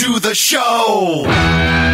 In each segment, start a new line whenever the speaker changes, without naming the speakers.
To the show.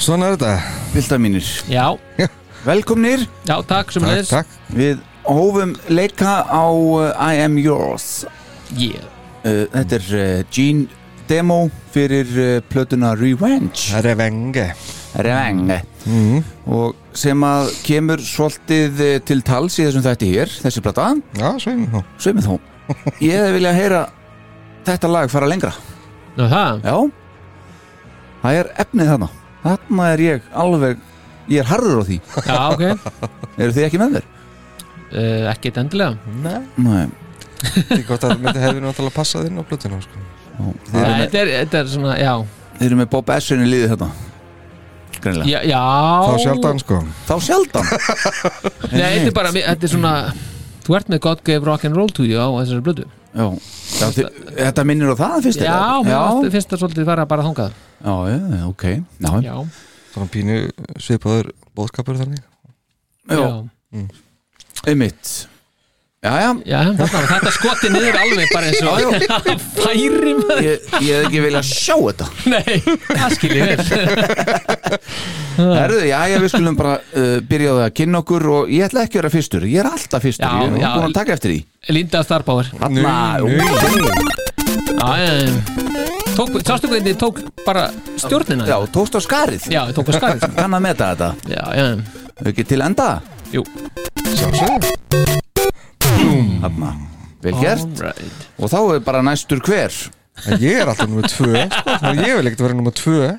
Svona er þetta. Vilda mínir
Já,
Velkomnir,
já, takk sem
Takk,
leiðis
takk.
Við hófum leika á uh, I Am Yours.
Yeah.
uh, Þetta er uh, Gene demo fyrir uh, plötuna Revenge.
Revenge.
Revenge.
Mm.
og sem að kemur svolítið uh, til tals í þessum þætti hér þessi plata,
Já, sveim þá.
Sveimið þó Ég hefði vilja heyra þetta lag fara lengra.
Nú það,
Já. Það er efnið þarna Þarna er ég alveg Ég er harður á því.
Já, ok.
Eru þið ekki með þér?
uh, Ekkert endilega.
Nei.
Nei.
Því hvort að myndi hefði náttúrulega passað inn á plötuna sko.
Þetta er, þetta er svona, já.
Þið eru með Bob Essin í liðið þetta Greinilega.
Já, já.
Þá sjaldan sko.
Þá sjaldan.
Nei, þetta er bara, þetta er svona Þú ert með God Gave Rock and Roll to you á þessari blödu
Já, Þetta minnir á það fyrst
Já, mér finnst það svolítið fara bara þangað.
já, já, ok. Já,
Já,
Svona pínu svipaður bóðskapur þannig.
Já.
já.
einmitt. Já, já,
Já, þarna, þetta skoti niður alveg bara eins og færi maður.
Ég, ég hef ekki vilja sjá þetta.
Nei, það skiljið vel.
Herðu, já, já, við skulum bara uh, byrja á það að kynna okkur og ég ætla ekki að vera fyrstur. Ég er alltaf fyrstur,
Já,
ég er
já.
búin að taka eftir því.
Linda Starbauer
Þarna,
Já, já, já. Tók, sástu hvernig þið tók bara stjórnina.
Já, tókst á skarið.
Já tók á skarið.
Kann að meta þetta,
Já, já,
ekki til enda?
Jú.
Þarna, vel gert.
Alright.
Og þá er bara næstur hver.
En Ég er alltaf nummer tvö sko. og Ég vil ekkert vera nummer tvö.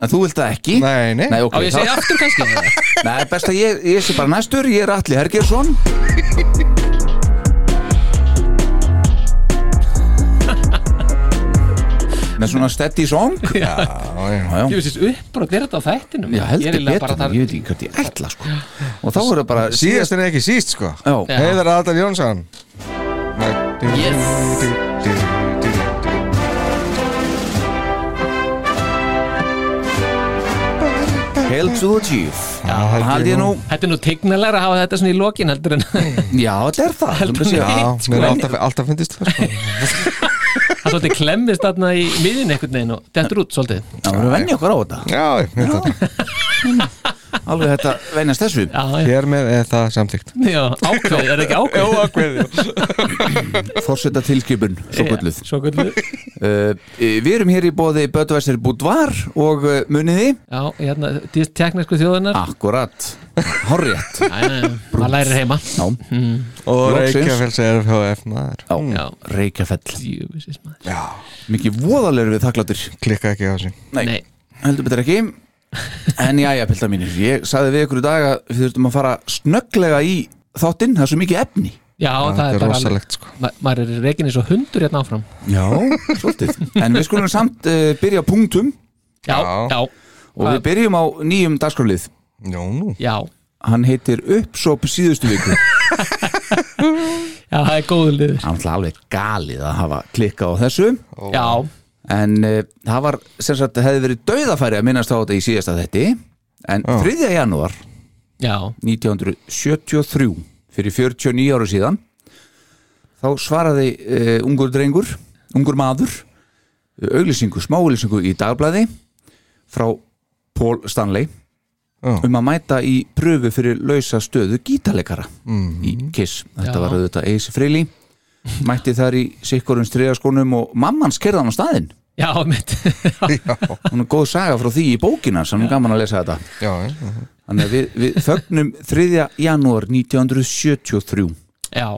En þú vilt það ekki?
Nei, nei,
Nei, ok,
Á ég segi aftur kannski.
Nei, best að ég, ég sé bara næstur, ég er Atli Hergersson Með svona steady song? Já,
já, já.
Ég veist upp bara að gera þetta á þættinum?
Já heldur betur,
þar-
ég veit ekki hvað ég ætla sko. Og þá er það bara
Síðast en ekki síst sko. Heiðar Adal Jónsson.
Yes.
Hail to the Chief
Þetta er nú tegnalega að hafa þetta svona í lokin heldur en
já þetta er það
Sko,
er alltaf, alltaf fyndist það sko.
það svolítið klemmist þarna í miðin einhvern veginn og dettur út svolítið.
Já, við erum venja okkur á þetta.
Já, ég veit það
Alveg þetta venjast þessu.
Hér með er það samtíkt
já ákveð, er ekki ákveð?
ákveði
Forseta tilskipun, svo gulluð
Svo gulluð
uh, Við erum hér í bóði Böðvæsir Búdvar og uh, muniði.
Já, hérna, teknisku þjóðunar
Akkurat,
já, maður lærir heima.
Já,
Og. Reykjafells er FHF maður.
Já,
Já.
Reykjafell.
Jöfisins maður.
Já,
Mikið voðalegur við þakkláttur
klikka ekki á þessu.
Nei,
Nei,
heldur betur ekki En já, já, pilda mínir Ég sagði við ykkur í dag að við þurftum að fara snögglega í þáttinn Það er svo mikið efni.
Já, það
Það
er
er
bara
rosalegt sko.
ma maður er reikin eins og hundur hérna áfram.
Já, svolítið. En við skulum samt uh, byrja á punktum.
Já,
Já.
Og við byrjum á nýjum dagskrálið
Já, nú.
Já.
Hann heitir Uppsop síðustu viku.
Já, það er góður liður.
Hann er alveg galið að hafa klikkað á þessu.
Já,
En uh, það var, sem sagt, hefði verið dauðafæri að minnast á þetta í síðasta þetti En 3. janúar
já,
1973 fyrir 49 ára síðan þá svaraði uh, ungur drengur, ungur maður uh, auglýsingu, smáauglýsingu í dagblæði frá Paul Stanley
Já.
um að mæta í pröfu fyrir lausa stöðu gítarleikara í Kiss þetta
Já.
var auðvitað Ace Frehley mætti þar í sikkurum striðaskónum og mamman skerði hann á staðinn
já, mitt
hún er góð saga frá því í bókina sem er gaman að lesa þetta.
Já, já.
Þannig að við, við fögnum 3. janúar 1973
Eh.
Já,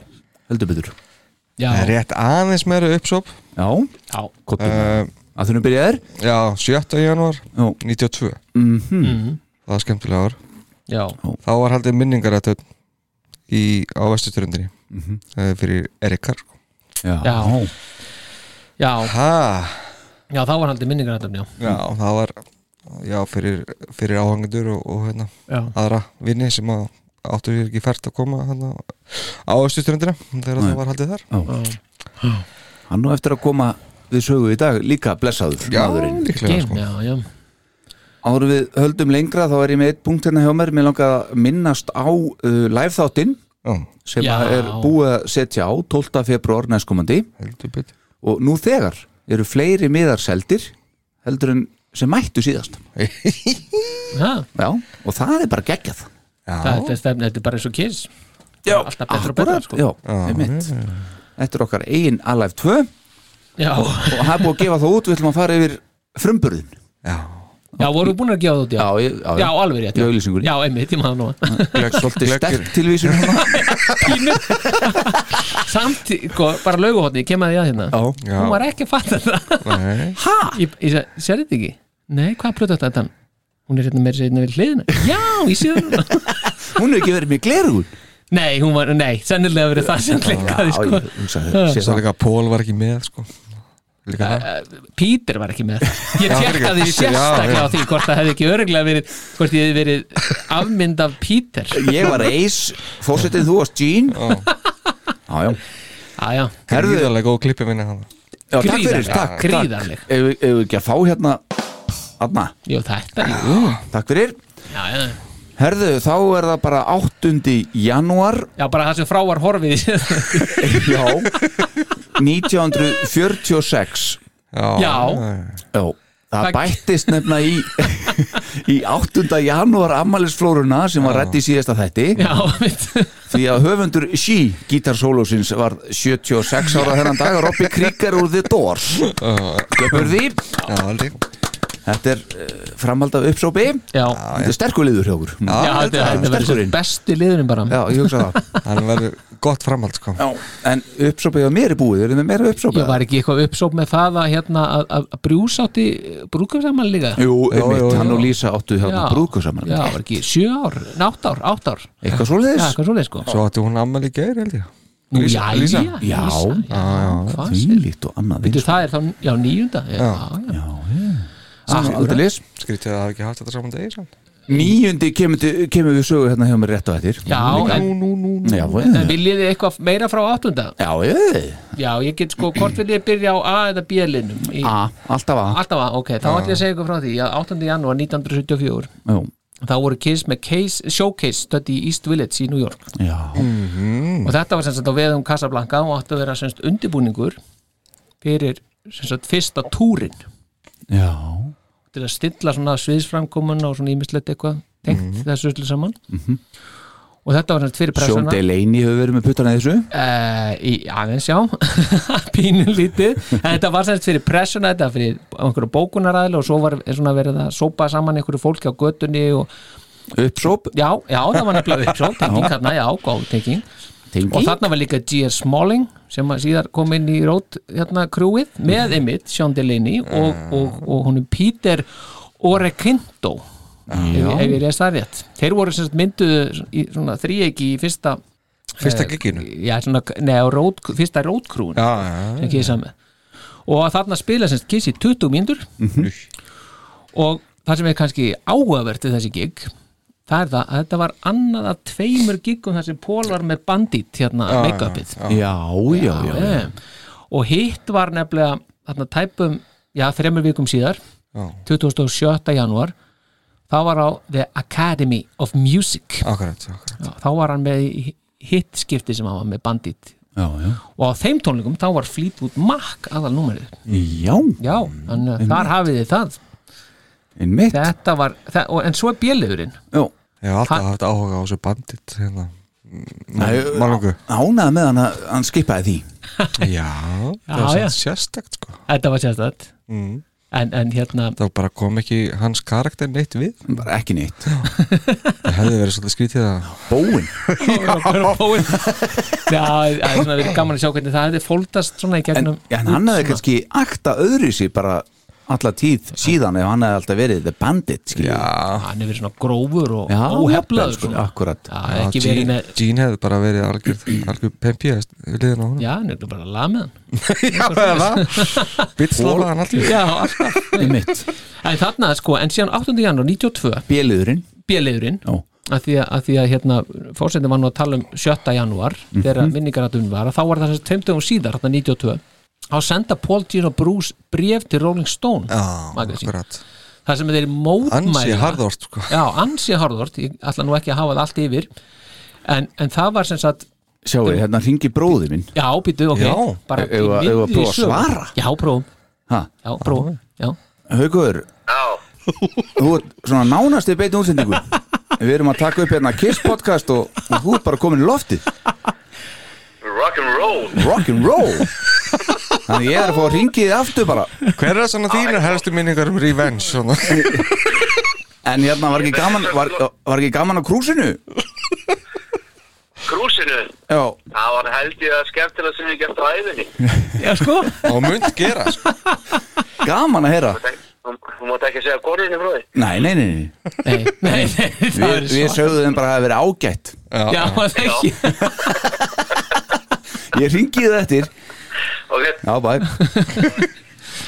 heldur betur.
Já,
Það er rétt aðeins meira uppsóp
Já,
já.
Kottum uh,
uh,
að þunum byrjaðir?
Já, 7. janúar
Já,
92
mm
Það var skemmtilega ár.
Já,
Þá var haldið minningar að í, á vestusturundinni
Mhm.
mm fyrir Erikar sko.
já,
Já. já,
Ha,
já, þá var haldið minningar þetta, já
já, það var Já, fyrir, fyrir áhangendur og, og hérna,
Já,
aðra vinni sem að áttu sér ekki fært að koma hérna, á vestusturundina þegar
Nei.
það var haldið þar
já,
Hann nú eftir að koma við sögu í dag líka blessaður maðurinn.
líklega sko.
já, já
Áður við höldum lengra þá er ég með eitt punkt hérna hjá mér Mér langar að minnast á uh, live þáttinn
Já,
sem
Já.
að er búið að setja á 12. februar næstkomandi og nú þegar eru fleiri miðar seldir heldur en sem mættu síðast.
Já,
Já, og það er bara geggjað.
Þetta er stefn, þetta er bara eins og kiss.
Já,
Alltaf betra og betra,
akkurat,
sko.
Já, einmitt. Þetta er okkar eigin Alive 2
Já,
og það er búið að gefa það út við ætlum að fara yfir frumburðin
Já,
já, voru búin að gefa það út, já.
Já, já,
Já, alveg rétt
Í auglýsingunni.
Já, einmitt, ég maður nú
Svolítið
Glöggir.
sterk tilvísun hérna.
Pínu. Samt, sko, bara lauguhotni, kemaði ég að hérna.
Já,
já,
Hún var ekki að fatta þetta.
Nei.
Ha?
Ég, ég segi, sér þetta ekki? Nei, hvað plötu þetta þetta? Hún er hérna meira sér hérna við hliðina. Já, ég sé það.
Hún hefur ekki verið með glerugun
Nei, hún var, nei, sennilega verið það sem klikkaði, sko Pítur var ekki með. Ég tjekkaði sérstaklega á því hvort það hefði ekki öruglega verið hvort ég hefði verið afmynd af Pítur.
Ég var Ace, fórsetið þú varst Gene Já, já
Aja,
Herðu-
Gríðarlega góð klippi minna hann
Já, takk fyrir,
Gríðarleg,
takk, takk.
gríðarleg.
Ef við ekki að fá hérna Anna,
jú þetta. Jú.
takk fyrir.
Já, já,
Herðu, þá er það bara 8. janúar.
Já, bara það sem frá var horfið
Já 1946
Já,
Já.
Já, það bættist nefna í í 8. janúar ammælisflóruna sem var rætt í síðasta þætti.
Já,
því að höfundur She gítarsólósins var 76 ára þennan dag Robbie Krieger úr The Doors. Göpur því?
Já, aldrei
Þetta er uh, framhald af uppsópi.
Já,
Þetta er sterkur liður hjá okkur.
Já þetta
er
þetta verður
sterkurinn.
svo besti liðurinn bara.
Já, ég hugsa það.
Hann verður gott framhald sko.
Já, en uppsópið á mér er búið, erum við meira uppsópið?
Ég var ekki eitthvað uppsóp með það að, hérna, að, að, að brús átti brúkumsamal líka?
Jú,
Já,
einmitt,
já, já.
hann og Lísa áttu hérna
Já.
brúku saman
Já, var ekki sjö ár, nátt ár, átt ár.
Eitthvað
Já,
svoleiðis
eitthvað svoleið sko.
Svo átti hún ammæli í gær held ég.
Nú,
Lísa-
já,
Lísa?
já,
Já,
Lísa, já, hvað sér
Þvílíkt og annað
Veitu,
eins
það er þá, já, níunda Já, já,
og aldeilis
Skrítið að það hafi ekki haft þetta saman degi samt.
Níundi kemur, til- kemur við sögu hérna hjá mér rétt á eftir.
Já, en,
Nú, nú, nú.
Já,
en viljið þið eitthvað meira frá áttunda?
já, já,
Já, ég get sko, hvort viljið þið byrja á A eða B-linnum í-
A, alltaf A.
Alltaf A, ok, þá ætlum ég að segja ykkur frá því að 8. janúar 1974
Já,
þá voru Kiss með case, showcase stödd í East Village í New York.
Já,
og þetta var sem sagt á veðum Casablanca og átti að vera sem sagt undirbúningur fyrir sem sagt fyrsta túrin
já
til að stilla svona sviðsframkomun og svona ímislegt eitthvað tengt þessu öllu saman. Og þetta var sem sagt fyrir
Sjón
pressuna.
Delaney hefur verið með puttana þessu?
Uh, í aðeins já. Pínum lítið. En þetta var semst fyrir pressuna þetta fyrir einhverju bókunaræðli og svo var svona verið að sópa saman einhverju fólki á göttunni og
Uppsóp,
já, já það var nefnilega uppsóp tenging þarna, já, góð tenging
tengi.
Og þarna var líka G.S. Smalling sem síðar kom inn í rót hérna krúið með Emmitt, Sean Delaney og, og, og honum Peter Orequinto ef, ef ég reist það rétt. Þeir voru sem sagt mynduðu í svona þríegi í fyrsta
Fyrsta
eh, rót, fyrsta rótkrúin og þarna spila semst Kiss í 20 mínútur. Og það sem er kannski áhugavert við þessi gig það er það að þetta var annað af tveimur gigum þar sem Pól var með bandit hérna make-upið
Já, já, já, já.
Og hitt var nefnilega þarna tæpum, já, þremur vikum síðar
já,
27. janúar það var á The Academy of Music
akkurat, akkurat.
já, þá var hann með í hittskipti sem hann var með bandit
já, já.
og á þeim tónleikum þá var Fleetwood Mac aðal númerið
Já,
já, þannig að þar hafið þið það þetta var, það, og, en svo er bjöliðurinn
Já,
Ég hef alltaf haft áhuga á þessu bandit hérna.
Ánægði með hann að hann skipaði því.
Já, það var sérstakt sko.
Þetta var sérstætt
mm.
en, en hérna
Það bara kom ekki hans karakter neitt við.
Bara ekki neitt.
Það hefði verið svolítið skrítið að
Bóin
Bóin. já, það er svona verið gaman að sjá hvernig það hefði fóldast svona í
En,
gegnum
en hann hefði kannski akta öðru sér bara alla tíð síðan ef hann hefði alltaf verið the bandit já,
hann hefði verið svona grófur og óheflaður
sko, akkurat.
Gene með...
hefði bara verið algjör, algjör pempi liðin á hann
já, hann hefði bara lað með hann
bitslóða hann alltaf
já, alltaf. Þannig að sko, en síðan 8. januar 92 bjeliðurinn
bjeliðurinn
að því að, að, því að hérna, fórsetin var nú að tala um 7. januar mm -hmm. þegar minningaratun var þá var það þess að 15. síðar 92 á að senda Paul Gino Bruce bref til Rolling Stone
Já,
það sem þeir mótmæla
ansið harðort sko.
já, ansið harðort, ég ætla nú ekki að hafa það allt yfir. En, en það var sem sagt
sjáu, um, hérna ringi bróði minn.
Já, býtu, ok,
já.
bara
eða prófa að svara.
Já, prófum.
Ha?
já, prófum, já.
Haugur, þú er svona nánast í beitinu útsendingu við erum að taka upp hérna Kiss podcast og, og þú er bara komin í
lofti Rock'n'roll
Rock'n'roll Þannig ég er að fá að ringi þið aftur bara.
Hver er svona þínar helstu minningar um Revenge svona?
En hérna var ekki gaman Var, var ekki gaman á krúsinu?
Krúsinu,
Já,
það var held ég að skemmtilega sem ég gert á æðinni
já, sko.
Og mynd gera sko.
Gaman að heyra.
Þú mátt ekki segja konunni frá því.
Nei, nei, nei, nei.
nei, nei, nei, það
Við, við sögðum þeim bara að það hafi verið ágætt.
Já, það er ekki.
Ég ringi þið eftir
Ok,
Já, bæ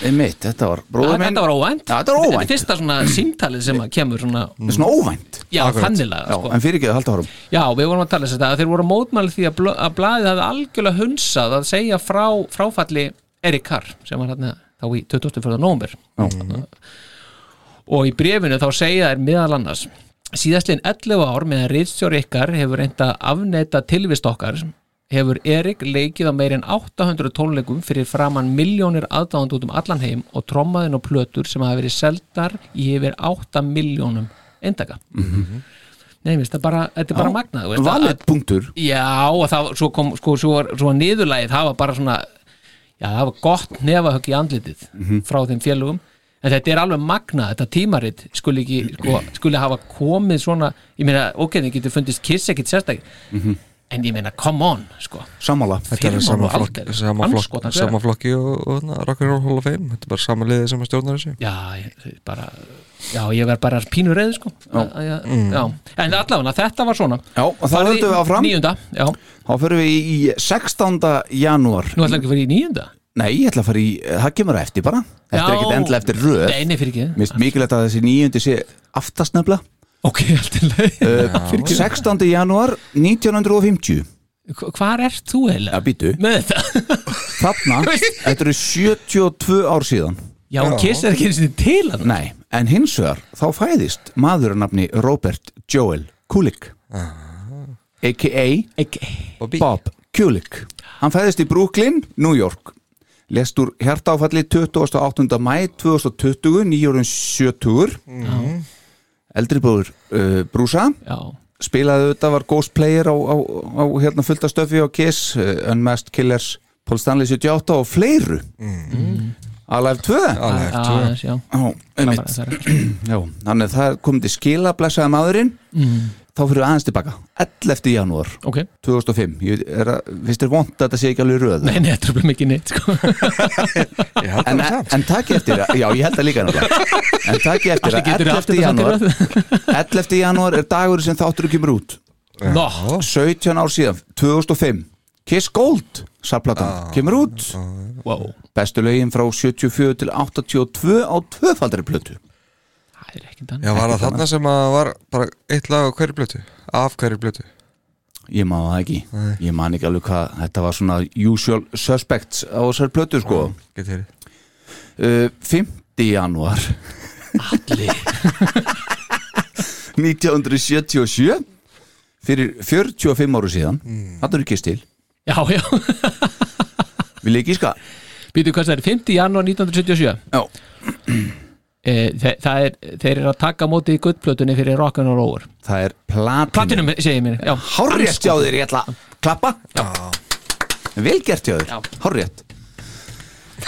Einmitt, þetta var bróður minn.
þetta var óvænt.
Já, þetta var óvænt.
þetta er fyrsta svona símtalið sem að kemur svona
Svona óvænt.
Já, þannilega, sko.
en fyrir ekki að halda árum
Já, við vorum að tala þess að þeir voru að mótmæli því að, blö, að blaðið hafði algjörlega hunsað að segja frá fráfalli Erik Carr sem var hérna þá í 24. nómur og í brefinu þá segja þær meðal annars síðastliðin 11 ár meðan reyðstjóri ykkar hefur reynda að afneita tilvist okkar hefur Erik leikið á meir en 800 tónleikum fyrir framann miljónir aðdáðand út um allan heim og trommaðin og plötur sem hafa verið seldar í yfir 8 miljónum eindaka Nei, veist, bara, þetta er bara magnað þú veist, að-
Valið punktur.
Já, og það, svo kom, sko, svo, svo var niðurlægið, það var bara svona já, það var gott nefahögg í andlitið frá þeim félugum en þetta er alveg magnað, þetta tímarit skuli ekki, sko, skuli hafa komið svona, ég meina, ok, það getur fundist kiss ekkit sérstak en ég meina, come on, sko.
Er
Firman
sama
aldeilis.
sama
Andskotans
sama flokki og, Rock'n'Roll Hall of Fame. Þetta er bara sama liðið sem að stjórnar þessu.
Já, ég, bara Já, ég verð bara pínu reyð, sko. Já. Já, já. En allavega, þetta var svona.
Já, og
í
höldum við áfram.
Níunda, já,
Þá fyrir við í 16. janúar.
Nú ætla ekki að vera í níunda?
Nei, ég ætla að fara í, það kemur á eftir bara. Þetta er ekkert endla eftir röð.
Nei, nei, fyrir ekki.
Mér finnst mikilvægt að þessi níundi sé aftast nefnilega
Ok, alltaf leið
uh, 16. janúar 1950
Hvar ert þú
Já,
eiginlega?
býtu,
Með þetta?
þarna Þetta eru 72 ár síðan.
Já, hún Kiss er ekki eins og til hann.
Nei, en hins vegar þá fæðist maður að nafni Robert Joel Kulik a.k.a.
Bobby.
Bob Kulik. Hann fæðist í Brooklyn, New York. Lest úr hjartáfalli 28. mæ 2020, nýjórun 70 Eldri bróður uh, Brúsa.
Já,
spilaði þetta, var Ghost Player á, á, á hérna fullta stöfi á Kiss uh, Unmasked Killers, Paul Stanley 78 og fleiru. Mm. Alive 2
Alive
já,
2
aðeins, já
Já, einmitt.
Það er-
Já, þannig að það komið til skila blessaði maðurinn þá fyrir við aðeins tilbaka. 11. janúar
Ok,
2005 ég er að, finnst þér vont að þetta sé ekki alveg röð?
Nei, nei, þetta er bara mikið neitt sko.
Ég
en,
það samt.
en takk eftir, já ég held það líka náttúrulega. en takk eftir
Allir
að
getur
11. janúar 11. janúar er dagur sem þáttur kemur út.
Nó,
17 ár síðan, 2005 Kiss Gold, sarplatan kemur út,
wow
bestu lögin frá 74 til 82 á tvöfaldari plötu
Það er ekki þannig
Já, var það þarna sem að var bara eitt lag á hverju blötu Af hverju blötu
ég má það ekki, ég man ekki alveg hvað þetta var svona usual suspects á þessar plötu sko.
Getið þér
uh, 5. janúar.
Allir.
1977 fyrir 45 áru síðan. Mm. þetta eru Kiss til,
Já, já.
Vil ég gíska?
Býtu hvað það er, 5. janúar 1977
já,
þe það er, Þeir eru að taka á móti í guttplötunni fyrir Rock'n'Roll Over.
Það er platinum.
Platinum, segir mér já.
Hárrétt hjá þér, ég ætla að klappa. Vel gert hjá þér,
Já.
hárrétt.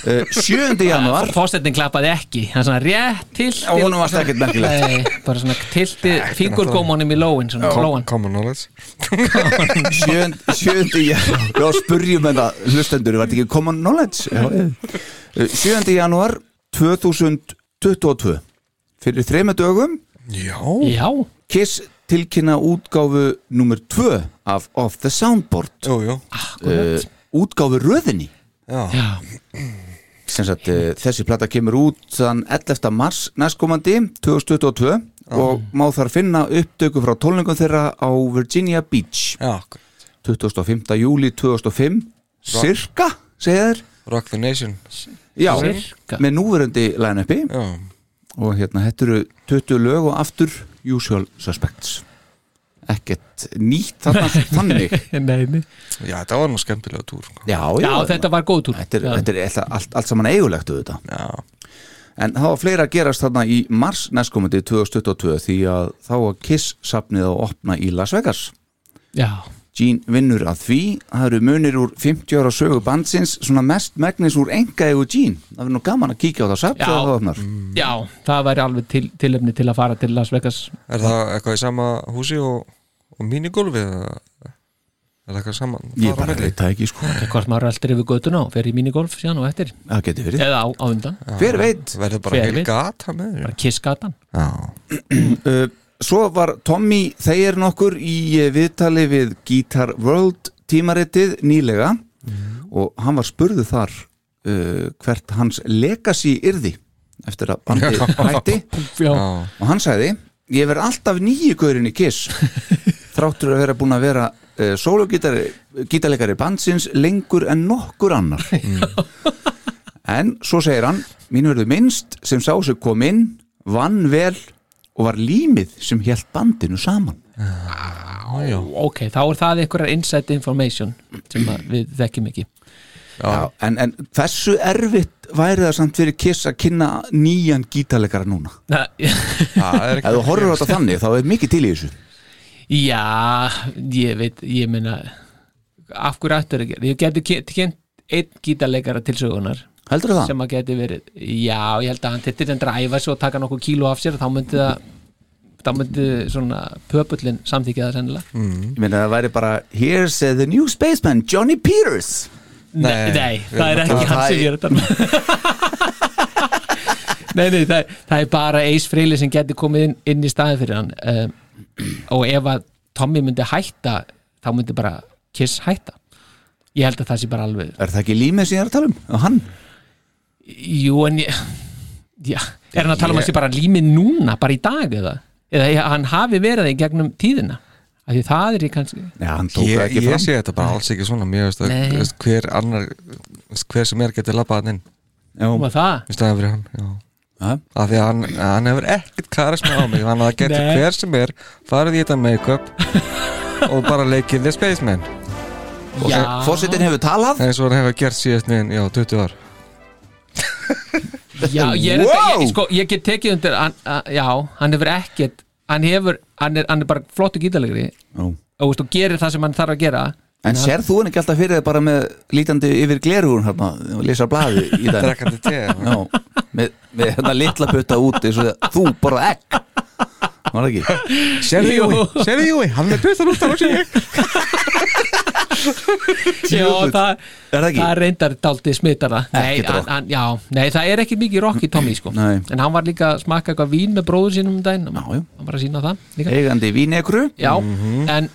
Uh, 7. janúar.
Fósettin klappaði ekki. Hann svona rétt tilti
Já, honum varst ekkert merkilegt.
Nei, bara svona tilti fingurgómanum í lóin
Common knowledge.
7. janúar Já, spurjum þetta hlustendur, var þetta ekki common knowledge? Já, uh, 7. janúar 2022 fyrir þrema dögum?
Já.
Já,
Kiss tilkynna útgáfu nummer 2 af Off the Soundboard.
Jú, jú.
Uh, útgáfu röðinni.
Já.
Já,
sem sagt, uh, þessi plata kemur út þann 11. mars næstkomandi 2022 og má þar finna upptöku frá tólningum þeirra á Virginia Beach.
Já.
25. júli 2005 cirka, segja þér
Rock the Nation
já,
Sirka.
með núverandi line-upi.
Já.
Og hérna, þetta eru 20 lög og aftur Usual Suspects. Ekkert nýtt þarna þannig.
Nei, nei.
Já, þetta var nú skemmtilega túr sko.
já,
Já, þetta var góð túr.
Þetta er, þetta er allt, allt, allt saman eigulegt auðvitað.
Já.
En það var fleira að gerast þarna í mars næstkomandi 2022 því að þá var Kiss safnið að opna í Las Vegas.
Já,
Gene vinnur að því, það eru munir úr 50 ára sögu bandsins, svona mest megnis úr enga egu Gene. Það verður nú gaman að kíkja á það
Já.
þegar það opnar.
já, það væri alveg til, tilefni til að fara til Las Vegas.
Er það eitthvað í sama húsi og, og minigolfi eða er það eitthvað saman?
Ég bara veit það ekki sko,
hvort maður eldir yfir göttuna og fer í minigolf síðan og eftir.
Það getur verið.
eða á, á undan,
Hver veit?
Verður bara heil gata með þér.
Bara kissgatan
Já.
Uh, svo var Tommy þeir nokkur í eh, viðtali við Guitar World tímaritið nýlega. Og hann var spurðu þar uh, hvert hans legacy yrði eftir að bandið hætti. Og hann sagði ég verð alltaf nýju gaurin í Kiss. Þráttur að vera búin að vera uh, sólugítarleikari bandsins lengur en nokkur annar. En svo segir hann mín verður minnst sem sá sig kom inn vann vel og var límið sem hélt bandinu saman.
Já.
ok, þá er það einhverjar inside information sem að við þekkjum ekki.
Já, en, en hversu erfitt væri það samt fyrir Kiss að kynna nýjan gítarleikara núna?
Na,
Það er
ef þú
ekki
horfur á þetta þannig þá er mikið til í þessu.
Já, ég veit ég meina af hverju ættur ekki, ég kynnt kynnt einn gítarleikara til sögunar
heldur það?
sem að geti verið, já, ég held að hann þetta er endur að æfa svo og taka nokkuð kíló af sér þá myndi það þá myndi svona pöpullin samþykja það sennilega.
Ég meina það væri bara Here's uh, the new spaceman, Johnny Peters.
Nei,
Nei,
nei, það er ekki
það
hann sem
er-
er þetta. Nei, nei, það, það er bara Ace Frehley sem geti komið inn, inn í staðin fyrir hann um, og ef að Tommy myndi hætta þá myndi bara Kiss hætta. Ég held að það sé bara alveg
Er það ekki límið sem ég er að tala um? Og hann?
Jú, en ég já, er hann að tala um að sé bara límið núna bara í dag eða, eða hann hafi verið það í gegnum tíðina? Af því það er ég kannski
Já, hann tók það
Ég,
ekki
ég
fram.
sé þetta bara alls ekki svona. Mér veist að hver annar hver sem er getur labbað hann inn.
Já,
að það.
Í staðan fyrir hann já.
ja.
af því að hann, hann hefur ekkert karisma á mig. Hann að það getur
Nei.
hver sem er farið í þetta make-up og bara leikið The Spaceman.
Já,
Fórsetin hefur talað.
Eins og hann hefur gert síðast með já, 20 ár
Já, ég,
Wow!
þetta, ég, sko, ég get tekið undir hann, að, Já, hann hefur ekkert Hann hefur, hann er, hann er bara flottu gítalegri
Já.
og, veist, og gerir það sem hann þarf að gera
En sér þú hann ekki alltaf fyrir þig bara með lítandi yfir glerugun hérna og lesa blaði í dag
drekkandi te
Já, með, með hérna litla putta út eins og þú borða egg Var það ekki?
Sérðu
Jú.
Júi, hann er 20 út af sig
Já, það,
Er það
það reyndar dálítið smittar það nei, nei, það er ekki mikið rock í Tommy sko. En hann var líka að smakka eitthvað vín með bróður sínum um daginn. Hann var að sína það líka.
Eigandi vínekru.
Já, en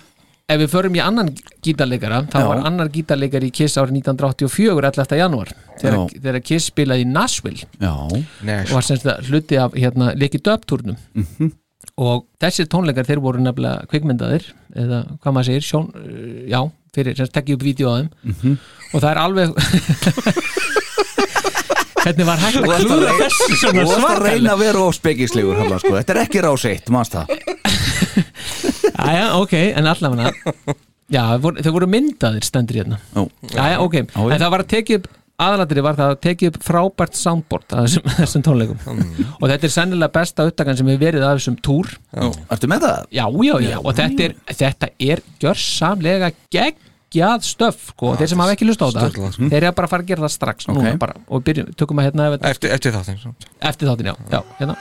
ef við förum í annan gítarleikara þá
Já.
var annar gítarleikari í Kiss árið 1984, 11. janúar þegar, þegar Kiss spilaði í Nashville.
Já,
og var semst að hluti af hérna, leikið döptúrnum
Mhm.
og þessir tónleikar þeir voru nefnilega kvikmyndaðir eða hvað maður segir, sjón, uh, já fyrir sem tekja upp vídeo á þeim.
Mhm.
og það er alveg hvernig var hægt að klúra þessu svona
ert að
svartal
reyna að vera hérna, sko. Þetta er ekki rás eitt, manst það?
Jæja, ok, en allavega Já, þeir voru, myndaðir stendur hérna. Jæja, ok, en það var að tekið upp aðalatri var það að tekið upp frábært soundboard að þessum, þessum tónleikum. Og þetta er sennilega besta upptakan sem hefur verið af þessum túr.
Ertu með það?
já, já, já, og þetta er, þetta er gjörsamlega geggjað stöf sko, þeir sem hafa ekki lust á það
sko.
þeir bara að fara að gera það strax. Núna
Ok.
bara, og byrjum, tökum að hérna ef-
eftir, eftir það þeim
eftir þáttin, já, já, hérna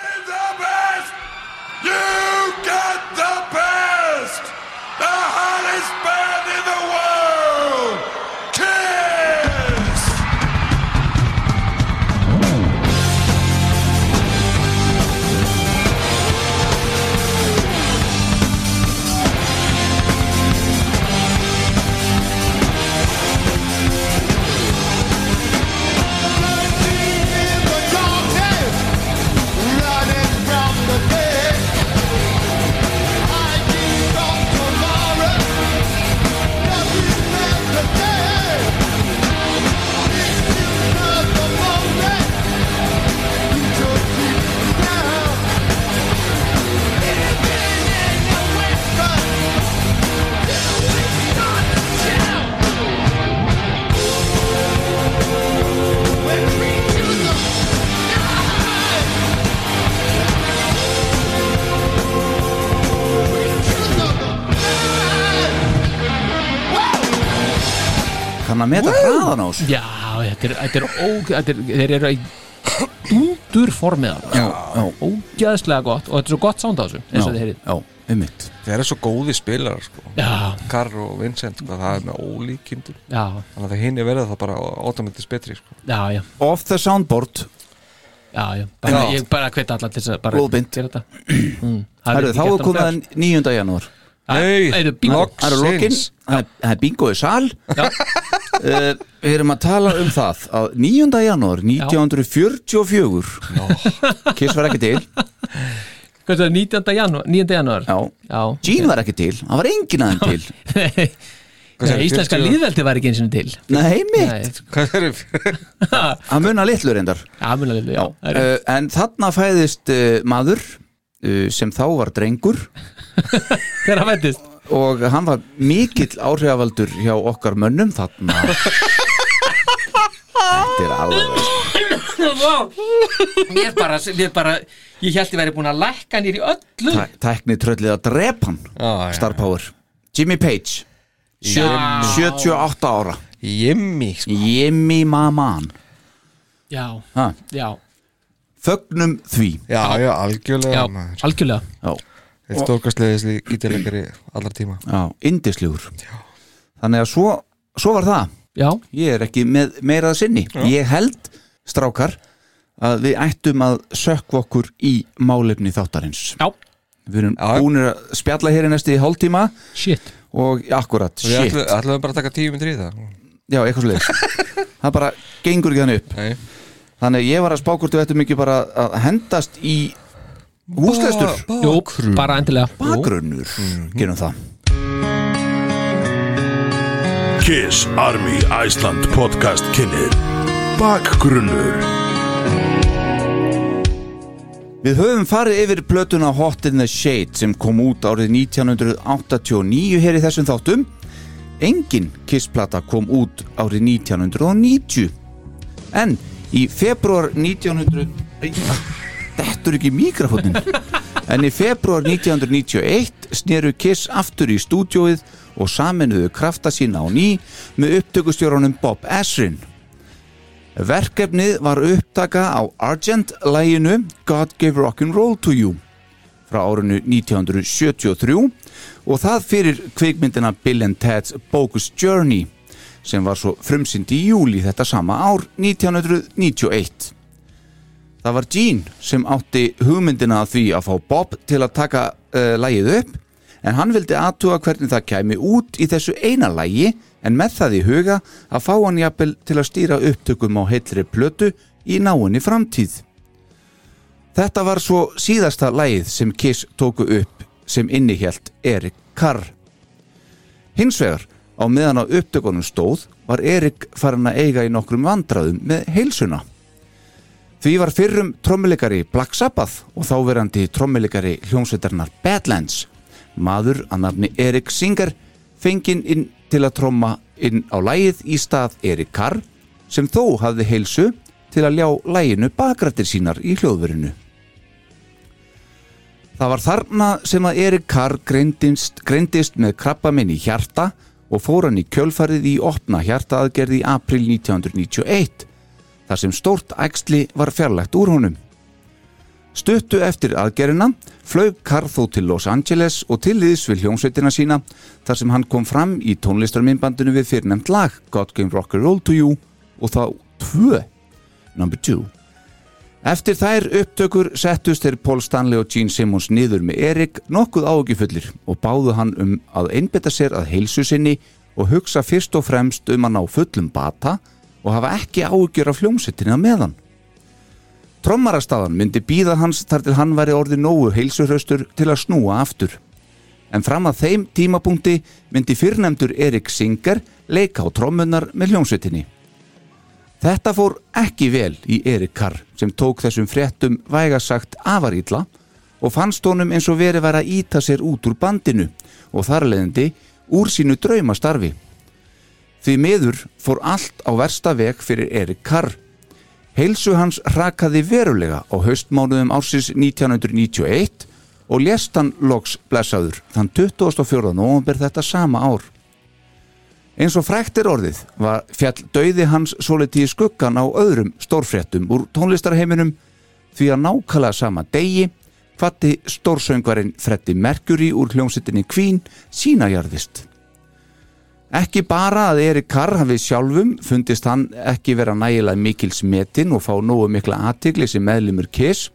Kann að meta hraðan á þessu
já, þetta er, þetta er, ó, þetta er þeir eru í dúndur formið
Já, já,
ógæðslega gott og þetta er svo gott sound á þessu eins og þið heyrið
já, einmitt
þeir eru svo góði spilar sko.
já,
Karr og Vincent, sko, það er með ólíkindum
já,
þannig að það hinn er verið það bara automatis betri sko.
já, já,
Off the soundboard
já, já. Bara,
Já.
ég bara hveit allar til þess að bara
Blóðbind.
gera þetta mm. það
Herru,
verður
þá
ekki
er
gert
komið að 9. janúar
Nei,
Það eru bingo.
loksins.
Það eru lokin, það er- það er bingo í sal
Já.
Uh, Við erum að tala um það að 9. janúar 1944 Kiss var ekki til
Hvað er það, 19. janúar 9. janúar
Já,
já.
Gene var ekki til, hann var enginn aðeins til
Nei,
segirðu,
íslenska
40?
líðveldi var ekki eins og til
Nei, mitt,
Nei,
Hvað er það?
hann munna litlu reyndar
já, munalega, já,
Já, uh, en þarna fæðist uh, maður uh, sem þá var drengur
Þegar hann vettist
og hann var mikill áhrifavaldur hjá okkar mönnum þarna. Þetta er alveg
Mér bara, mér bara Ég held ég væri búin að lækka nýr í öllu.
Tæ- tækni tröllið að drepa hann
Já, já.
Star Power. Jimmy Page sjö,
Já.
78 ára.
Jimmy sko.
Jimmy Maman.
Já,
ha,
já,
Fögnum því.
Já, já, algjörlega
já,
maður.
algjörlega.
Já,
Eitt stórkastleðisli gítarleikari allar tíma.
Já indislegur Þannig að svo, svo var það.
Já,
Ég er ekki með meirað sinni. Ég held, strákar að við ættum að sökva okkur í málefni þáttarins.
Já,
Við erum
Já.
búinir að spjalla hér í næstu hálftíma.
Shit.
Og akkurat,
Við
shit.
ætlum, ætlum við bara að taka tíu myndir í það.
Já, eitthvað svo Það bara gengur ekki þannig upp.
Nei.
Þannig ég var að spá hvort við ættum ekki bara að hendast í húsleistur
Jú, bara endilega.
Bakgrunnur Gerum það.
Kiss Army Iceland podcast kynir Bakgrunnur.
Við höfum farið yfir plötuna Hot in the Shade sem kom út árið 1989 hér í þessum þáttum. Engin Kiss-plata kom út árið 1990 En í februar 1900 Er ekki mikrofónin En í februar 1991 sneru Kiss aftur í stúdjóið og saminuðu krafta sína á ný með upptökustjórunum Bob Ezrin Verkefnið var upptaka á Argent-læginu God Gave Rock'n'Roll to You frá árinu 1973 og það fyrir kvikmyndina Bill and Ted's Bogus Journey sem var svo frumsynd í júli þetta sama ár 1991. Það var Gene sem átti hugmyndina að því að fá Bob til að taka uh, lægið upp en hann vildi aðtuga hvernig það kæmi út í þessu eina lægi en með það í huga að fá hann jafnvel til að stýra upptökum á heilri plötu í náinni framtíð. Þetta var svo síðasta lægið sem Kiss tóku upp sem innihjælt Erik Carr. Hins vegar, á meðan á upptökunum stóð, var Erik farin að eiga í nokkrum vandraðum með heilsuna. Því var fyrrum trommuleikari Black Sabbath og þáverandi trommuleikari hljómsveitarnar Badlands, maður að nafni Erik Singer, fenginn inn til að tromma inn á lægið í stað Erik Carr, sem þó hafði heilsu til að ljá læginu bakrættir sínar í hljóðverinu. Það var þarna sem að Erik Carr greindist, greindist með krabbaminn í hjarta og fór hann í kjölfarið í opna hjartaaðgerð í april 1991 þar sem stórt æxli var fjarlægt úr honum. Stuttu eftir aðgerina flög Carr þó til Los Angeles og til liðs við hljómsveitina sína þar sem hann kom fram í tónlistarminnbandinu við fyrirnefnt lag God Game Rock'n'Roll to You og þá tvö, number two. Eftir þær upptökur settust þeir Paul Stanley og Gene Simmons niður með Erik nokkuð ágifullir og báðu hann um að einbetta sér að heilsu sinni og hugsa fyrst og fremst um að ná fullum bata og hafa ekki ágjör af hljómsettinni að meðan. Trommarastafan myndi býða hans þar til hann væri orðið nógu heilsuhraustur til að snúa aftur. En fram að þeim tímapunkti myndi fyrrnemdur Erik Singer leika á trommunar með hljómsveitinni. Þetta fór ekki vel í Erik Carr sem tók þessum fréttum vægasagt afarítla og fannst honum eins og verið væri að íta sér út úr bandinu og þarleðandi úr sínu draumastarfi. Því miður fór allt á versta veg fyrir Erik Carr. Heilsu hans rakaði verulega á haustmánuðum ársins 1991 og lést hann loks blessaður þann 24. november þetta sama ár. Eins og frækt er orðið var fjall dauði hans svolítið í skuggan á öðrum stórfréttum úr tónlistarheiminum því að nákvæmlega sama degi hvati stórsöngvarinn Freddy Mercury úr hljómsittinni Queen sínajarðist. Ekki bara að Erik Carr hafi sjálfum fundist hann ekki vera nægilega mikil smetin og fá nógu mikla aðtigli sem meðlumur Kiss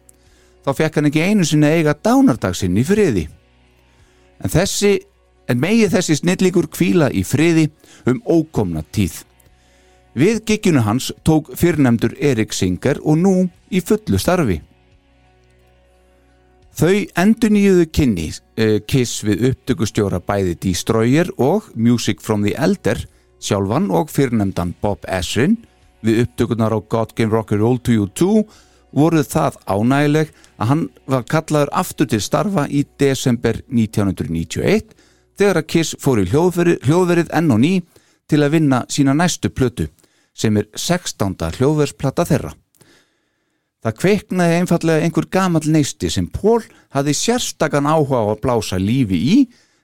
þá fekk hann ekki einu sinni eiga dánardagsinn í friði. En þessi en megi þessi snillíkur kvíla í friði um ókomna tíð. Við gigginu hans tók fyrrnemdur Erik Singer og nú í fullu starfi. Þau endur nýjuðu kynni uh, Kiss við upptökustjóra bæði Destroyer og Music from the Elder sjálfan og fyrrnemdan Bob Ezrin við upptökunar á God Game Rock'n'Roll to You 2 voru það ánægileg að hann var kallaður aftur til starfa í desember 1991 þegar að Kiss fór í hljóðverið, hljóðverið ný til að vinna sína næstu plötu sem er 16. hljóðversplata þeirra. Það kveiknaði einfallega einhver gamall neisti sem Pól hafði sérstakann áhuga á að blása lífi í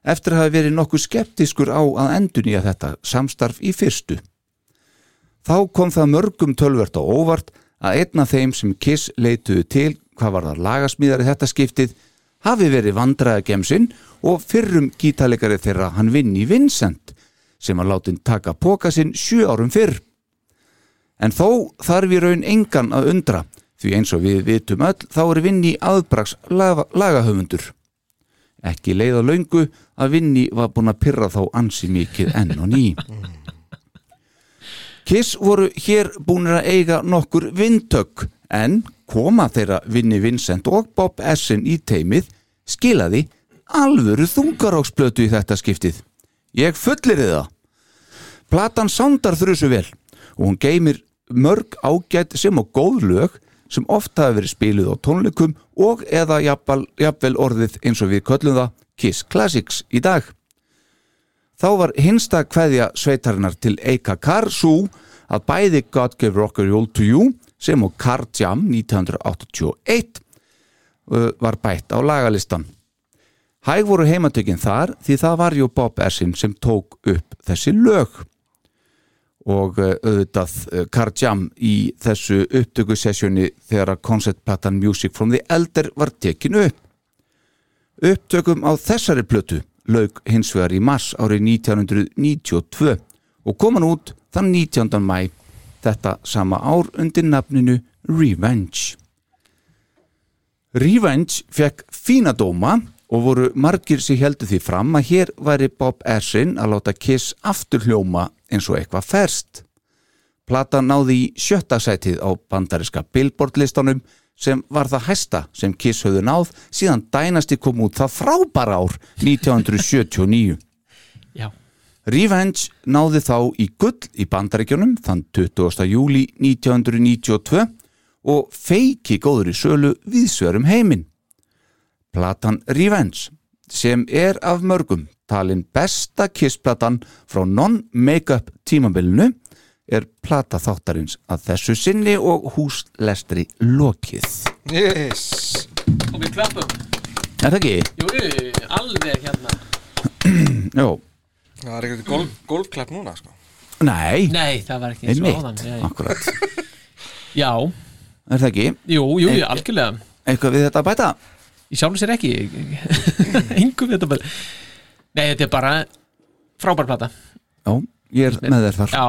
eftir að hafa verið nokkuð skeptiskur á að endunýja þetta samstarf í fyrstu. Þá kom það mörgum tölvert á óvart að einn af þeim sem Kiss leituðu til hvað var það lagasmíðari þetta skiptið hafi verið vandræðagemsinn og fyrrum gítalegari þeirra hann Vinni Vincent sem að látin taka póka sinn sjö árum fyrr. En þó þarf í raun engan að undra því eins og við vitum öll þá er Vinni aðbrags laga, lagahöfundur. Ekki leið á laungu að Vinni var búin að pyrra þá ansi mikið enn og ný. Kiss voru hér búinir að eiga nokkur vindtök en koma þeirra Vinni Vincent og Bob Essin í teimið skilaði alvöru þungaróksplötu í þetta skiptið. Ég fullir það. Platan sándar þrjusu vel og hún geymir mörg ágætt sem og góð lög sem ofta hafi verið spiluð á tónleikum og eða jafnvel, orðið eins og við köllum það Kiss Classics í dag. Þá var hinsta kveðja sveitarinnar til Eika Kar svo að bæði God Gave Rock and Roll to You sem og Car Jam 1981 uh, var bætt á lagalistan. Hæg voru heimatökin þar því það var ju Bob Essin sem tók upp þessi lög og uh, auðvitað uh, Car Jam í þessu upptökusessjóni þegar að konceptplatan Music from the Elder var tekin upp. Upptökum á þessari plötu laug hins vegar í mars árið 1992 og kom hann út þann 19. mæ þetta sama ár undir nafninu Revenge. Revenge fekk fína dóma og voru margir sem heldur því fram að hér væri Bob Essin að láta Kiss aftur hljóma eins og eitthvað ferst. Plata náði í sjötta sætið á bandariska Billboard listanum sem var það hæsta sem Kiss höfðu náð síðan dænasti kom út það frábara ár 1979.
Já.
Revenge náði þá í gull í bandaríkjunum þann 20. júli 1992 og feiki góður í sölu viðsverum heiminn. Platan Revenge sem er af mörgum talin besta kissplatan frá non-makeup tímabilinu er plata þáttarins að þessu sinni og húslestri lokið.
Yes
Og við klappum.
Er það ekki?
Jú, alveg hérna.
Jó.
Það er ekkert golf, golfklapp núna sko.
Nei,
Nei, það var ekki eins og áðan.
akkurat.
já,
Er það ekki?
jú, jú, jú, algjörlega.
Eitthvað við þetta að bæta?
Í sjálfu sér ekki. Engum við þetta bara. Nei, þetta er bara frábær plata.
Já, ég er með þér þar.
Já,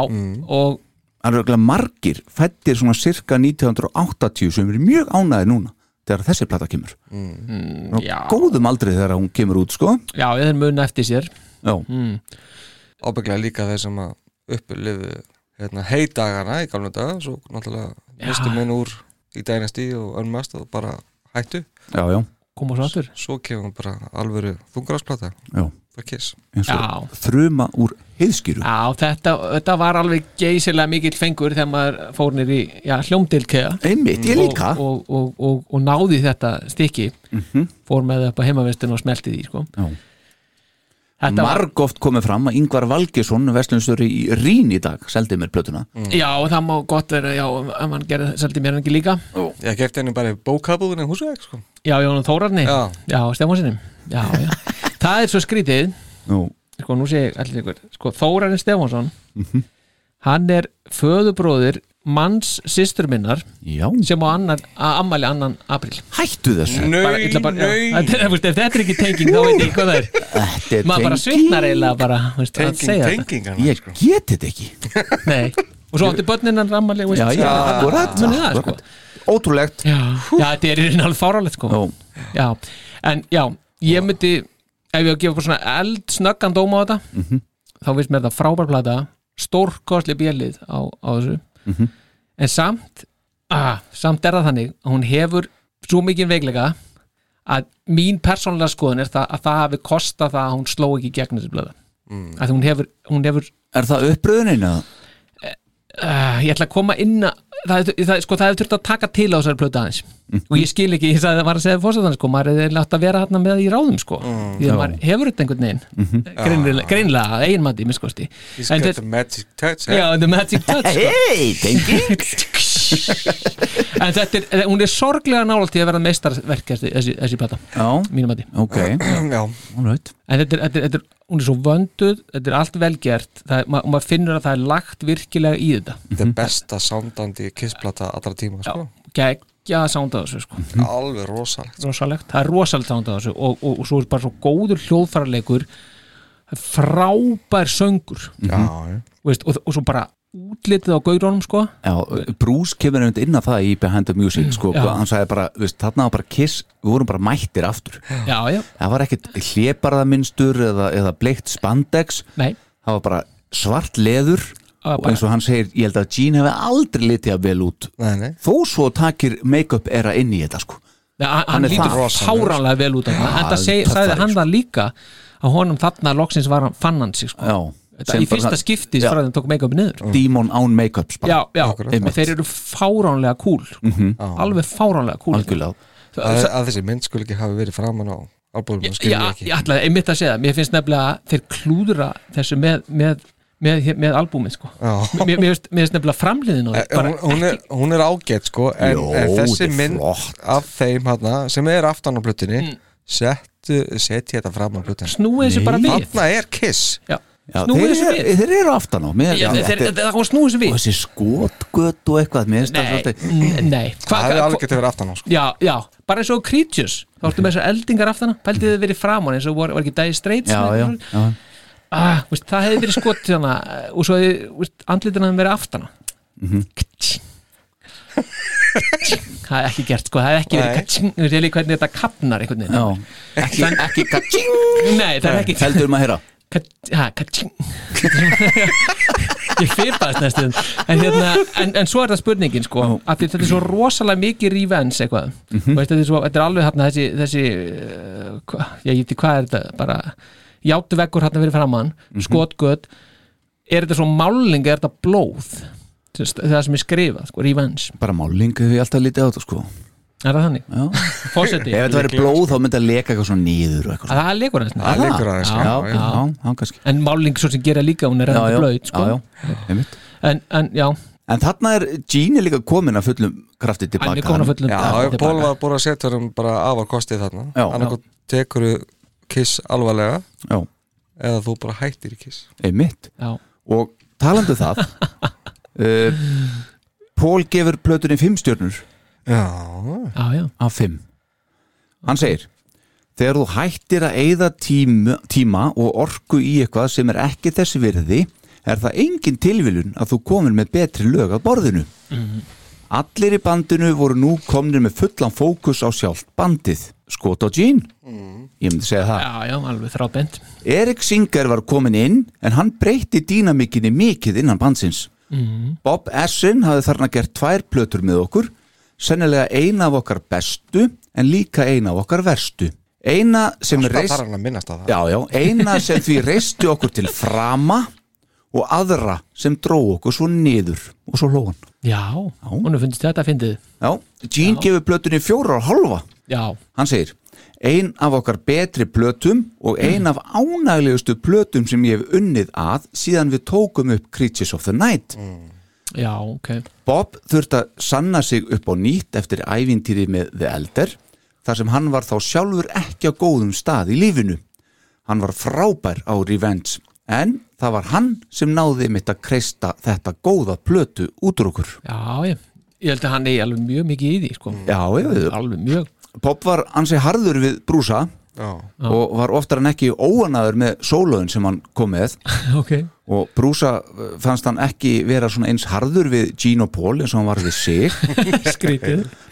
og
Það eru margir fættir svona cirka 1980 sem eru mjög ánæði núna þegar þessi plata kemur. Mm. Góðum aldrei þegar hún kemur út, sko.
já, þeir mun eftir sér.
Já,
Mm.
Ábygglega líka þeir sem að upplifu hérna, heidagana í gamla daga svo náttúrulega mistu minn úr í dænasti og önmast og bara hættu
já, já,
Koma svo aftur.
svo kemur bara alvöru þungarásplata
já. Eins og þruma úr heiðskýru.
Já, þetta, þetta var alveg geysilega mikill fengur þegar maður fór nýr í já, hljómdilkega.
Einmitt, ég líka.
Og, og, og, og, og náði þetta stykki.
Mhm.
Fór með það upp á heimavestinu og smelti því, sko.
Margoft komið fram að Ingvar Valgesson, vestlunnstöri í Rín í dag, seldi mér plötuna.
já, það má gott vera, já, ef hann gerði seldi mér hann ekki líka.
Ég kefti henni bara í bókabúðin en húsveg sko.
Já, Jónum Þórarni.
Já.
Já, Stefánsinni. Já, já. það er svo skrítið,
Nú,
sko, nú sé ég allir ykkur, sko, Þórarni Stefánsson,
Mhm.
hann er föðubróðir manns systur minnar
já,
sem á annan, að ammæli annan april.
hættu þessu.
já,
nau
þetta, er- þú veist, ef þetta er ekki tenging þá veit ég hvað það er
Þetta
maður bara svitnar eiginlega bara
Tenging,
segja
tenging
Ég
sko.
get þetta ekki.
Nei. og svo átti börnin hann rammali
Já, já, akkurat.
sko.
Ótrúlegt.
já, já, þetta er í reyna alveg fárálegt sko
Já,
já, en já, ég myndi ef ég á að gefa bara svona eld snöggan dóma á þetta
Mhm.
þá finnst mér þetta frábær plata stórkostli bjölið á, á þessu
Mhm.
en samt ah, samt er það þannig að hún hefur svo mikið veikleika að mín persónulega skoðun er það að það hafi kostað það að hún sló ekki gegn þessi blöða mm. að hún hefur, hún hefur
er það uppröðunin eða?
Uh, ég ætla að koma inn, a- það, það, sko, það hefur þurft að taka til á þessari plötu aðeins. Og ég skil ekki, ég sagði það var að segja fórsetan sko, maður er látt að vera hérna með í ráðum sko, því að maður hefur þetta einhvern veginn. Greinlega, greinlega eiginmandi miskosti
He's
en
got
þetta,
the magic touch eh?
já, the magic touch sko.
Hei, tengi
en þetta er, hún er sorglega nálægt í að vera meistarverk þessi, þessi, þessi plata,
Já,
mínum að
ok,
Já,
all right
en þetta er, þetta, er, þetta er, hún er svo vönduð þetta er allt velgert það, er- ma og maður finnur að það er lagt virkilega í þetta.
Þetta er besta sándandi kissplata allra tíma sko.
geggja sánd á þessu sko.
Alveg rosalegt
rosalegt, það er rosalegt sánd á þessu og, og, og svo er bara svo góður hljóðfærarleikur frábær söngur.
Já, já.
Veist, og, og svo bara útlitið á gaurónum sko.
Já, Bruce kemur einhvern inn að það í Behind the Music sko,
Já.
hann sagði bara, veist, þarna var bara kiss við vorum bara mættir aftur.
Já, já,
það var ekkit hlébarðaminstur eða, eða bleikt spandex.
Nei.
Það var bara svart leður og eins og hann segir, ég held að Gene hefði aldrei litið að vel út.
Nei, nei.
Þó svo takir make-up era inn í þetta sko.
Nei, hann,
Hann
lítur fáránlega vel út af það en það sagði hann
sko.
það líka að honum þarna loksins var hann fann hann sig sko.
Já,
Þetta, í
bara
fyrsta skipti
Já.
frá þeim tók make-upi niður
Demon án make-ups bara
já, já,
Akkurat.
og þeir eru fáránlega cool sko. alveg fáránlega cool
algjörlega
að, að þessi mynd skul ekki hafi verið framan á albúmum
ég,
skil
ég,
ég ekki
ég ætlaði einmitt að segja það. mér finnst nefnilega að þeir klúðra þessu með, með, með, með albúmið sko.
Já.
mér, mér, finnst, mér finnst nefnilega framliðin og
Eh, hún, hún, er, hún er ágætt sko en,
Jó,
en þessi
þetta er
mynd
flott.
af þeim hana, sem er aftan á plötunni
Mm.
settu, setja þetta fram á plötunni
snúið þessu bara við
þarna er Kiss
já,
Já,
snúið
þeir,
þessu
er,
við.
þeir eru aftan á mér,
Já, þeir,
þetta-
það kom snúið þessu
og
við
þessi skotgöt og eitthvað
nei, nei. Hva,
það
hva,
alveg getið verið aftan á sko.
já, já, bara eins og Creatures þá ertu með þessar eldingar aftana pæltið þið verið framan eins og var, var ekki
já, já, já,
ah, veist, það hefði verið skot þarna, og svo hefði veist, andlitina hefði verið aftana
Mhm.
það er ekki gert sko, það hefði ekki verið kaching, þú veist ég líka hvernig þetta kapnar einhvern veginn.
Já. ekki, ekki kaching.
Nei, það er ekki
heldur um að heyra
kaching. Ég fyrpaðist næstum. En, hérna, en, en svo er það spurningin sko, að því þetta er svo rosalega mikið revenge eitthvað,
Mhm.
veist, þetta, er svo, þetta er alveg hérna, þessi, þessi uh, ég ekki hvað er þetta bara játtu veggur hérna fyrir framann
Mhm.
skotgöt. Er þetta svo máling, er þetta blóð? Það sem er skrifað, sko, revenge.
Bara máling hefur ég alltaf litið á þetta sko
er það þannig?
já.
Fósetti,
ef þetta verið blóð þá myndi að leka eitthvað svona nýður og eitthvað svona
það leikur aðeins
það leikur aðeins
já,
já,
já,
já.
já, kannski
en máling svo sem gera líka, hún er
já, já,
blöð sko.
já, já, einmitt.
En, en já,
en þarna er Gene líka komin að fullum krafti tilbaka
hann er komin að fullum
Já,
tilbaka.
Pól var búin að setja hann bara afar kostið þarna
Já.
annarkoð tekur Kiss alvarlega
já,
eða þú bara hættir í Kiss
einmitt
Já.
og talandu það uh, Pól gefur plötunni fimm stjörnur af fimm. Hann segir þegar þú hættir að eyða tíma, tíma og orku í eitthvað sem er ekki þessi virði er það engin tilviljun að þú komir með betri lög á borðinu. Allir í bandinu voru nú komnir með fullan fókus á sjálft bandið. Skot á Gene ég myndi segja það.
Já, já, alveg þrábent
Erik Singer var komin inn en hann breytti dýnamikinni mikið innan bandsins. Bob Essin hafði þarna gert tvær plötur með okkur sennilega eina af okkar bestu en líka eina af okkar verstu. Eina sem reist já, já, eina sem því reisti okkur til frama og aðra sem dró okkur svo niður og svo hlóan
já, hún er fundist þetta að fyndið.
Já, Gene gefur plötunni fjóra og halva
já,
hann segir ein af okkar betri plötum og ein af ánæglegustu plötum sem ég hef unnið að síðan við tókum upp Creatures of the Night
já, ok.
Bob þurfti að sanna sig upp á nýtt eftir ævintýri með The Elder þar sem hann var þá sjálfur ekki á góðum stað í lífinu. Hann var frábær á Revenge en það var hann sem náði mitt að kreista þetta góða plötu út úr okkur.
Já, ég, ég held að hann er alveg mjög mikið í því sko.
já, já.
alveg mjög.
Bob var ansi harður við brúsa og var oftar en ekki óanaður með sólöðun sem hann kom með.
Ok,
og Brúsa uh, fannst hann ekki vera svona eins harður við Gene og Paul eins og hann var við sig.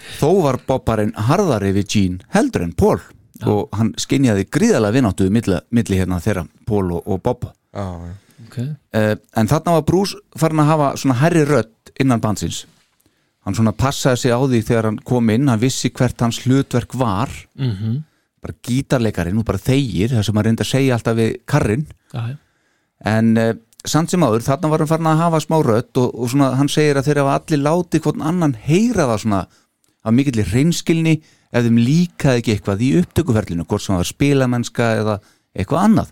Þó var Bob bara einn harðari við Gene heldur en Paul. Og hann skinjaði gríðalega vináttu milli, milli hérna þeirra Paul og, og Bob
já, já.
ok,
uh, en þarna var Bruce farin að hafa svona herri rödd innan bandsins. Hann svona passaði sig á því þegar hann kom inn hann vissi hvert hans hlutverk var.
Mhm
bara gítarleikarinn og bara þegir það sem hann reyndi að segja alltaf við karrin
já,
en uh, samt sem áður, þarna var hann farin að hafa smá rödd og, og svona, hann segir að þeir hafa allir látið hvort annan heyra það svona að mikill reynskilni ef þeim líkaði ekki eitthvað í upptökuferlinu hvort sem það var spilamennska eða eitthvað annað.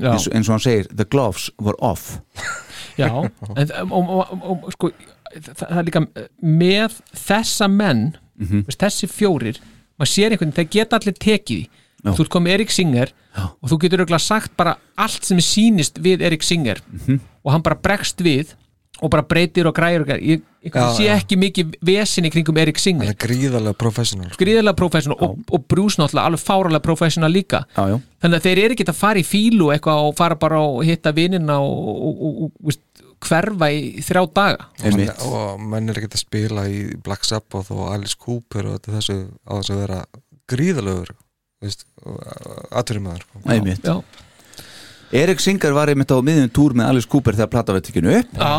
Já,
eins, eins og hann segir, the gloves were off.
Já en, og, og, og, sko það, það er líka með þessa menn veist, þessi fjórir maður sér einhvern, þeir geta allir tekið
Já.
þú ert komið Erik Singer og þú getur auðvitað sagt bara allt sem er sýnist við Erik Singer. Og hann bara bregst við og bara breytir og græir og græir ég, ég
Já,
sé
já.
ekki mikið vesin í kringum Erik
Það
Singer
er gríðarlega professional sko.
gríðarlega professional og, og Bruce náttúrulega alveg fáralega professional líka.
Já, já,
þannig að þeir eru ekki að fara í fílu eitthvað og fara bara og hitta vinnina og, og, og, og veist, hverfa í þrjá daga.
Einmitt.
Og menn er ekkert að spila í Black Sabbath og Alice Cooper og þetta þessu á þess að vera gríðalegur aðturimæður sko.
Erik Singer var einmitt á miðjum túr með Alice Cooper þegar plata var tekinu upp.
Já,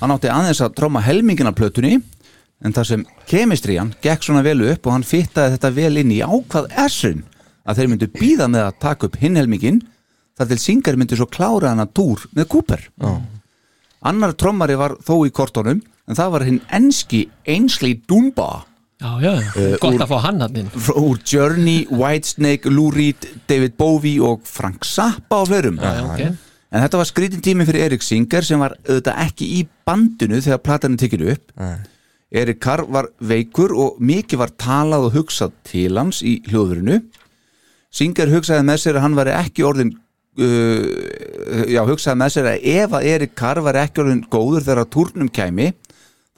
hann átti aðeins að tróma helmingin af plötunni en það sem kemistrían gekk svona vel upp og hann fittaði þetta vel inn í ákvað essun að þeir myndu býða með að taka upp hinn helmingin þar til Singer myndi svo klára hann að túr með Cooper. Já. Annar trommari var þó í kortónum en það var hinn enski Ainsley Dunbar
já, já, gott
úr-
að fá hann hann inn
úr Journey, Whitesnake, Lou Reed David Bowie og Frank Zappa og fleirum
já, ok.
En þetta var skrítin tími fyrir Erik Singer sem var auðvitað ekki í bandinu þegar platan er tekinu upp.
Nei.
Erik Carr var veikur og mikið var talað og hugsað til hans í hljóðurinu. Singer hugsaði með sér að hann var ekki orðin uh, já, hugsaði með sér að ef að Erik Carr var ekki orðin góður þegar að túrnum kæmi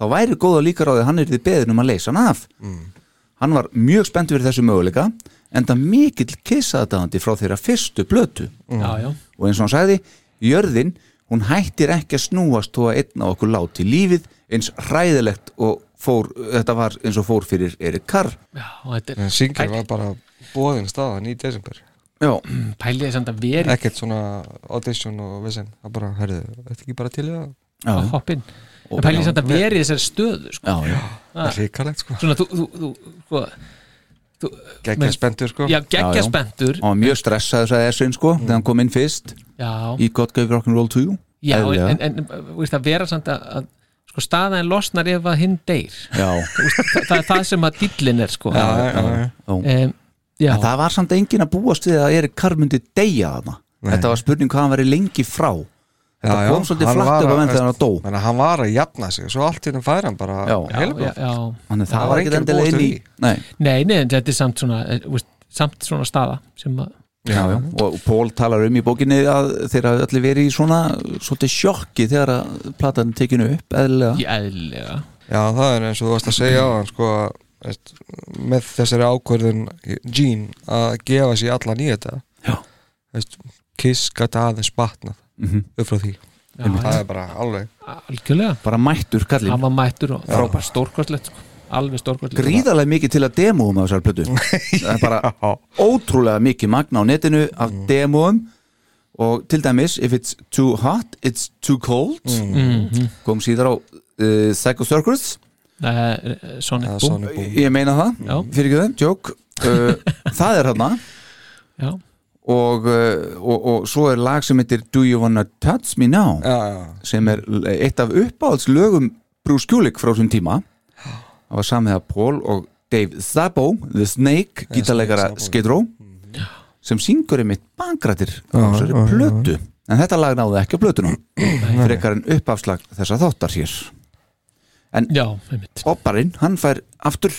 þá væri góða líka ráðið að hann er því beðin um að leysa hann af. Hann var mjög spennt fyrir þessu möguleika en það mikill kissaðdæðandi frá þeirra fyrstu blötu
já, já,
og eins og hann sagði jörðin, hún hættir ekki að snúast þó að einn á okkur láti lífið eins hræðilegt og fór, þetta var eins og fór fyrir Erik
er
en Singer var bara bóðin staðan í desember
Já,
pæliði samt að veri
ekkert svona audition og vissin það bara, herðu, þetta ekki bara til það?
Já,
að hoppin en pæliði samt að veri í þessari stöðu sko.
já, já.
það er ríkalegt sko.
Svona þú, þú, þú, sko, þú
geggja
með-
spenntur sko.
Já, spenntur.
Hann var mjög stressaður sagði Essin sko, þegar hann kom inn fyrst.
Já,
í God Gave Rock'n'Roll 2
já en, en, veist, að vera samt að, að sko, staðan losnar ef að hinn deyr.
Já,
það, það er það sem að dillin er sko.
Já, já, já.
Já. En það var samt engin að búast við að Erik Carr myndi deyja þarna. Þetta var spurning hvað hann væri lengi frá Þetta
Já,
kom svolítið flatt upp á
að-
menn þegar hann dó
Menna, hann var að jafna sig, svo allt í henni færi hann bara
já. Þannig
Það
það
var
ekkert
að
endilega inn í. Nei,
nei, nei, en þetta er samt svona eh, samt svona staða sem að
já, já. og Pól talar um í bókinni að þeir hafi allir verið í svona svolítið sjokki þegar að platan tekinu upp eðlilega
í eðlilega
Já, það er eins og þú varst að segja á hann sko, veist, með þessari ákvörðun Gene að gefa sér allan í þetta
Já.
veist, Kiss gæti aðeins batnað
Mhm.
upp frá því.
Já,
það er bara alveg.
Algjörlega,
bara mættur kallinn.
Hann var mættur og frábær stórkostlegt sko. alveg stórkostlegt.
Gríðarlega mikið til að demóum á þessar plötu. Það er bara ótrúlega mikið magna á netinu af demóum. Og til dæmis if it's too hot, it's too cold.
Mhm.
kom síðar á uh, Psycho Circus
Sonic Boom.
Sonic Boom.
ég meina það,
Já.
fyrir ekki þau, joke. Uh, það er hérna
já,
og, uh, og, og svo er lag sem heitir Do You Wanna Touch Me Now?
Já, já,
sem er eitt af uppáhaldslögum Bruce Kulick frá þessum tíma. Það var samið af Paul og Dave Szabo, The Snake gítarleikara
Snake Szabo.
Skid Row sem syngur einmitt bankrættir á
Já,
þessari
já, já.
plötu. En þetta lag náði ekki á plötunum frekar en uppafslag þessa þáttar hér
já, einmitt.
Bobbarinn, hann fær aftur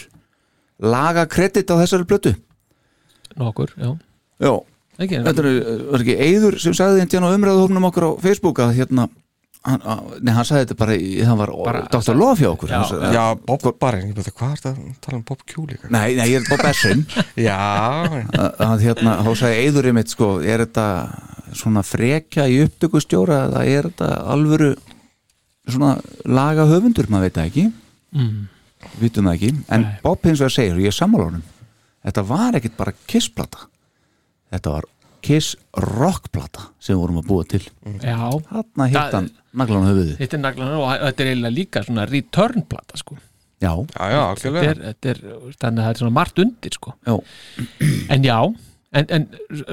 laga kredit á þessari plötu.
Nokkur, já,
já,
ekki
þetta er, var ekki Eyður sem sagði þetta á umræðuhófnum okkur á Facebook að hérna hann, að, nei, hann sagði þetta bara, í, það var
Bara-
Dr. Hjá okkur.
Já,
Hann sagði-
já. Bob Barinn, ég veit hvað er það að tala um Bob Q líka
Nei, nei, ég er Bob Essin
Já,
að, að hérna, þá sagði Eyður einmitt sko, er þetta svona frekja í upptökustjóra eða er þetta alvöru svona laga höfundur, maður veit það ekki.
Mm,
vitum það ekki, en
Nei.
Bob hins vegar segir og ég er sammála honum, þetta var ekkit bara kissplata, þetta var kiss rockplata sem við vorum að búa til,
já,
þarna hitt
Það-
hann naglan á höfuði,
þetta er naglan og þetta er eiginlega líka svona return plata sko.
Já,
já, já,
þetta er, þetta er, þannig að það er svona margt undir sko.
Já.
En já, en, en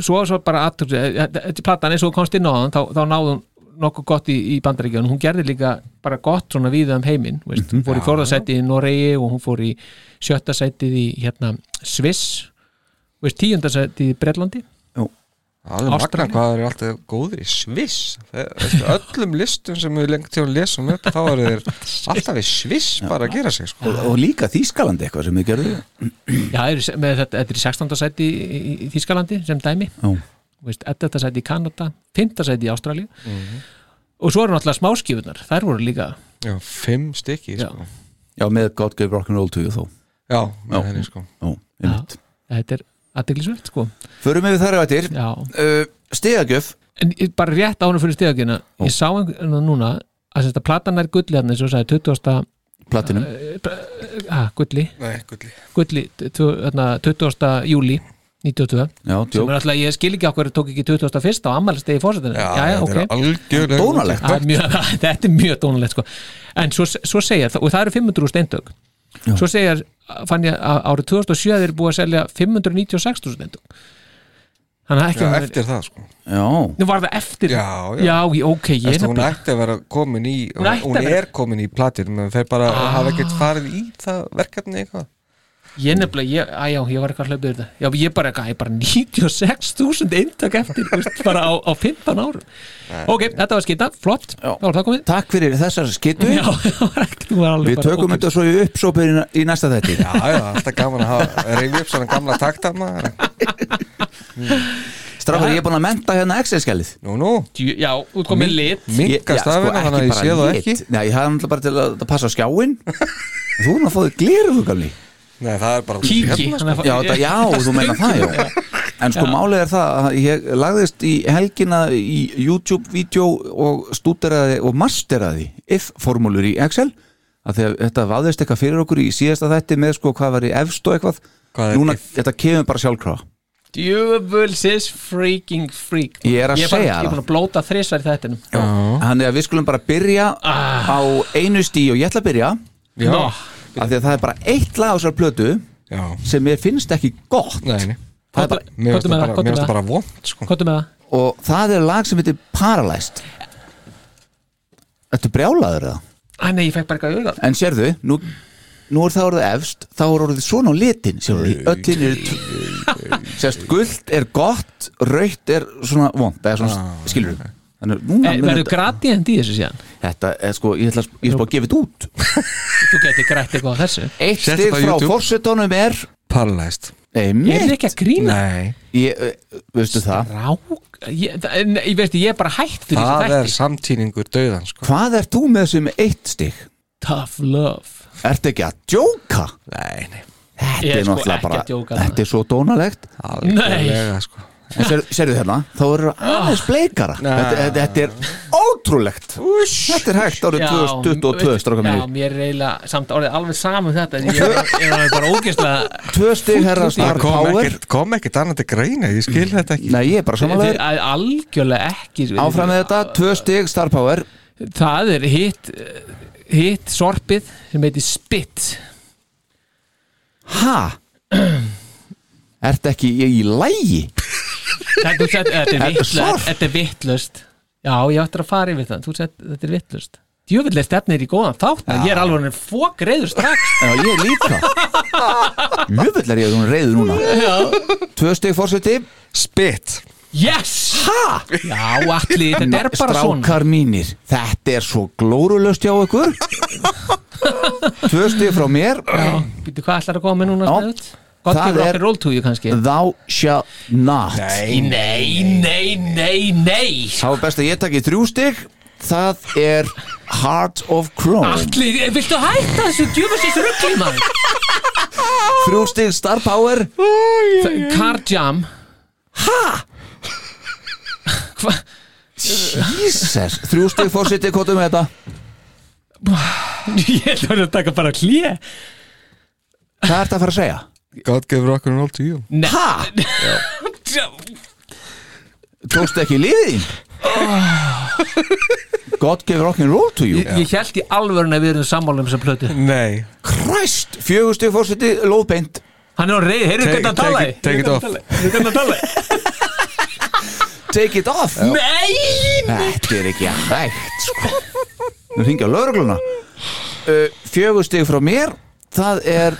svo, svo bara aftur, þetta er platan eins og þú komst inn á þann þá, þá náðum nokkuð gott í, í bandaríkjunum. Hún gerði líka bara gott svona víða um heiminn veist, hún fór í fjórðasætti í Noregi og hún fór í sjötta sættið í hérna, Sviss. Veist, tíundasættið í
magna
Ástralía.
hvað eru alltaf góðir í Sviss. Öllum listum sem við lengt til að lesa um þetta þá eru þeir alltaf í Sviss bara að gera sig sko.
og, og líka Þýskalandi eitthvað sem þið gerðu.
Já, er, með þetta, þetta er í 16. sæti í, í, í Þískalandi sem dæmi.
Já.
Veist, 11. sæti í Kanada 5. sæti í Ástralíu og svo eru náttúrulega smáskífunar þær voru líka
Já, fimm stykki
Já.
sko.
Já, með God Gave Rock'n'Roll to you þó
Já, með
Já.
henni sko
Já,
þetta er aðdeglisvöld sko
Förum við þar eftir
Já.
uh, Stegagjöf
en bara rétt ánum fyrir stegagina ég sá einhvern núna að þetta platan er gulli hann eins og sagði 20.
Platinum
Ah, gulli,
Nei, gulli
gulli tvo- þarna, 20. júli 92
Já,
sem er alltaf, ég skil ekki okkur tók ekki 21. á ammælistegi fórsetinu
Já,
já,
þetta
ok.
er algjörlega
Dónalegt.
Það er mjög, þetta er mjög dónalegt sko. en svo, svo segja, og það eru 500 steindög svo segja, fann ég að árið 2007 þeir búið að selja 596 steindög þannig að ekki
Já,
hún er-
eftir það sko.
Já,
nú var það eftir?
Já, já.
já ok,
Eftir, hún ætti að vera komin í
Hún
hún,
að
er komin í platir menn þeir bara
Ah.
hafa ekkert farið í það verkefni eitthvað
ég nefnilega, ég, að já, ég var eitthvað hlaupið þetta. Já, ég bara, ég bara 96.000 eintak eftir, bara á, á 15 árum. Ok, þetta var skita, flott.
Já.
þá var það komið.
Takk fyrir þessar skittu
já,
Við tökum þetta svo í uppsópið í, í næsta þetti
Já, já, alltaf gaman að hafa reyfi upp svona gamla takta maður
Strafur, ég er búin að menta hérna Excel-skælið
Nú, nú,
já, út komið lit.
minka stafina þannig að ég sé það ekki.
Nei, ég hafði náttúrulega bara til að, að passa á skjáin Þú erum að gleru þú gamli
Nei, það er bara
kíki.
Hérna,
er
Já, það, já, þú meina það, já. En sko málið er það að ég lagðist í helgina í YouTube-vídeó og stúderaði og masteraði if-formúlur í Excel að því að þetta vaðist eitthvað fyrir okkur í síðasta þætti með sko hvað var í efst og eitthvað.
Hvað
Núna, þetta kemur bara sjálfkrafa.
Djöfulsis freaking freak.
Ég er að
ég bara,
segja
ég er
það.
búin að blóta þrísvar í þættinum.
Þannig að við skulum bara byrja
Ah.
á einu stí og ég ætla að byrja.
Já,
Nó,
af því að það er bara eitt lag á þessar plötu
já,
sem mér finnst ekki gott
nei, nei
Það er bara,
Mér finnst
Komdu með
það
það,
bara,
komdu
mér
með
finnst það
það.
bara vond sko.
er með það?
og það er lag sem heitir Paralyzed Þetta er brjálaður eða?
Æ, nei, ég fekk bara eitthvað auðvitað
En sérðu, nú, nú er það orðið efst þá er orðið svona á litin öllin er sérst, guld er gott, raukt er svona vond, eða svona, ah, skilur
Eh, Verður
þetta,
gradient í þessu síðan?
þetta er sko, ég ætla ég að gefa þetta út.
Þú getur grætt eitthvað á þessu.
Eitt
þetta á
frá fórsetunum er
Paralyzed.
Er
einmitt,
ekki að grína?
Nei,
ég, eh, veistu það?
Ég, það- ég veist, ég er bara hægt fyrir
það
þessu
er
þætti.
samtíningur döðan sko.
hvað er þú með þessu með eitt stig?
Tough love.
Ertu ekki að djóka?
Nei, nei,
þetta
Ég er
er
sko
náttúrulega
ekki
bara þetta er svo dónalegt.
Alveg sko.
En sér, sérðu hérna, þá eru aðeins bleikara. Þetta, þetta, þetta er ótrúlegt. Þetta er hægt árið 2022 stráka
Já, mér er eiginlega samt orðið alveg saman þetta Ég er, er bara ógeðslega
tvö stig herra
kom
Power.
ekkert, kom ekkert annað til greina, ég skil þetta ekki.
Nei ég er bara samanlegur
er algjörlega ekki
áfram með þetta, tvö stig Star Power.
Það er hitt hitt sorpið sem heitir Spit.
Ha? Ertu ekki í, í lægi
Þetta þú sett- þetta er
Þetta er
vittlust
sorp.
Þetta er vittlust Já, ég ættir að fara yfir það. Þetta er vittlust Djöfullega stefnir í góðan þátt Ég er alveg hann fók reyður strax.
Já ég líka. Mjöfull er ég hún reyður núna. Tvö stig fórseti
Spit.
Yes! Ha? Já, allir, þetta er bara svona.
strákar mínir þetta er svo glórulöst hjá ykkur. Tvö stig frá mér.
Býtu hvað ætlar að koma með núna
Já.
Gott
Það er-
okkur roll to you kannski.
Thou shall not.
Nei, nei, nei, nei, nei.
Þá er best að ég taki þrjú stig. Það er Heart of Chrome.
Allir, viltu hætta þessu djöfusins ruggli maður?
þrjú stig Star Power.
Car Jam.
Jesus, þrjú stig fórseti kvotum með þetta?
Ég ætla að taka bara hlje
hvað er þetta að fara að segja?
God gave rock and roll to you.
Nei.
Tókstu ekki lífið þín? God gave rock and roll to you.
Ég, ég held í alvörun að við erum sammála um þessa plötu.
Nei,
Christ, fjögur stig fórseti lóðbeint.
Hann er á reyð, heyrðu
Take-
hvernig hann tala
take it- take it off.
Heyrðu hvernig hann tala
Take it off.
Nei,
Þetta er ekki hægt sko. Nú hringja lögregluna. Uh, Fjögur stig frá mér. Það er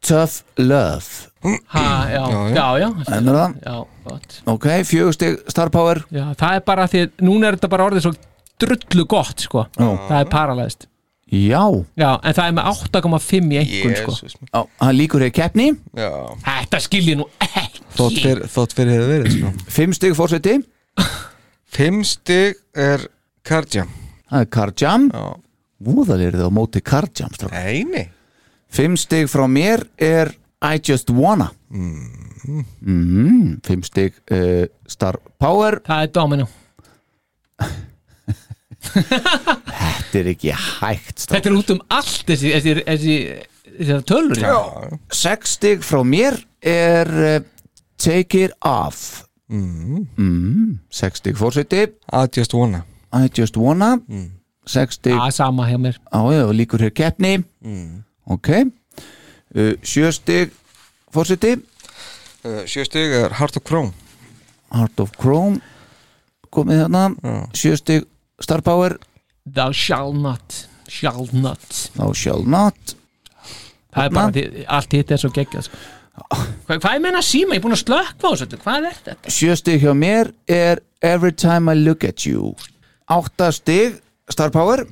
Tough Love.
Ha, já, já, já,
Ennur það?
já, gott.
Ok, fjögur stig Star Power.
Já, það er bara því, að núna er þetta bara orðið svo drullu gott, sko. Það er paralæst
Já,
já, en það er með 8,5 í einhvern, sko.
Jésús minn.
á, hann líkur hér keppni.
Já,
þetta skilji nú ekki.
þótt fyrir, þótt fyrir hefur verið sko.
Fimm stig fórseti
Fimm stig er Karjam
Það er Karjam
Já,
Vúðalir þið á móti Karjam strákar.
nei, nei
Fimm stig frá mér er I Just Wanna. Mm. Fimm stig uh, Star Power.
Það er domino.
Þetta er ekki hægt strákar.
þetta er út um allt þessi, þessi, þessi, þessi tölur já.
Sex stig frá mér er uh, Take It Off. Mm. Sex stig fórseti
I just wanna.
I Just Wanna. Sex stig.
Að sama hjá mér.
Á já, og líkur hér keppni ok. Uh, sjö stig fórseti
uh, Sjö stig er Heart of Chrome.
Heart of Chrome. Komið þarna sjö stig Star Power.
Thou shall not shall not.
Thou shall not.
Það er bara, allt hitt er svo geggjað sko. hvað, hvað er meina síma, ég er búin að slökka á þessu hvað er þetta?
sjö stig hjá mér er Every Time I Look At You. Átta stig Star Power.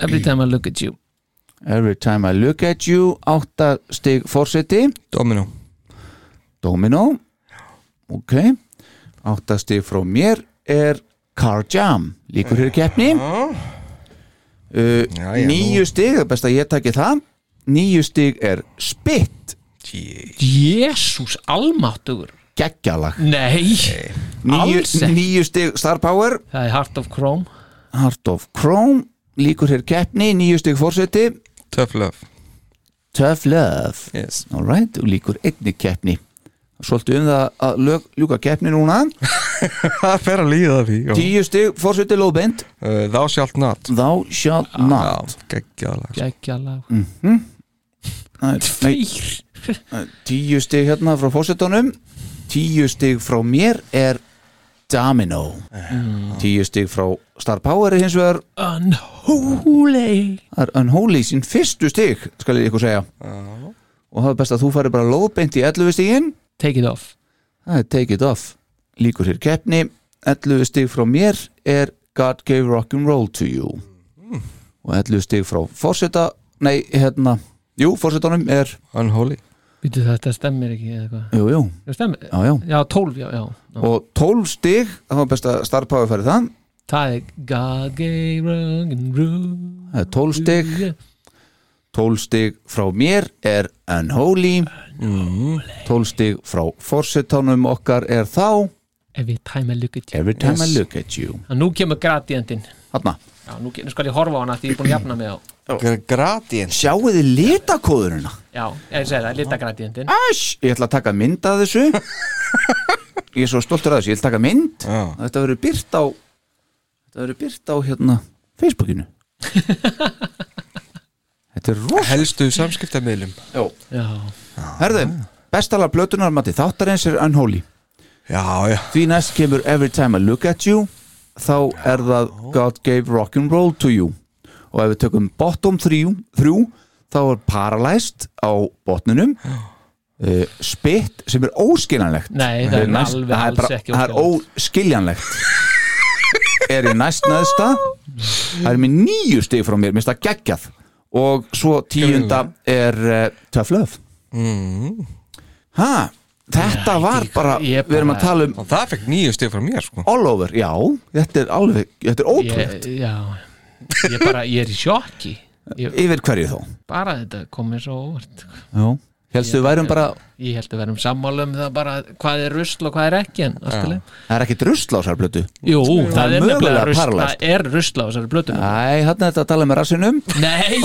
Every time I look at you
Every Time I Look At You átta stig fórseti
Domino.
Domino. Ok. Átta stig frá mér er Car Jam. Líkur hér keppni. Uh, níu stig, er best að ég taki það. Níu stig er Spit.
Jésús almáttugur.
Geggjalag.
Nei,
níu,
alls ekki.
níu stig Star Power.
Það er Heart of Chrome.
Heart of Chrome. Líkur hér keppni, níu stig fórseti
Tough Love.
Tough Love.
Yes.
alright, og líkur einni keppni. Svolítið um það að lög, ljúka keppni núna.
Það fer að líða því já.
tíu stig fórseti lóðbeint.
Uh, Thou shalt not.
Thou shall not.
Já, geggjaðlega
geggjalag
Nei, nei,
Fýr
tíu stig hérna frá fórsetunum tíu stig frá mér er Domino. Tíu stig frá Star Power er hins vegar.
Unholy.
Það er Unholy sín fyrstu stig skal ég ykkur segja. Og það er best að þú færi bara lóðbeint í 11 stigin.
Take it off.
Það er Take It Off. Líkur hér keppni. 11 stig frá mér er God Gave Rock'n'Roll to You. Og 11 stig frá fórseta nei, hérna, jú, fórsetunum er
Unholy
Býtu þetta stemmir ekki eða eitthvað?
Jú, jú,
Það stemmir?
Já, já.
Já, 12, já, já. Já.
og 12 stig, það var best að Star Power færi það?
Það er God gave rock and roll
það er 12 stig. 12 stig frá mér er Unholy. 12 stig frá fórsetunum okkar er þá
Every time I look at you.
Every time I
Yes.
look at you.
Og nú kemur gradientinn.
Þarna,
Já, nú, nú skal ég horfa á hana því ég er búin að jafna mig á
Gradient
sjáu þið litakóðurina?
Já, ég segi það, lita gradientinn
Æsj, ég ætla að taka mynd af þessu. Ég er svo stoltur af þessu, ég ætla að taka mynd.
Já.
Þetta verður byrt á Þetta verður byrt á hérna Facebookinu. Þetta er rosa
Helstu samskiptamiðlum.
Já.
Já,
Herðu, bestalega plötunar mati þáttarins er Unholy.
Já, já.
Því næst kemur Every Time I Look At You Þá er það God Gave Rock'n'Roll to You. Og ef við tökum bottom 3 þrjú, Þá er Paralyzed á botninum. Uh, Spit sem er óskiljanlegt.
Nei, það er
næst-
alveg
það er
alls
bara-
ekki
Það er óskiljanlegt. Er í næst neðsta? Það er með nýju stig frá mér Mista geggjað. Og svo tíunda er uh, Tough Love.
Mm.
Ha, þetta var bara
ég
Við erum að tala um
það fekk nýju stig frá mér sko.
All over, já, þetta er alveg þetta er ótrúlegt,
ég, Já, ég bara, ég er í sjokki. Ég,
yfir hverju þó
Bara þetta komið svo óvart
já. Helstu við værum bara
Ég held að verðum sammála um það bara hvað er rusl og hvað er ekki en allt í lagi.
það er ekki drusl á þessar blötu
Jú, það,
er
er
mögulega
nefnilega rusl. Það er rusl á þessari blötu
Æ, hann er þetta að tala með rassinum.
Nei,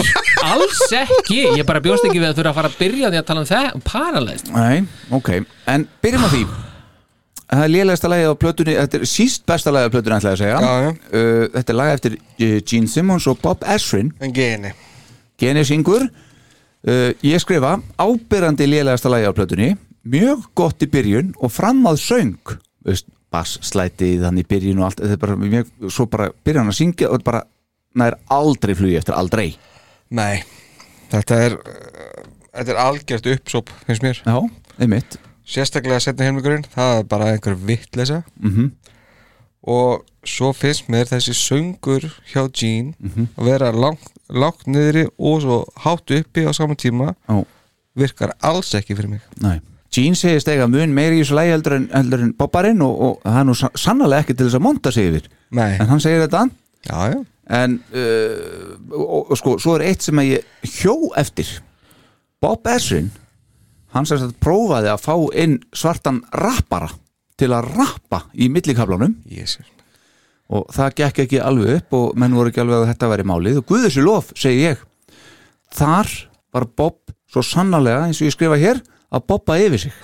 alls ekki. Ég bara bjóst ekki við að þurfa að fara að byrja því að tala um það um paralyzed
Nei, ok, en byrjum á því. Það er lélegasta lagið á plötunni Þetta er síst besta lagið á plötunni ætla ég að segja.
Já, já.
Uh, Þetta er lagið eftir uh, Gene Simmons og Bob
geni
Geni syngur uh, Ég skrifa ábyrrandi lélegasta lagið á plötunni Mjög gott í byrjun og fram að söng. Veist, bassslæti þannig í byrjun og allt þetta er bara, mjög, svo bara byrja hann að syngja og þetta bara nær aldrei flugi eftir aldrei.
Nei, þetta er þetta er algjört uppsóp finnst mér,
Já, einmitt.
Sérstaklega setna helmingurinn, það er bara einhver vittleysa
mm
og svo finnst mér þessi söngur hjá Gene
Mhm.
að vera langt, langt niðri og svo hátt uppi á saman tíma
Já.
virkar alls ekki fyrir mig.
Nei. Gene segist eiga mun meiri í þessu lægi heldur en, heldur en Bobbarinn og, og það er nú sa- sannarlega ekki til þess að monta sig yfir.
Nei,
en hann segir þetta.
Já, já,
en uh, og, og sko, svo er eitt sem að ég hjó eftir. Bob Esrin hann sem sagt prófaði að fá inn svartan rappara til að rappa í millikaflanum.
Jésus
og það gekk ekki alveg upp og menn voru ekki alveg að þetta væri málið. Og guð þessu lof, segi ég þar var Bob svo sannarlega eins og ég skrifa hér að Bobba yfir sig.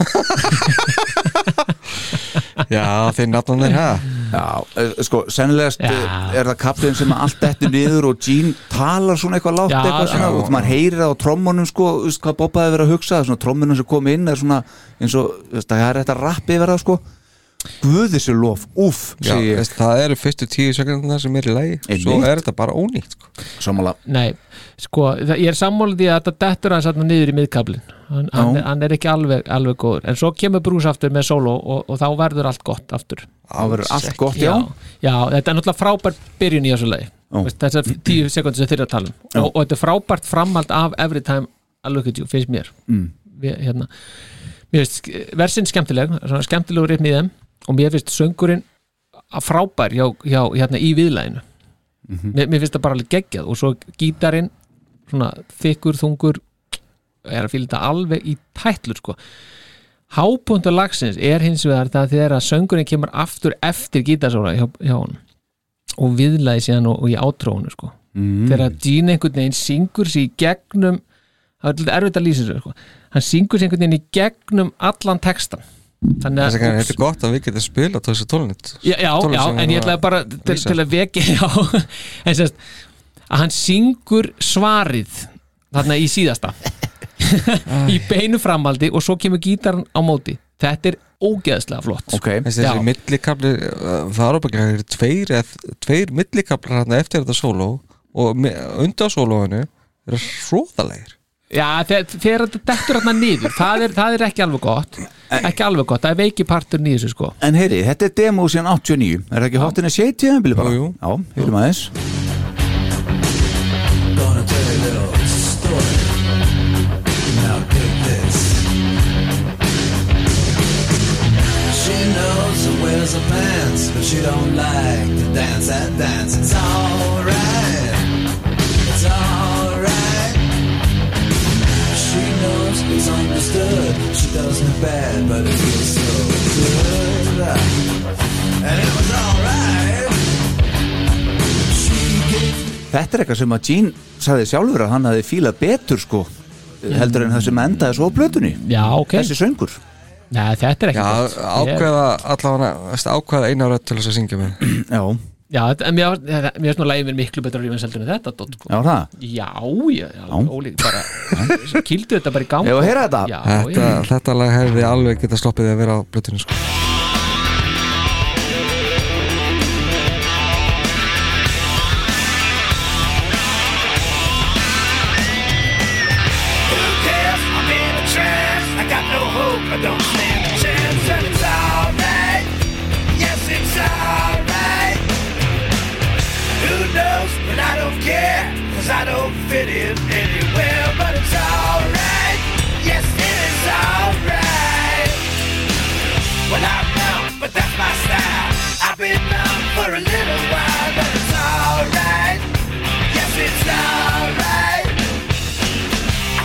Já, þeir þeir ha?
Já, eh, sko, sennilegast
Já.
eh, er það kaplinn sem allt dettur niður og Gene talar svona eitthvað látt
Já,
eitthvað svona, og maður heyrir það á trommunum sko, þú veist hvað Bobba hefur verið að hugsa svona trommunum sem kom inn er svona eins og, það er þetta rappi yfir það sko Guð þessu lof, úff,
Já,
segi ég.
Veist, það eru fyrstu tíu sekundina sem er í lagi
Einmitt.
svo er þetta bara ónýtt sko.
Sammála,
Nei, sko, það, ég er sammálið því að þetta dettur hans þarna niður í miðkablin hann, hann,
Já.
hann er ekki alveg, alveg góður. En svo kemur Bruce aftur með solo og, og þá verður allt gott aftur.
Það verður allt gott, já,
já, þetta er náttúrulega frábært byrjun í þessu lagi.
Já.
Veist, þessar tíu sekundir sem þeir eru að tala um.
Já.
og, og þetta er frábært framhald af Every Time I Look At You, finnst mér.
Mm.
Við, hérna, mér finnst versin skemmtileg svona skemmtilegur reyfn í þeim og mér finnst söngurinn frábær hjá, hjá hérna í viðlæginu
Mhm.
mér, mér finnst það bara alveg geggjað og svo gítarinn svona þykkur, þungur er að þetta alveg í tætlur sko hápuntur lagsins er hins vegar það þegar að söngurinn kemur aftur eftir gítarsóla hjá, hjá hann og viðlæði síðan og, og í átrónu sko
mm.
þegar að Gene einhvern veginn syngur sér í gegnum það er erfitt að lýsa sér sko. hann syngur sér einhvern veginn í gegnum allan textan þannig að
þetta er gott að við getum spila þessu tónlít
já, já, já, en ég ætlaði bara til, til að vekja já, en sérst að hann syngur svarið þarna í síðasta. Í beinu framaldi og svo kemur gítarn á móti. Þetta er ógeðslega flott.
Ok,
þessi
Já.
millikabli uh, það er ábygglega það eru tveir, tveir millikablar hérna eftir þetta sóló og undan sólóinu eru hróðalegir
Já, þegar, þetta dettur hérna niður það er, það er ekki alveg gott ekki alveg gott, það er veiki partur nýðis sko.
en heyri, þetta er demo síðan 89 er það ekki tíðanbili bara?
Jú, jú.
Já, heyrum aðeins.
She knows she wears her pants, but she don't like to dance that dance. It's alright. It's understood. She does me bad, but it feels so good. And it was alright.
Þetta er eitthvað sem að Gene sagði sjálfur að hann hafi fílað betur sko heldur en það sem endaði svo á blötunni
Já, ok,
þessi söngur
Nei, þetta er ekki
já,
gott Ég-
ákveða allavega, ákveða eina rödd til þess að syngja með
Já,
Já, en mér mér finnst nú lægið mér miklu betra rífins heldur en þetta dot, sko.
já það
Já, já, já, ólík bara Kildu þetta bara í gang
Ef að heyra þetta?
Já,
þetta,
já,
þetta lag hefði alveg geta sloppið að vera á blötinu sko.
A little while. But it's alright. Yes, it's alright. I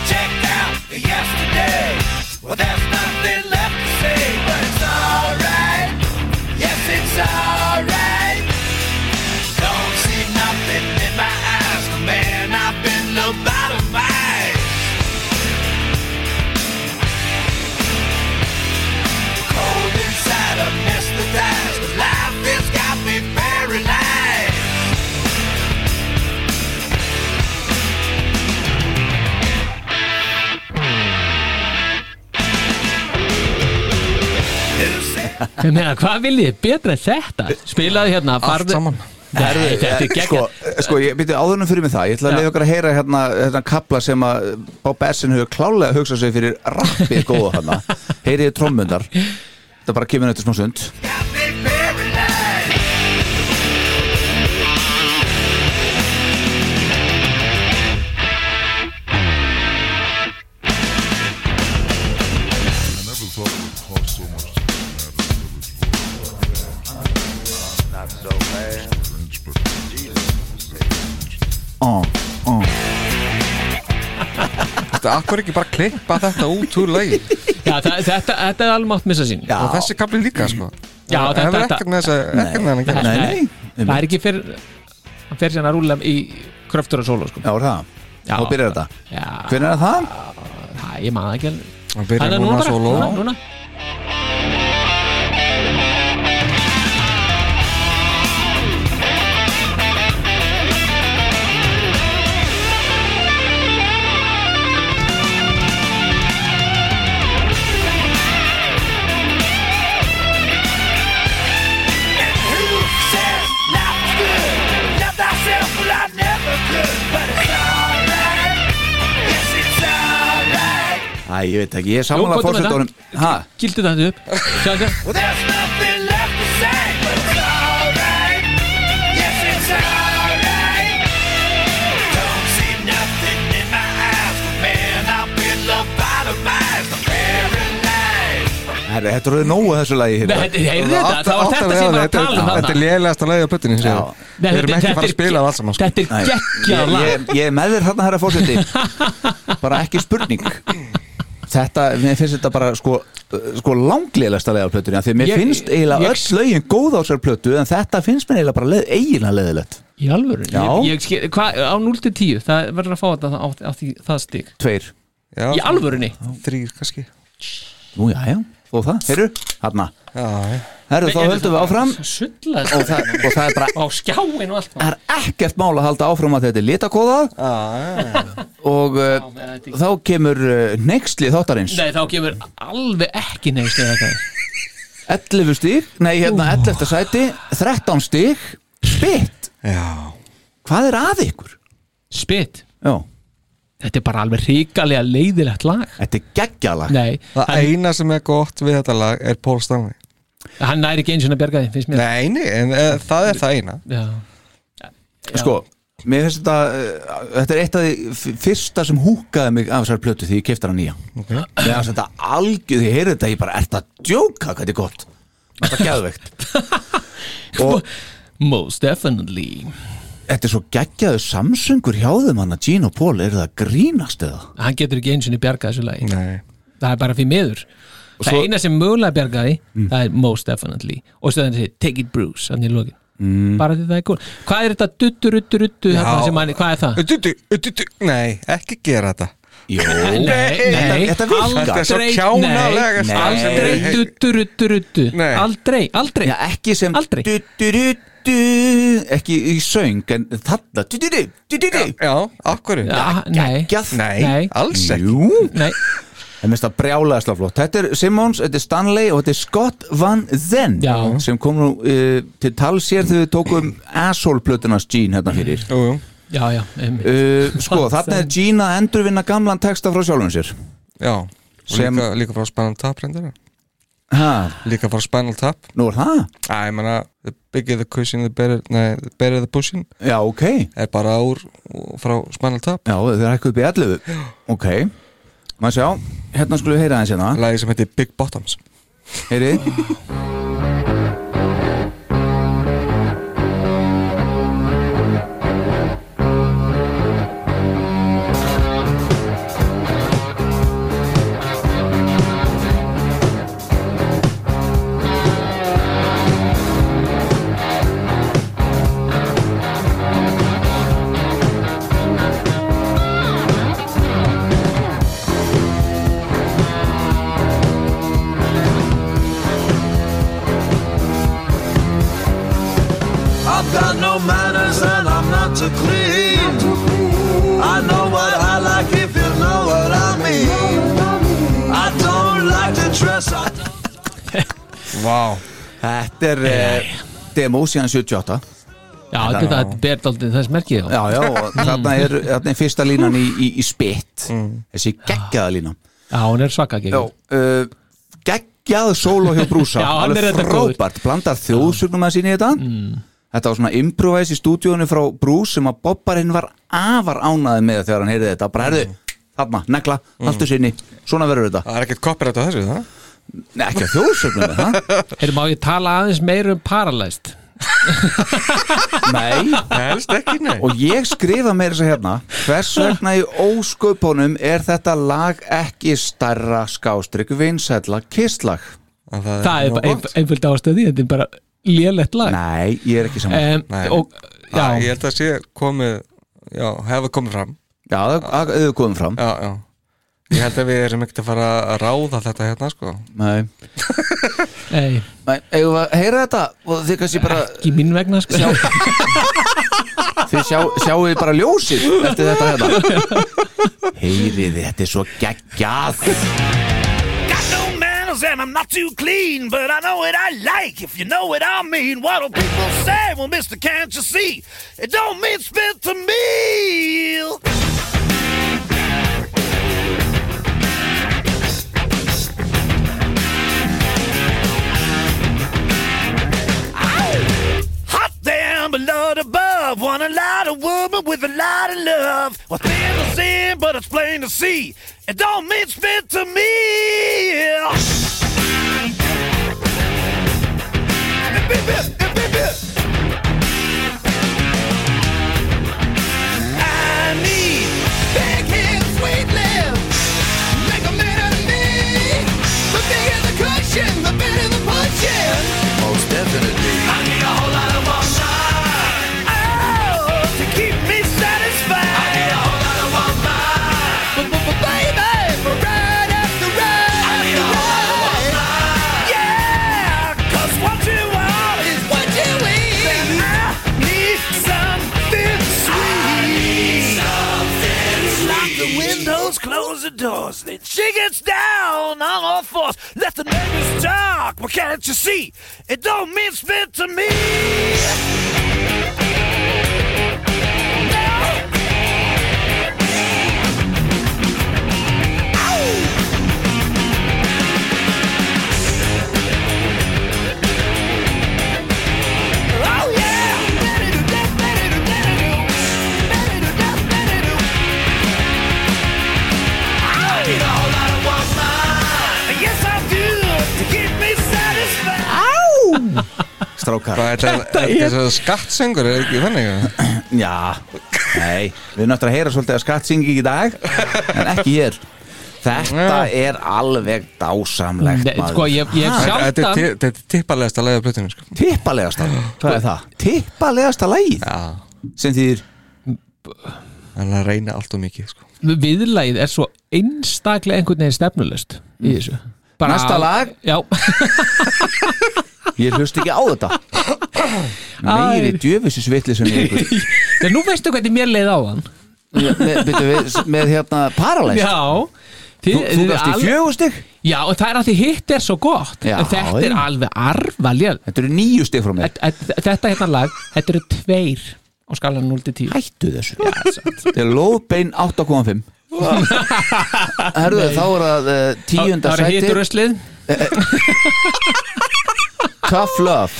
out yesterday. Well, there's
meina, hvað viljið betra en þetta? Spilaði hérna,
Allt
farðu
saman.
Nei, þetta er
sko,
geggjað.
sko, ég byrja áðurnum fyrir mig það. Ég ætla að
Já.
leiða okkar að heyra hérna, hérna kapla sem að Bob Essin hefur klálega hugsað sig fyrir rappið góða hana Heyriði trommundar Það bara kemur eftir smá sund
Got
Þetta akkur ekki bara klippa þetta út úr lagi?
Já, þa- þetta, þetta er alveg mátt missa sín
Já.
Og þessi kapli líka sko.
Já,
Það
þetta-
hefur
þetta-
ekkert með þess að ekkert með hann að gera
Nei, nei,
Það er ekki fyrir hann fer sérna að rúla í kröftur og sólo sko.
Já, er það?
Já.
Þá byrjar þetta?
Já,
Hvernig er það?
það, ég maður ekki alveg.
Hann byrjar
að
núna
bara,
solo
núna, núna.
Æ, ég veit ekki, ég er samanlega
er
Hæ?
Gildi þetta upp.
Herri, Þetta er nógu þessu lagi
Nei, þetta- heyrðu þetta, það var þetta sem ég var að tala um
Þetta er
þarna.
lélegasta lagi á ég- Við erum ekki að fara að spila það alls saman sko.
Þetta er
Nei.
geggjað
ég,
lag.
ég, ég er með þér hérna herra fórseti Bara ekki spurning Þetta, mér finnst þetta bara sko, sko langlegasta leið á plötunni af Því að mér
Ég-
finnst eiginlega
ég-
öll lögin góð á sér plötu En þetta finnst mér eiginlega bara leið, eiginlega leiðilegt
Í alvöru. Ég, hvað, á 0 til 10 Það verður að fá þetta á, á því, það stig.
Tveir.
Já,
Í alvörunni?
Þrýr kannski.
Nú já, já, þó það, heyrðu, hérna
Já, já
Herru, þá höldum við áfram.
Sulla
og það, og það er bara
Á skjáin og allt
Það. Er ekkert mál að halda áfram að þetta er litakóða. Og uh,
þetta
þá kemur uh, nexli þáttarins.
Nei, þá kemur alveg ekki eða hvað
11 stík, nei hérna 11. sæti 13 stík spitt,
Já.
Hvað er að ykkur?
Spit.
Já,
Þetta er bara alveg ríkalega leiðilegt lag.
Þetta er geggjalag
Nei,
Það eina sem er gott við þetta lag er Paul Stanley
hann næri ekki eins og að bjarga því, finnst mér.
Nei, nei, en e, það er það eina.
Já,
sko, mér finnst þetta uh, þetta er eitt af því fyrsta sem húkaði mig af þessar plötu því ég kefti hana nýja. Okay. mér finnst þetta algjör, því ég heyrði þetta ég bara, ert að djóka, hvað þetta er gott? Þetta er geðveikt. Og
most definitely.
Þetta er svo geggjaðu samsöngur hjá þeim hann að Gene og Paul, eru það að grínast eða?
Hann getur ekki eins og bjarga þessu lagi.
Nei.
Það er bara fyrir miður Það
svo-
eina sem mögulega bjargaði Það er most definitely Og svo þannig að take it Bruce mm. Bara því það er góð Hvað er þetta duttu, ruttu, ruttu Hvað er það?
Ututu, ututu, nei, ekki gera þetta
Jó,
Nei, nei,
þetta
er svo
aldrei-
kjánalega
nei,
Nei.
Aldrei duttu, ruttu, ruttu
Nei.
Aldrei, aldrei
Já, ekki sem
Aldrei.
du, du, du, du, ekki í söng en þarna du, du, du, du, du, du.
Já, akkur
Já, Nei,
Geggjað.
Nei,
Nei.
alls ekki
Jú,
nei
það minnst að brjálega slaflótt Þetta er Simmons, þetta er Stanley og þetta er Scott Van Zen
Já.
sem kom nú uh, til tals hér þegar við tókum Asshole plötunars Gene hérna fyrir.
Jú, jú,
Já, já, einmitt.
uh, Sko, þarna er Gene að endurvinna gamlan texta frá sjálfum sér.
Já
Sem-
líka, líka frá Spinal Tap reyndar.
Ha,
Líka frá Spinal Tap.
Nú er það?
Æ, ég menna, the bigger the cushion, the better Nei, the better the pushing.
Já, ok.
Er bara úr, frá Spinal Tap.
Já, þeir hækkuð upp í 11 Ok, maður sjá? Hérna skulum við heyra aðeins hérna.
Lagi sem heitir Big Bottoms.
Heyrið
Vá.
Þetta er uh, demo síðan 78
Já, þetta þetta ber daldið þess merkið já.
Já, og þarna er, þarna er fyrsta línan í, í, í spitt Þessi geggjaða lína.
Já, hún er svaka
Já, uh, geggjað sóló hjá Brúsa.
Já, hann er þetta góður.
frábært, blandar þjóðsugnum að síni þetta. Þetta var svona improvise í stúdíónu frá Brús sem að Bobbarinn var afar ánaði með þegar hann heyrði þetta. Bara herði, þarna, negla, haltu sinni. Svona verður þetta,
Það er ekkert copyright á þessu, það?
Nei, ekki að þjóðsugnum það?
Heyrðu, má ég tala aðeins meir um Paralyzed?
Nei,
Helst ekki, nei.
Og ég skrifa meira þess að hérna hvers vegna í ósköpunum er þetta lag ekki starra skástrygg vinsætla kistlag?
Það er bara ein- einföld ástöði Þetta er bara lélegt lag.
Nei, ég er ekki saman
um,
Nei.
Og,
já, ég held að sé komið Já, hefur komið fram.
Já, það það- þau komum fram.
Já, já Ég held að við erum ekkert að fara að ráða þetta hérna, sko
Nei,
ei,
Nei eigum við að heyra þetta og þið kannski bara
ekki mín vegna sko.
sjá Þið sjá, sjáu þið bara ljósið eftir þetta hérna Heyrið, þetta er svo geggjað
Got no manners and I'm not too clean, but I know what I like, if you know what I mean. What'll people say? Well, mister, can't you see? It don't mean spit to me. Damn, below above. Want a lot of woman with a lot of love. Well, thin to sin, but it's plain to see. It don't mean spit to me. I close the doors. Then she gets down on all fours. Let the neighbors talk. Well, can't you see? It don't mean spit to me.
Strákar.
Hvað, þetta er, er þetta svo skattsöngur, er ekki þannig? eða?
Já, nei, við erum náttúrulega að heyra svolítið að skattsingi í dag en ekki hér Þetta er alveg dásamlegt
Nei, sko, ég, ég
Ha?
Þetta er,
sjaldan
ti- þetta er tippalegast að leiða plötinu, sko.
Tippalegasta, hvað er það? Tippalegasta lagið?
Já,
sem þýðir?
En að reyna allt og mikið, sko.
Viðlagið er svo einstaklega einhvern veginn stefnulust í þessu. Bara
Næsta lag?
Já,
Ég hlust ekki á þetta. Meiri sem ég ykkur
þegar nú veistu hvernig mér leið á hann.
Með, byrju, við, með hérna Paralyzed.
Já.
Þú,
Þið,
þú
þið
gafst í
alveg-
fjögustig
Já, og það er að því hitt er svo gott.
Já,
en þetta er
já.
alveg arvaljál
Þetta eru níu stig frá mér.
Þetta hérna lag, þetta eru tveir á skalan 0 til 10
Hættu þessu.
Já.
Þetta er lóðbein 8.5 Herðu, þá er það uh, tíunda
Það er
sæti.
hittur öslið
Tough Love.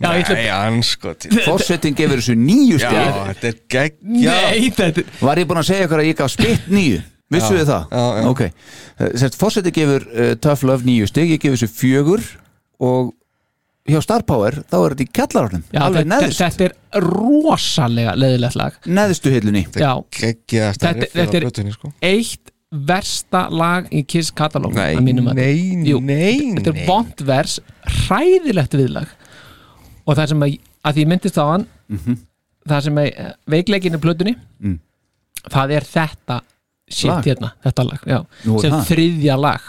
Já,
Nei, anskoti
Fossetting gefur þessu níu
Já,
stig
þetta er geggja
Nei, þetta
Var ég búinn að segja ykkur að ég gaf spitt níu? Vissu
Já,
þið það?
já, já.
Ok, Sest, Fossetting gefur uh, Tough Love níu stig Ég gefur þessu fjögur Og hjá Star Power þá er þetta í kjallararnum
Já,
Alveg
þetta,
neðst.
þetta er rosalega leðilegt lag.
Neðstu hillunni
Já,
Geggja
Þetta- þetta
fyrir
er-
sko.
eitt versta lag í Kiss katalóg
Nei, nei,
Jú,
nei,
Þetta er vond vers, hræðilegt viðlag. Og það sem að, að því ég myndist á hann það sem að veikleikin í plötunni
Mm.
það er þetta shit hérna, þetta lag já,
Nú
sem
það.
þriðja lag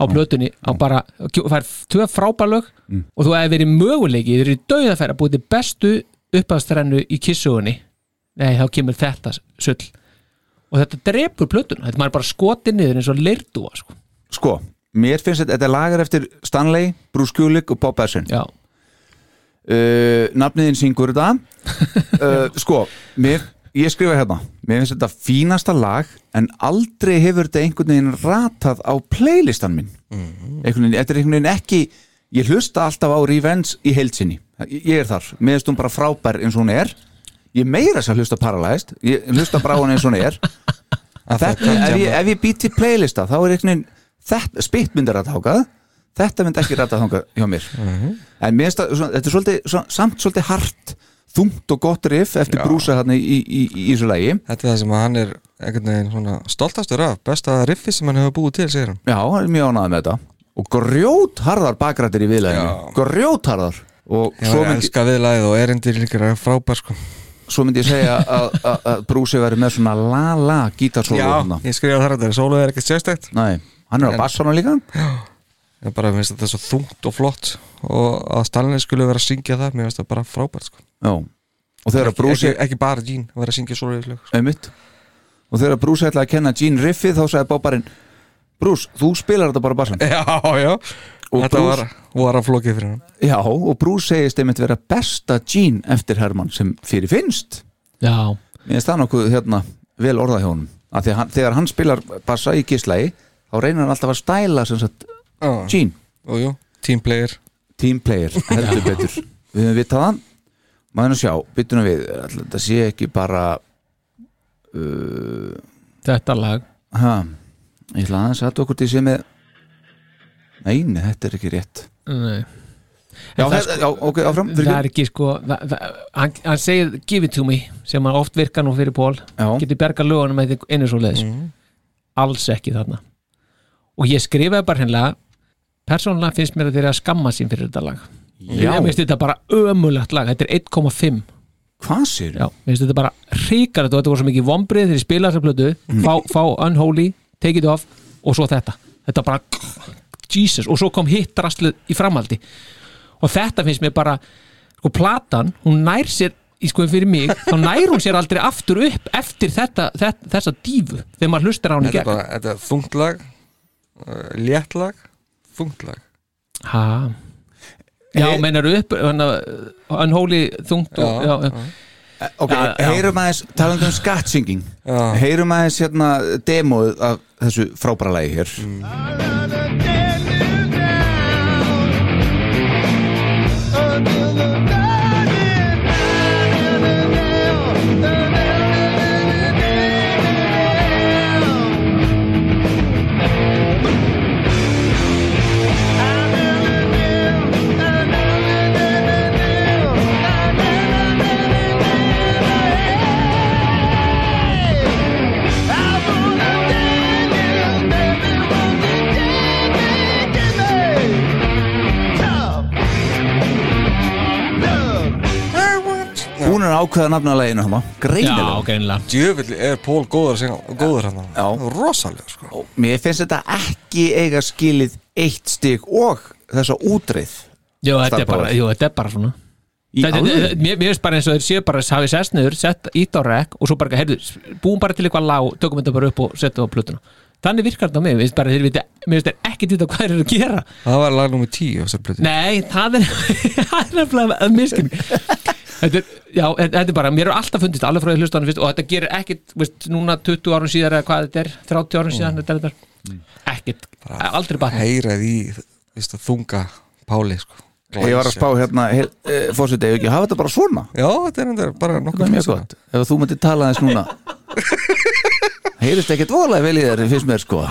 á plötunni á bara, það er tvö frábælög
Mm.
og þú hefur verið möguleiki þeir eru dauðafæra búið bestu uppafstrennu í kissugunni nei, þá kemur þetta sull og þetta drepur plötuna, þetta er bara skotið niður eins og leirdúa sko.
Sko, mér finnst þetta, þetta er lagar eftir Stanley, Bruce Kulick og Bob Essin
já,
uh, nafniðin syngur þetta. Uh, sko, mér, ég skrifa hérna. Mér finnst þetta fínasta lag en aldrei hefur þetta einhvern veginn ratað á playlistan minn. Einhvern veginn, þetta er einhvern veginn ekki ég hlusta alltaf á Revenge í heilsinni ég, ég er þar, mér finnst hún bara frábær eins og hún er ég meira þess að hlusta Paralyzed. Ég hlusta hún eins og hún er. Þetta, ef, ég, ef ég být til playlista þá er einhvern veginn þetta, spitt myndir að tákað þetta myndi ekki ræta þangað hjá mér. En mér finnst svona- þetta er svolítið, samt svolítið hart, þungt og gott riff eftir
Já.
brúsa hérna í, í, í, þessu lagi.
Þetta er það sem að hann er stoltastur af besta riffi sem hann hefur búið til, hann.
Já, hann er mjög ánægð með þetta. Og grjótharðar bakrættir í viðlæðinu grjótharðar. Og
Ég
svo
var
myndi,
elska viðlæðið og erindir líka frábær sko
svo myndi ég segja að, að, að brúsi væri með svona la-la gítarsólu hérna.
ég skrifa þar að þetta, sólu er ekkert sérstætt
Nei, hann er á bassana líka.
Ég bara finnst þetta svo þungt og flott og að Stanley skulle vera að syngja það mér finnst það bara frábært sko.
Já, og þegar brúsi
ekki, ekki bara Gene að vera að syngja svo sko.
og þegar Bruce ætlaði að kenna Gene riffið þá sagði Bobbarinn Bruce, þú spilar þetta bara bassan
Já, já
Og
Þetta
Bruce-
var, var að flókið fyrir hann.
Já, og Bruce segist einmitt vera besta Gene eftir Herman sem fyrir finnst.
Já,
Mér finnst það nokkuð hérna vel orðað hjá hann, þegar hann spilar bassa í gíslagi þá reynir hann alltaf að stæla sem sagt
ah.
Gene,
Og jú, teamplayer
team player, heldur betur. Við höfum vitað það Maður að sjá, byttunum við, þetta sé ekki bara uh,
þetta lag.
Ha, ég ætla aðeins að okkur til sé með Nei, nei, þetta er ekki rétt.
Nei.
Já,
það
þetta, já ok, áfram
það er ekki sko það, það, hann, hann segir give it to me sem hann oft virkar nú fyrir Pól getur berga lögunum með einu svo leðis alls ekki þarna. Og ég skrifaði bara hennilega persónulega finnst mér að þeir að skamma sín fyrir þetta lag.
Já.
ég finnst þetta bara ömulegt lag þetta er 1,5
Hvað sér?
Já, mér finnst þetta bara ríkar þetta voru svo mikið vombrið þegar ég spilaði þessa plötu.
Mm.
fá, fá Unholy, Take It Off og svo þetta, þetta bara Jesus, og svo kom hitt rastlið í framhaldi. Og þetta finnst mér bara sko platan, hún nær sér í sko fyrir mig, þá nær hún sér aldrei aftur upp eftir þetta, þetta þessa dífu þegar maður hlustar á hann í
Þetta er
gegn.
þetta er þungt lag uh, létt lag, þungt lag.
Ha. Já, meinar upp hana, Unholy þungt og, já, já, Já, já.
heyrum aðeins, talandi um skattsinging. Heyrum aðeins hérna demóð af þessu frábæra lagi hér. Hún ákveða nafna leginu hann
já,
Greinilega
greinilega.
Djöfull er Pól góður að segja góður hann
Já.
Rosalega sko.
Mér finnst þetta ekki eiga skilið eitt stig og þessa útreið.
Jú, þetta er bara,
Power.
jú, þetta er bara svona.
Í
Þetta-
alvöru?
þetta- Mér mér finnst bara eins og þeir séu bara hafi sest niður, sett ít á rek og svo bara, heyrðu, búum bara til eitthvað lag tökum þetta bara upp og setja á plötuna. Þannig virkar þetta á mig, mér finnst bara, þeir vita mér finnst þeir ekki vita hvað þeir eru að gera.
Það var lag nummer 10 á þessar plötu.
Nei, það er það er nefnilega að miskin Þetta er, já, þetta er bara, mér er alltaf fundist alveg frá því hlustanum fyrst og þetta gerir ekkit veist, núna 20 árum síðar eða hvað þetta er 30 árum síðan, þetta er þetta. Ekkit, aldrei bara
Heyrað í að þunga Páli sko.
Ég var að spá hérna e, Fórseti, ef ekki hafa þetta bara svona?
Já, þetta er endur bara
Það
nokkuð
er mjög gott. Ef þú myndir tala aðeins núna. Heyrist ekkert voðalega vel í þér finnst mér sko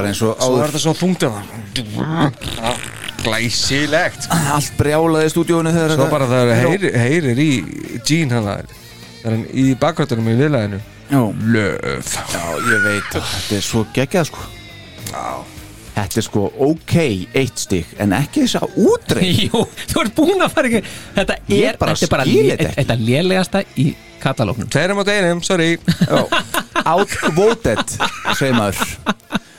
bara eins og
Svo er
áður
þetta svo þungt af Glæsilegt.
Allt brjálaði í stúdíónu þegar
Svo bara það heyrir, heyrir í Gene hann það er hann í bakgröndunum í viðlæðinu
Já,
Löf.
Já, ég veit. Að þetta er svo geggjað sko. Þetta er sko ok, eitt stig en ekki þess að útreik
Jú, þú ert búin að fara ekki Þetta er,
bara
þetta er bara lé-
þetta
er lélegasta í katalóknum
Tverum á deginum, sorry.
Outvoted, segir maður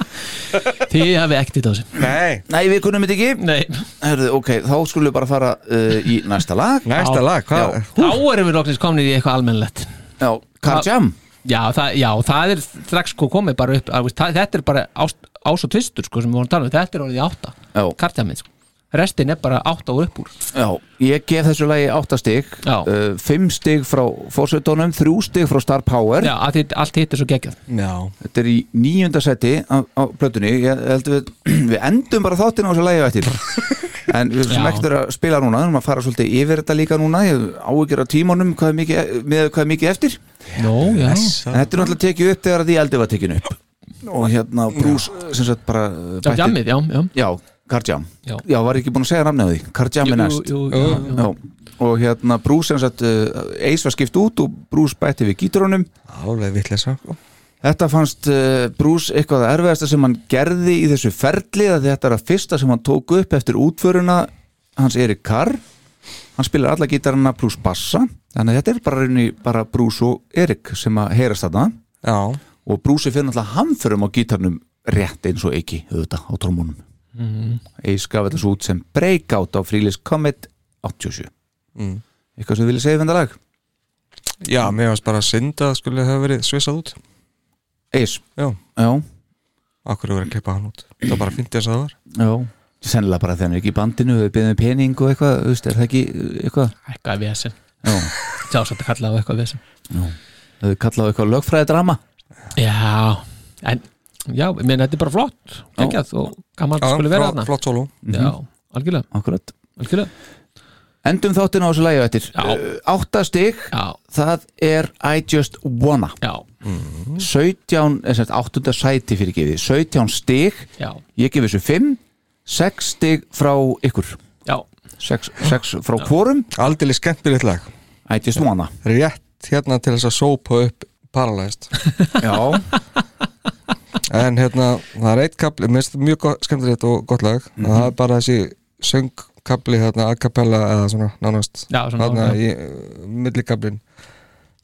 Þið hafið ekkert á þessu
Nei,
Nei, við kunnum þetta ekki.
Nei,
Herðu, ok, þá skulum við bara fara uh, í næsta lag.
Næsta
Já.
lag, hvað?
Já.
þá erum við loksins komin í eitthvað almennlegt
Já, Karjam
Já, það, já, það er strax sko komið bara upp að, veist, það, Þetta er bara ás, ás og tvistur sko, sem við vorum að tala um, þetta er orðið í átta.
Já.
Kartjamið, sko Restin er bara átta og upp úr.
Já, ég gef þessu lagi 8 stig
Já.
uh, 5 stig frá fórsveitunum 3 stig frá Star Power.
Já, að þið, allt hitt er svo geggjað.
Já,
Þetta er í nýjunda seti á, á plötunni. Við, við endum bara þáttina á þessu lagi eftir. En við sem
Já.
ekkert er að spila núna Við erum að fara svolítið yfir þetta líka núna. Ég áhyggjur á tímanum hvað er mikið, með hvað er mikið eftir.
Nó, já,
En þetta er náttúrulega tekið upp þegar því eldi var tekið upp. Og hérna Bruce sem sagt bara uh,
já, jammið, já, já.
Já, Karjam
Já.
Já, var ég ekki búin að segja nafnið á því? Karjam er næst.
jú, jú, jú,
og hérna Bruce sem sagt uh, Ace var skipt út og Bruce bætti við gíturunum
alveg vitleisa
Þetta fannst uh, Bruce eitthvað að erfiðasta sem hann gerði í þessu ferli að þetta er að fyrsta sem hann tók upp eftir útföruna hans Erik Carr hann spilar alla gítarana pluss bassa þannig að þetta er bara, bara Bruce og Erik sem að heyrast þarna.
Já,
og Bruce fyrir náttúrulega hamförum á gítarnum rétt eins og ekki auðvitað á trómunum mm -hmm. Ace gaf þetta svo út sem breakout á Freelist Comet 87
Mm.
eitthvað sem við viljið segja um þetta lag?
Já, mér varst bara synd að skulle hafa verið svissað út.
Ace,
Já,
já,
akkur hefur verið að keppa hann út? Það var bara fyndið þess að það var.
Já. Sennilega bara þegar hann er ekki í bandinu við beðum pening og eitthvað, þú veist, er það ekki eitthvað,
Eitthvað vesen
já
Já, svo þetta kallaði á eitthvað vesen
þau kallaðu eitthvað lögfræði drama
Já, en Já, ég meina þetta er bara flott. Geggjað og gaman að skuli vera þarna.
flott solo
Já, algjörlega,
akkurat.
Algjörlega.
Endum þáttin á þessu lægi eftir.
Já.
Uh, átta stig,
Já,
það er I Just Wanna.
Já,
17, eða sagt, áttunda sæti fyrir gefið 17 stig,
já,
ég gefið þessu 5 6 stig frá ykkur.
Já.
6, 6 frá hvorum?
Aldrei skemmtilegt lag.
I Just Wanna.
Rétt hérna til þess að sópa upp Paralyzed
já,
En hérna, það er eitt kapli Mér finnst þetta mjög skemmtilegt og gott lag. Það er bara þessi söngkapli hérna, a cappella eða svona nánast
Já, svona,
Þarna
já.
í millikablin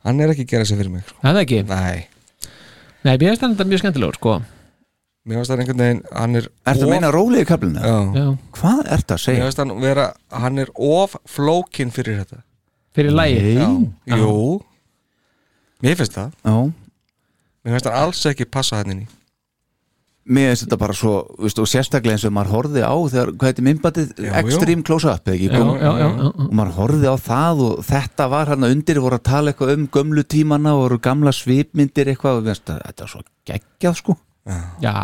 Hann er ekki að gera sig fyrir mig
Það er ekki,
Nei,
nei, mér finnst þetta mjög skemmtilegur sko.
Mér finnst það einhvern veginn Hann er
er það að meina rólegi kaplinu?
Já,
Já,
hvað er það að
mér
segja?
finnst hann vera Hann er of flókin fyrir þetta.
Fyrir lægi
Já,
Nei.
jú. Mér finnst það.
Já,
Mér finnst hann alls ekki passa hann inn í
mér finnst þetta bara svo veist, og sérstaklega eins og maður horfði á þegar, hvað heitir myndbatið,
Já,
Extreme Close-Up eða ekki,
Já, já, já,
og maður horfði á það og þetta var hann undir voru að tala eitthvað um gömlu tímana og voru gamla svipmyndir eitthvað og veist, þetta er svo geggjað sko.
Já,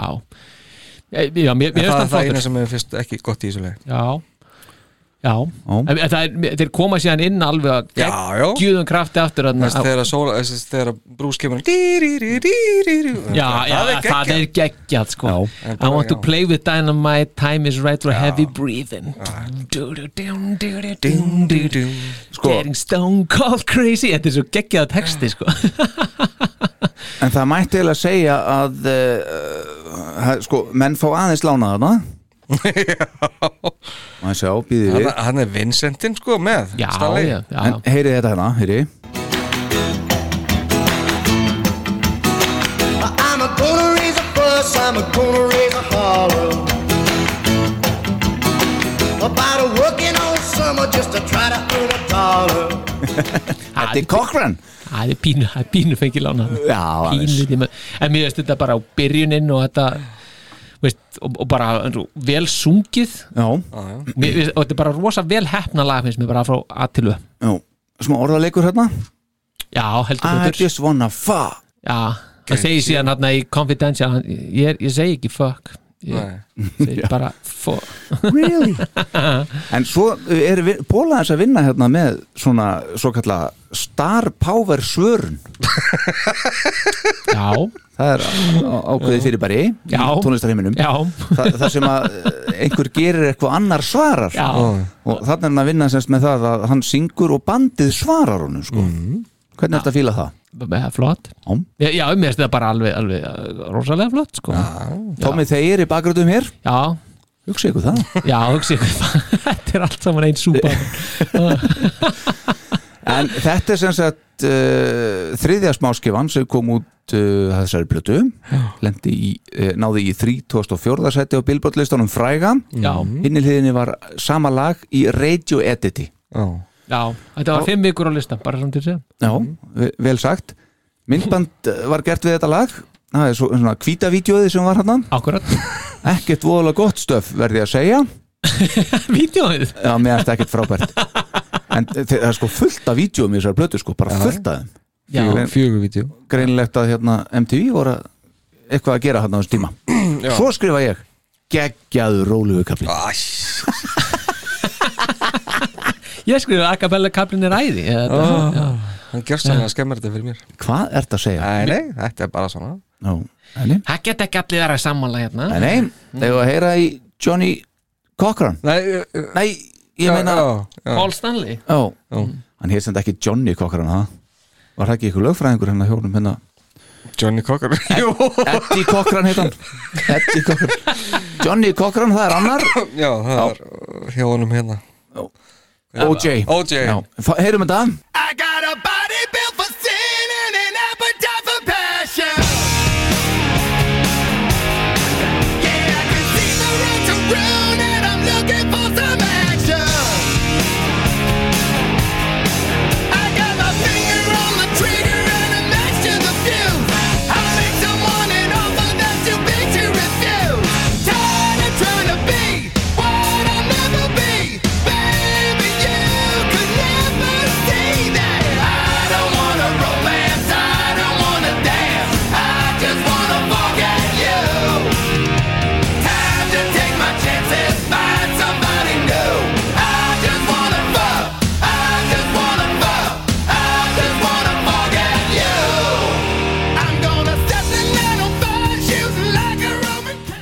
já mér, mér
það
finnst
er
það
það eina
flottur
sem mér finnst ekki gott í þessu leik
Já, já
Já.
En, er, þeir koma síðan inn alveg að geggjúðum krafti aftur
þegar, brús kemur.
Já,
það er geggjað.
I want to play with dynamite Time is right for heavy breathing. Getting stone cold crazy Þetta er svo geggjað texti sko
en það mætti segja að uh, uh, sko, menn fá aðeins lána þarna maður sjá, býði við?
Hann, hann er Vincentinn sko með
Já, já, já,
en heyrið þetta hérna, heyrið
I'm a gonna raise a fuss, I'm a gonna raise a holler. About a working all summer just to try to earn a dollar.
Þetta er Cochran
Það er pínu, það er pínu fengið lána
Já,
Pínu
aðeins.
En mér veist þetta bara á byrjunin og þetta veist, og, og bara vel sungið.
Já,
mér, veist, og þetta er bara rosa vel hefna lag finnst mér bara frá að til
já, smá orðaleikur hérna?
Já, heldur
I
betur
just wanna fuck.
Já, það segir síðan hérna í Confidential ég, er- ég segi ekki fuck. Ég
Nei.
segi bara fuck.
Really? En svo er Bóla þess að vinna hérna með svona svo kalla star power svörun.
Já,
það er ákveðið fyrirbæri í
Já.
tónlistarheiminum.
Já,
Þa, það sem að eh, einhver gerir eitthvað annar svarar.
Já,
og þannig er hann að vinna semst með það að hann syngur og bandið svarar honum sko. hvernig er þetta að fíla það?
er flott.
Já.
Já, mér finnst þetta bara alveg, alveg uh, rosalega flott sko.
Tómi þeir í bakgröðum hér.
Já,
hugsa ykkur það.
Já, hugsi ykkur það. Þetta er allt saman einn súpa
en þetta er sem sagt uh, þriðja smáskifan sem kom út uh, þessari blötu í, uh, náði í 34. seti á Billboard-listanum fræga
Já,
hinnilhiðinni var sama lag í radio editi
Já,
já, þetta var fimm vikur á lista bara samt til að segja.
Já, ve- vel sagt. Myndband eh, var gert við þetta lag. Það er svo, svona kvítavídeóði sem var hann
Akkurat,
ekkert voðalega gott stöf verði ég að segja.
Vídeóið?
Já, meðan þetta ekkert frábært en það er sko fullt af vídeóum í þessari blötu sko, bara fullt af þeim.
Já,
Fjögur-
fjögur vídeo
greinilegt að hérna, MTV voru að- eitthvað að gera hann á þessum tíma. Svo skrifa ég geggjaður rólugu kapli
ég skrifa að Acapella kaplin er æði þetta, já.
Hann gjörst hann að skemmar þetta fyrir mér.
Hvað ert að segja?
Nei, nei, þetta er bara svona.
Nei,
Það geta ekki allir að sammála hérna.
Nei, nei, þegar að heyra í Johnny Cochran?
Nei,
nei, ég
já,
meina
já, já.
Paul Stanley.
Já, hann hér sem ekki Johnny Cochran ha? Var það ekki ykkur lögfræðingur hérna hjónum hérna?
Johnny Cocker. Jú,
Eddie Cochran heit hann. Eddie Cochran Johnny Cochran, það er annar.
Já, það er uh, hjá honum hérna.
OJ. Já, Heyrum þetta.
I got a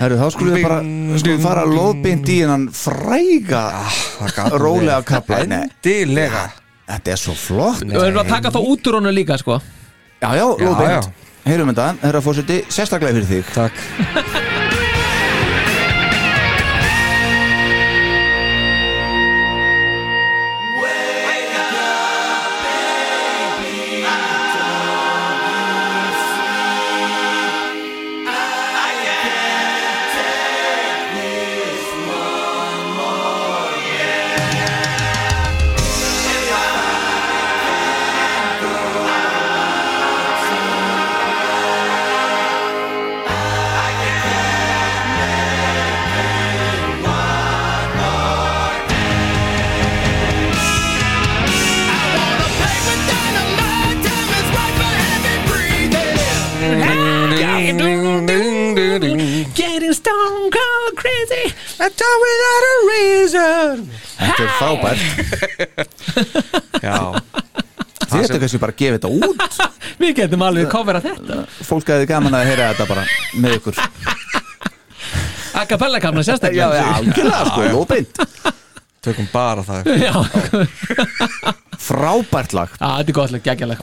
Herru, þá skulum við bara skulum við fara loðbind í hennan fræga rólega kapla.
Endilega.
Þetta er svo flott.
Við erum að taka þá út úr honum líka sko.
Já, já, loðbind Heyrum þetta, herra fórseti, sérstaklega fyrir þig.
Takk Þetta
er frábært.
Já,
Þið ættu kannski bara að gefa þetta út.
Við getum alveg kofera þetta.
Fólk hefði gaman að heyra þetta bara með ykkur.
Acapella
Já,
sérstaklega.
Já, algjörlega sko, loðbind
tökum bara það.
Já,
Frábært lag.
Já, þetta er gott lag, geggjalag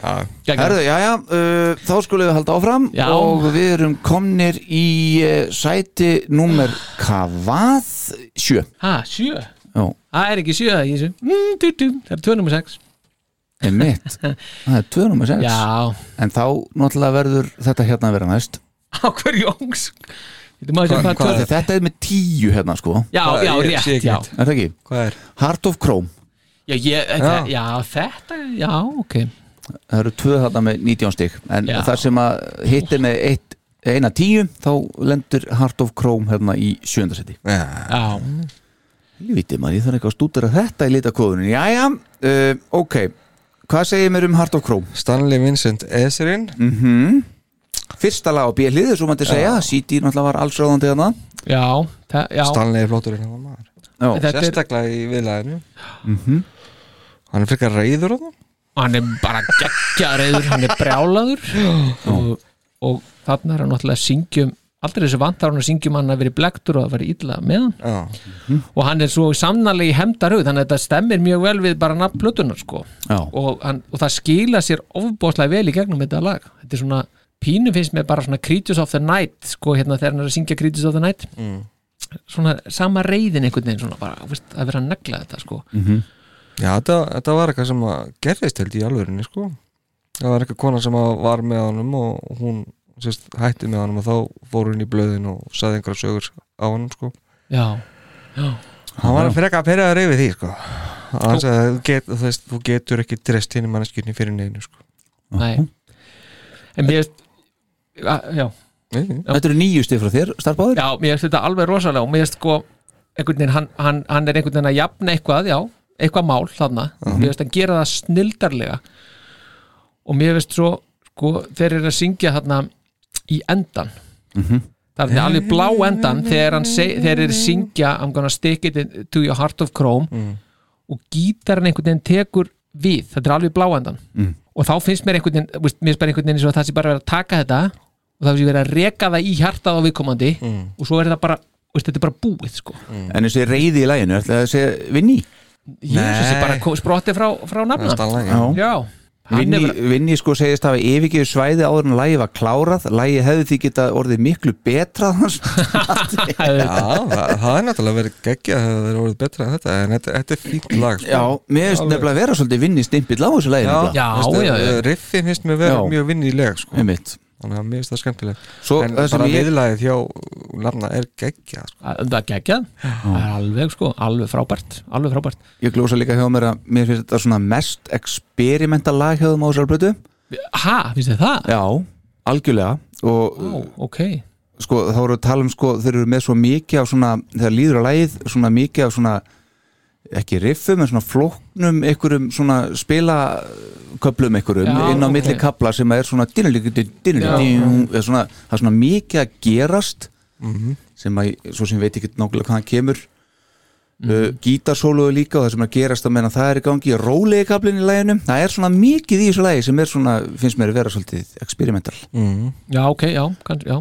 Herðu, já, já, uh, þá skulum við halda áfram
Já.
og við erum komnir í uh, sæti númer hvað? Sjö.
Ha, sjö?
Já,
Það er ekki sjö í þessu mm, du, du. Það er tvö nummer sex.
Einmitt. Það er tvö númer sex.
Já,
En þá náttúrulega verður þetta hérna að vera næst.
Á hverju óngs Þetta
er
Þetta? Er með tíu hérna sko.
Já,
Hvað-
já, rétt, já.
Er það ekki?
Hvað er?
Heart of Chrome.
Já, ég, þetta, já, þetta, já, ok.
Það eru tvö þarna með 19 stig. En
Já.
það sem að hittir með eitt, eina tíu Þá lendur Heart of Chrome hérna í sjöndasetti
Já,
Já,
Lítið maður, ég þarf eitthvað að stúdera þetta í litakóðunin Jæja, uh, ok. Hvað segir mér um Heart of Chrome?
Stanley Vincent Etherin
Mm Fyrsta lag á björlið, svo mætti segja. CD náttúrulega var allsráðandi þarna
já, það, já.
Stanley er flottur hérna maður.
Já,
Þetta er,
Sérstaklega í viðlæðinu
Mhm.
Hann er frekar reyður á það
hann er bara geggjareiður, hann er brjálaður. Og, og þarna er hann náttúrulega að syngjum aldrei þessu vantar hann að syngjum hann að vera blektur og að vera illa með hann.
Já,
og hann er svo sannarlega í hemdarhug þannig að þetta stemmir mjög vel við bara nafn plötunar sko. Og, hann, og það skila sér ofbóðslega vel í gegnum þetta lag. Þetta er svona, pínu finnst mér bara svona Creatures of the Night sko, hérna þegar hann er að syngja Creatures of the Night.
Mm.
svona sama reyðin einhvern veginn svona bara, veist, að vera að negla þetta sko.
Já þetta, þetta var eitthvað sem að gerðist held í alvörinni sko. Það var eitthvað kona sem að var með honum og hún sérst, hætti með honum og þá fór hún í blöðin og saði einhverja sögur á honum sko.
Já, já,
Hann var að freka að perja að reyfi því sko. Hann sagði get, þú, veist, þú getur ekki drest hinn í manneskjörni fyrir neinu sko.
Nei. En mér já.
Þetta eru nýju stið frá þér, starfbáður
já, mér finnst þetta alveg rosalega og mér finnst sko einhvern veginn, hann, hann, hann er einhvern veginn að jafna eitthvað, já, eitthvað mál þarna, mér finnst að gera það snildarlega. Og mér finnst svo sko, þeir eru að syngja þarna í endan það er alveg blá endan þegar, þeir eru syngja I'm gonna stick it to your heart of chrome. Og gítarinn einhvern veginn tekur við, þetta er alveg blá endan
Mm.
og þá finnst mér einhvern veginn veist, mér finnst bara einhvern veginn eins og það sé bara verið að taka þetta og það sé verið að reka það í hjartað á viðkomandi og svo er þetta bara veist, þetta er bara búið sko.
En þessi reyði í læginu, ætlaði að segja Vinni?
Jésus er bara sprottið frá, frá nafna.
Já. Vinni,
er
Vinni sko segist hafa yfirgeðu svæði áður en lægi var klárað Lægi hefði því geta orðið miklu betra
Já, það, það er náttúrulega verið geggja það hefur orðið betra en þetta en þetta, þetta er fínt lag sko.
Já, mér finnst nefnilega að vera svolítið Vinni stimpill á þessu lægi
Já,
Já,
veistu,
já, já.
Riffin finnst mér vera
Já.
mjög vinnileg sko. Þannig að mér finnst það skemmtileg
Svo
En
það
bara
ég
viðlagið hjá nafna er geggja sko.
það er geggjað, það er alveg sko alveg frábært, alveg frábært.
Ég glósa líka hjá mér að mér finnst þetta svona mest experimental lag hjá þeim á þessar blötu
ha, finnst þið það?
Já, algjörlega. Og
Ó, ok,
sko þá voru að tala um sko þeir eru með svo mikið af svona þegar líður á lagið svona mikið af svona ekki riffum en svona flóknum einhverjum svona spila köplum einhverjum
Já,
inn á
ok.
milli kapla sem er svona svona, það er svona mikið að gerast sem að svo sem veit ekki nákvæmlega hvaðan kemur mm uh, gítarsóluðu líka og það sem er að gerast að meina það er í gangi rólegi kaplinn í læginu það er svona mikið í þessu lægi sem er svona finnst mér að vera svolítið experimental
mm.
já ok, já, kann, já.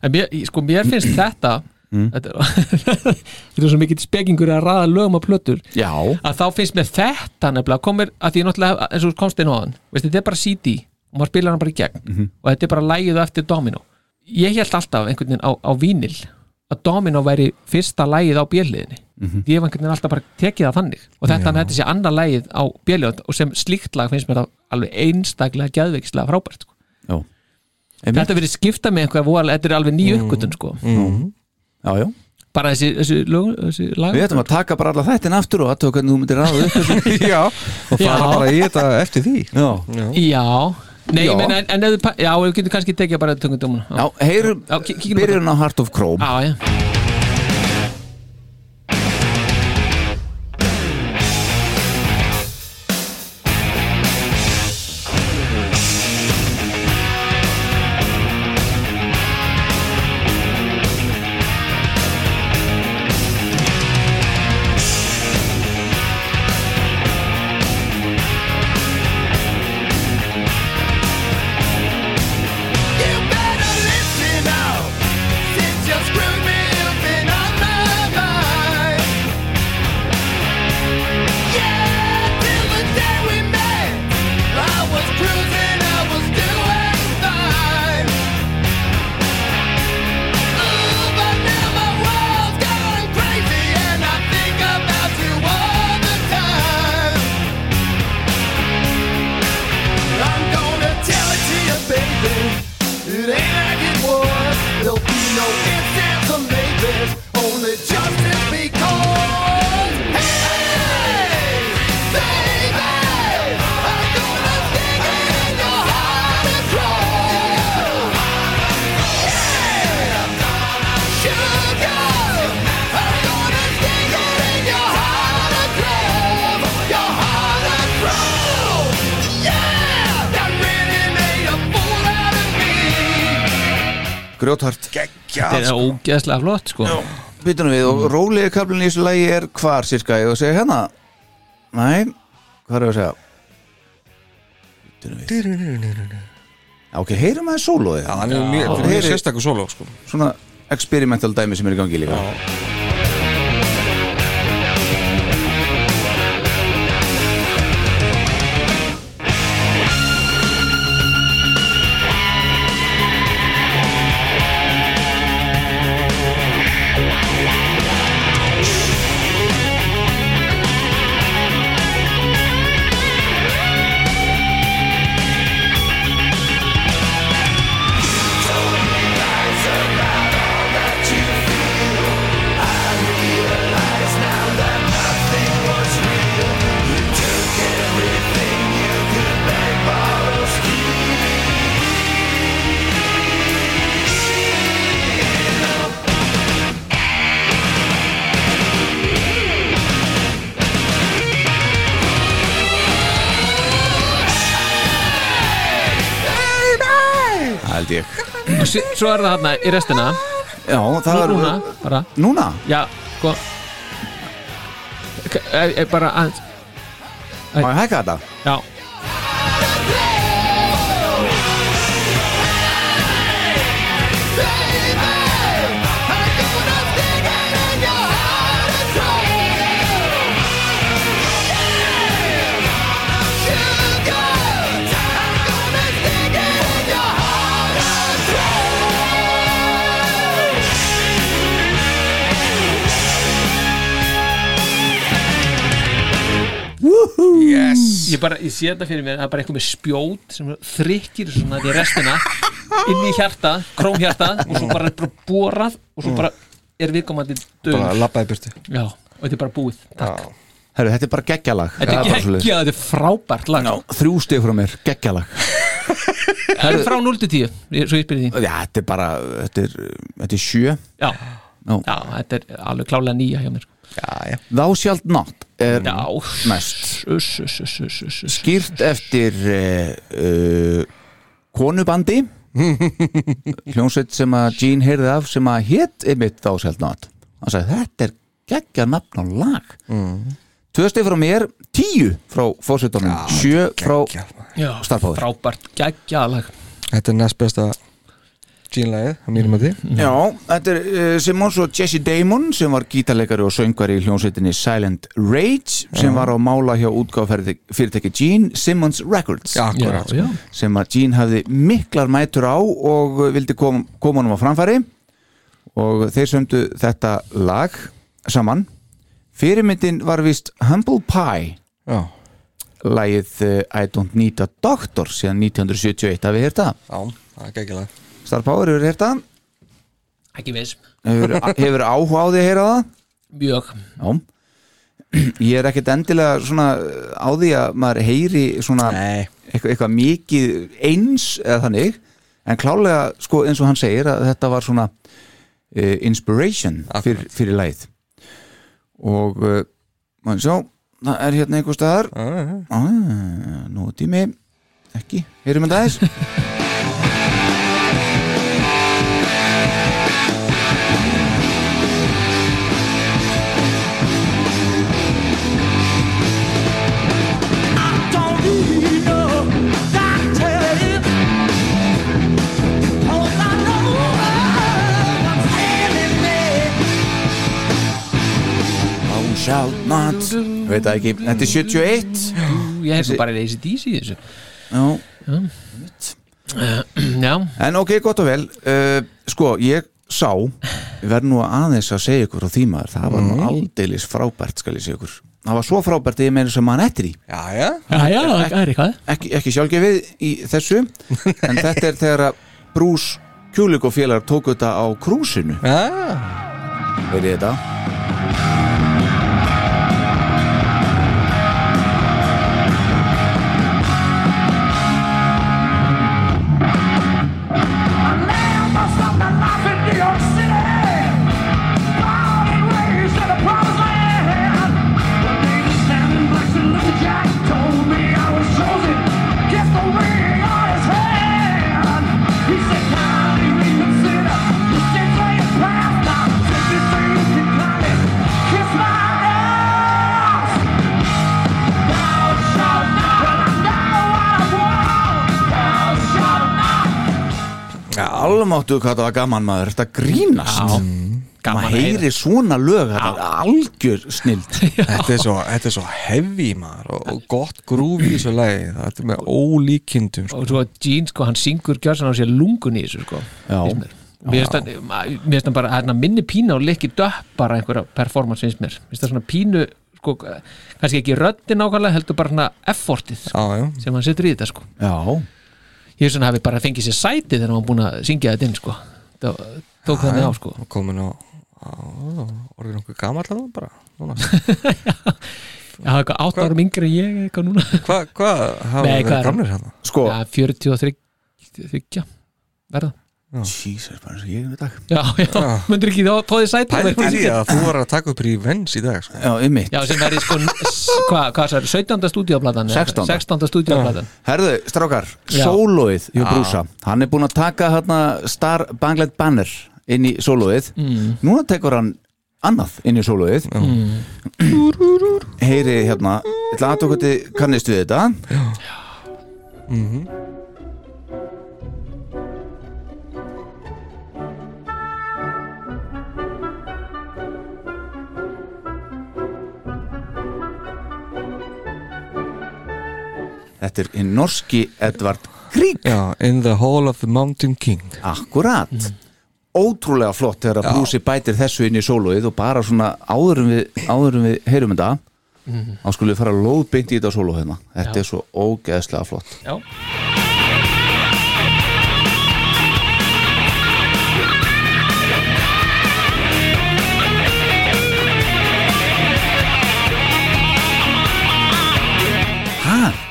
en mér, sko mér finnst þetta þetta er, þetta er svo mikið spekingur að raða lögum á plötur.
Já,
að þá finnst mér þetta nefnilega komir að því náttúrulega eins og þú komst inn á veist, þetta er bara CD og maður spilar hann bara í gegn. Og þetta er bara lægið eftir Domino. Ég held alltaf einhvern veginn á, á vínil að Domino væri fyrsta lægið á bjöliðinni ég hef einhvern veginn alltaf bara tekið það þannig. Og þetta, þetta sé annað lægið á bjöliðin og sem slíkt lag finnst mér það alveg einstaklega geðveikslega frábært sko. þetta verið skipta með voðalega- þetta er alveg ný uppgötun sko.
Já, já.
Bara þessi, þessi, lög, þessi lag?
Við ætlum að taka bara alla þettin aftur og aðtöku hvernig þú myndir ráða upp
Já, og fara
Já.
bara í þetta eftir því.
Já,
Já,
já, nei,
Já.
meina en, en ef þú pa- já, við getum kannski tekið bara tungundumuna
já heyrum byrjun. á Heart of Chrome.
Já, já
Grjóthart.
Þetta er ógeðslega flott sko.
Býtunum við og rólegi kaplinn í þessu lagi er hvar sirka? Ég að segja hérna. Nei, hvað er ég að segja? Býtunum við. Ok, heyrum að það sólóði
Já, hann er mjög, sérstakur solo sko.
svona experimental dæmi sem er í gangi líka. Það
Svo er það hérna í restina.
Já, það er
Núna, bara.
Núna?
Já, sko. K- e, e, Bara aðeins.
Má ég hækka þetta?
Já
Yes.
Ég bara, ég sé þetta fyrir mér Það er bara eitthvað með spjót sem þrykkir svona því restina inn í hjartað, krómhjartað og svo bara er bara borað og svo bara er viðkomandi döð
Bara labbaði byrtu
Já, og þetta er bara búið. Takk.
Herru, þetta er bara geggjalag
Þetta er geggja, þetta er frábært lag.
Þrjú stig frá mér, geggjalag
Það er frá 0 til 10 ég- Svo ég spyrir því
Já, þetta er bara, þetta er, þetta er sjö.
Já,
Já.
þetta er alveg klálega nýja hjá mér.
Já, já.
Thou shalt not er
Já,
næst.
Uss, uss, uss, uss, uss, uss.
Skýrt eftir uh, uh, konubandi. Hljónsveit sem að Gene heyrði af sem að hétt einmitt shalt not. Hann sagði, þetta er geggja nafn á lag. Mm. Tvö stið frá mér, tíu frá fósitónum, sjö frá
Já,
Star Power.
frábært geggja lag.
Þetta er næst besta Gene-lægið, að mínum að því
Já, þetta er uh, Simons og Jesse Damon sem var gítarleikari og söngvari í hljónsveitinni Silent Rage sem var á mála hjá útgáfafyrirtæki Gene Simmons Records.
Já, akkurat.
já.
sem að Gene hafði miklar mætur á og vildi kom, koma honum á framfæri. Og þeir sömdu þetta lag saman. Fyrirmyndin var vist Humble Pie.
Já,
lagið uh, I Don't Need a Doctor síðan 1971, hafið þér það?
já, það er geggilega
Star Power, hefur þér það?
Ekki viss.
Hefur, hefur áhuga á því að heyra það?
Mjög.
Já. Ég er ekkert endilega svona á því að maður heyri svona eitthvað, eitthvað mikið eins eða þannig. En klálega sko eins og hann segir að þetta var svona uh, inspiration fyr, fyrir lagið. Og uh, maður sjá það er hérna einhver staðar. Ah, nú er tími. Ekki, heyrum við það aðeins Shalt not. Veit það ekki, þetta er 71
Ég hef svo bara í ACDC í þessu.
Já,
Já,
En ok, gott og vel. Uh, Sko, ég sá Við verðum nú aðeins að segja ykkur frá því maður. Það var nú aldeilis frábært, skal ég segja ykkur. Það var svo frábært að ég meina sem mann eftir í
Já, já.
Já, það er eitthvað.
Ekki, ekki sjálfgefið í þessu En þetta er þegar að Bruce Kulik og félagar tóku þetta á krúsinu.
Já,
Verið þetta Almáttu hvað það var gaman maður Þetta grínast?
Já, gaman
Maður
að
heyri svona lög Þetta er algjör snild.
Þetta er svo, þetta er svo heavy maður og, og gott grúf í þessu lagi. Þetta er með ólíkindum sko.
og svo Gene sko, hann syngur gjörsan á sér lungun í þessu sko.
Já.
mér. Finnst hann bara hérna, minni pína og leikki döpp bara einhverja performance finnst mér. Mér finnst það svona pínu sko, kannski ekki röddin nákvæmlega heldur bara svona effortið
Já, já,
sem hann setur í þetta sko.
Já,
ég svona hafi bara fengið sér sæti þegar hann var búin að syngja þetta inn sko. Það tók þannig á sko.
komin á, á orðin okkur gamall að það bara núna.
Já, eitthvað átt árum yngri en ég eitthvað núna.
Hvað hva, hafa
Nei, er-
gamlir hérna?
sko
Já, 43 þryggja verða
Jesus, bara eins og ég er í dag.
Já, já, myndir ekki þá tóðið sæti
Pældi því að þú var að taka upp revenge í dag sko.
Já, ymmit
Já, sem verði sko s- hvað, það er, 17. stúdíoplatan
16..
16. stúdíoplatan
Herðu, strákar,
Já.
sólóið hjá Brúsa Hann er búinn að taka hérna Star Banglet Banner inn í sólóið
Mm.
Núna tekur hann annað inn í sólóið Heyri hérna Ég ætla að tók að kannist við þetta Þetta er hinn norski Edvard Grieg.
Já, In the Hall of the Mountain King.
Akkurat. Ótrúlega flott þegar að Brúsi bætir þessu inn í sólóið og bara svona áður en við, áður en við heyrum þetta þá skulum við fara lóðbeint í þetta sóló hérna. Þetta
Já.
er svo ógeðslega flott.
Já,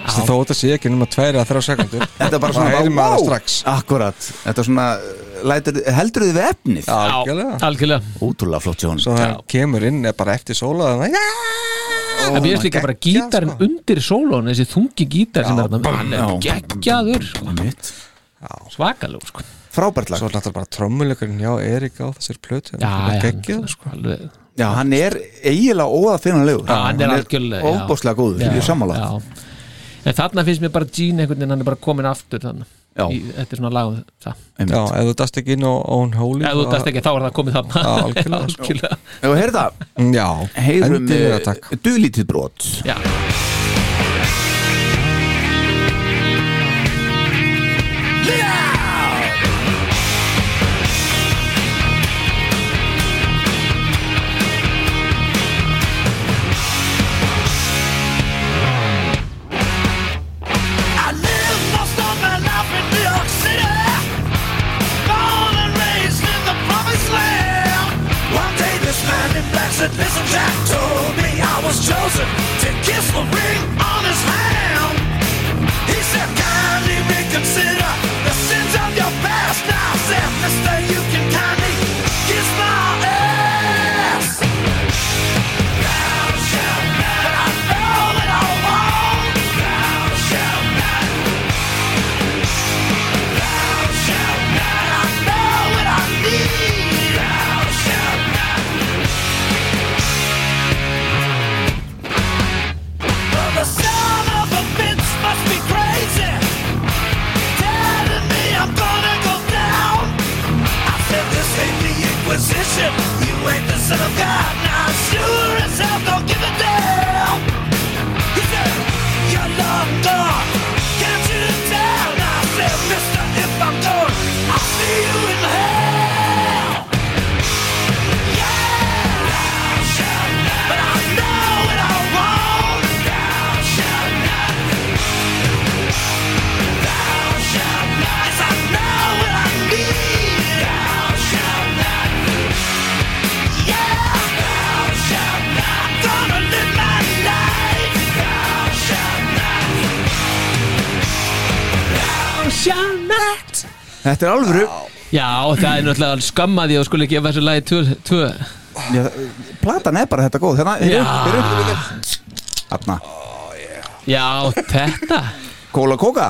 Hæ?
Svo þó þetta sé ekki nema tværi að þrjá sekundur
Þetta er bara
Það
svona
það strax.
Akkurat, þetta er svona lætur, heldur þið við efnið
Algjörlega
algjörlega
Ótrúlega flott hann
Svo það kemur inn bara eftir sóla þannig að
En mér finnst líka bara gítarinn
sko.
undir sólón þessi þungi gítar sem er þarna hann er
já.
geggjaður sko.
Mitt.
svakalug sko.
Frábært lag
Svo er náttúrulega bara trommuleikurinn hjá Erik á þessir plötu
Já, já,
Gekkið sko
alveg
Já, hann er eiginlega óaðfinnanlegur
Já, hann er já.
Óbáslega góður, ég sammála
já. En þarna finnst mér bara Gene einhvern veginn hann er bara komin aftur þannig
Já.
í, Þetta er svona lagum það.
Einmitt.
Já, ef þú dast ekki inn á Own Holy
Ef þú dæst ekki þá er það komið þarna.
Já, algjörlega,
algjörlega.
Heyrðu það,
Já,
heyrum
endilega takk.
duglítið brot.
Já,
Jack told me I was chosen to kiss the ring
Þetta er alvöru.
Já. Það er náttúrulega skammaði og skulle gefa þessu lagi tvö, tvö.
Já, Platan er bara þetta góð. Hérna,
Já.
hérna Þarna,
Já, þetta.
Kóla kóka.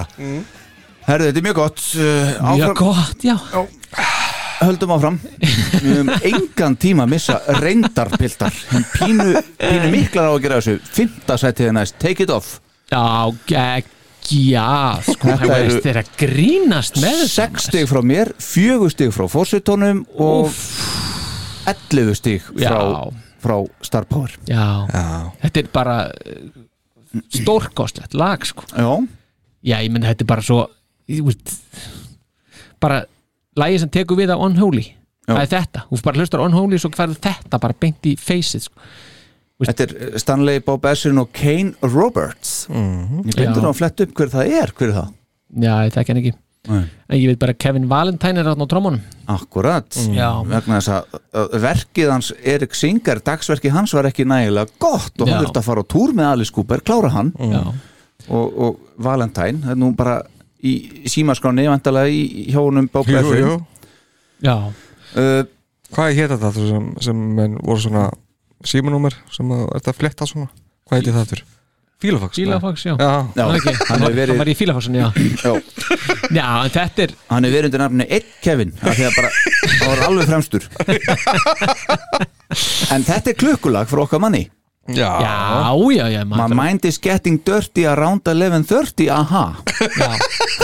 Herðu, þetta er mjög gott uh,
Mjög gott, já.
Höldum áfram. Við höfum engan tíma að missa reyndarpiltar. Pínu, pínu miklar á að gera þessu. Fymta sætið er næst, take it off.
Já, Já, sko, það
eru-
veist þeir að grínast með þetta
6 stig frá mér, 4 stig frá fórsetónum og 11 stig frá, frá Star Power.
Já,
Já,
þetta er bara uh, stórkostlegt lag sko.
Já,
Já, ég menn þetta er bara svo veist, bara lagið sem tekur við á Unholy það er þetta, þú bara hlustar Unholy svo hverðu þetta bara beint í face sko.
Þetta er Stanley Bob Essin og Kane Roberts. Ég blindur á að fletta upp hver það er, hver er það?
Já, ég þekki hann ekki.
Nei.
en ég veit bara Kevin Valentine er þarna á trómunum
Akkurat,
Já.
vegna þess að að verkið hans Erik Singer, dagsverkið hans var ekki nægilega gott og
Já.
hann þurfti að fara á túr með Alice Cooper, klára hann.
Já,
og, og Valentine, það er nú bara í símaskráni, vantarlega í honum Bob Essin
já,
uh,
Hvað hétt þetta þú sem, sem menn voru svona símanúmer sem að, er þetta fletta svona? Hvað heiti það aftur? Fílafax?
Fílafax, já,
Já,
Já,
Það ekki,
hann hefur verið-
hann var í Fílafaxin, já.
Já,
Já, en þetta er
hann er verið undir nafni einn Kevin, af því að bara það var alveg fremstur. En þetta er klukkulag frá okkar manni.
Já,
Já, já, já,
My mind is getting dirty around 11.30 aha.
Já,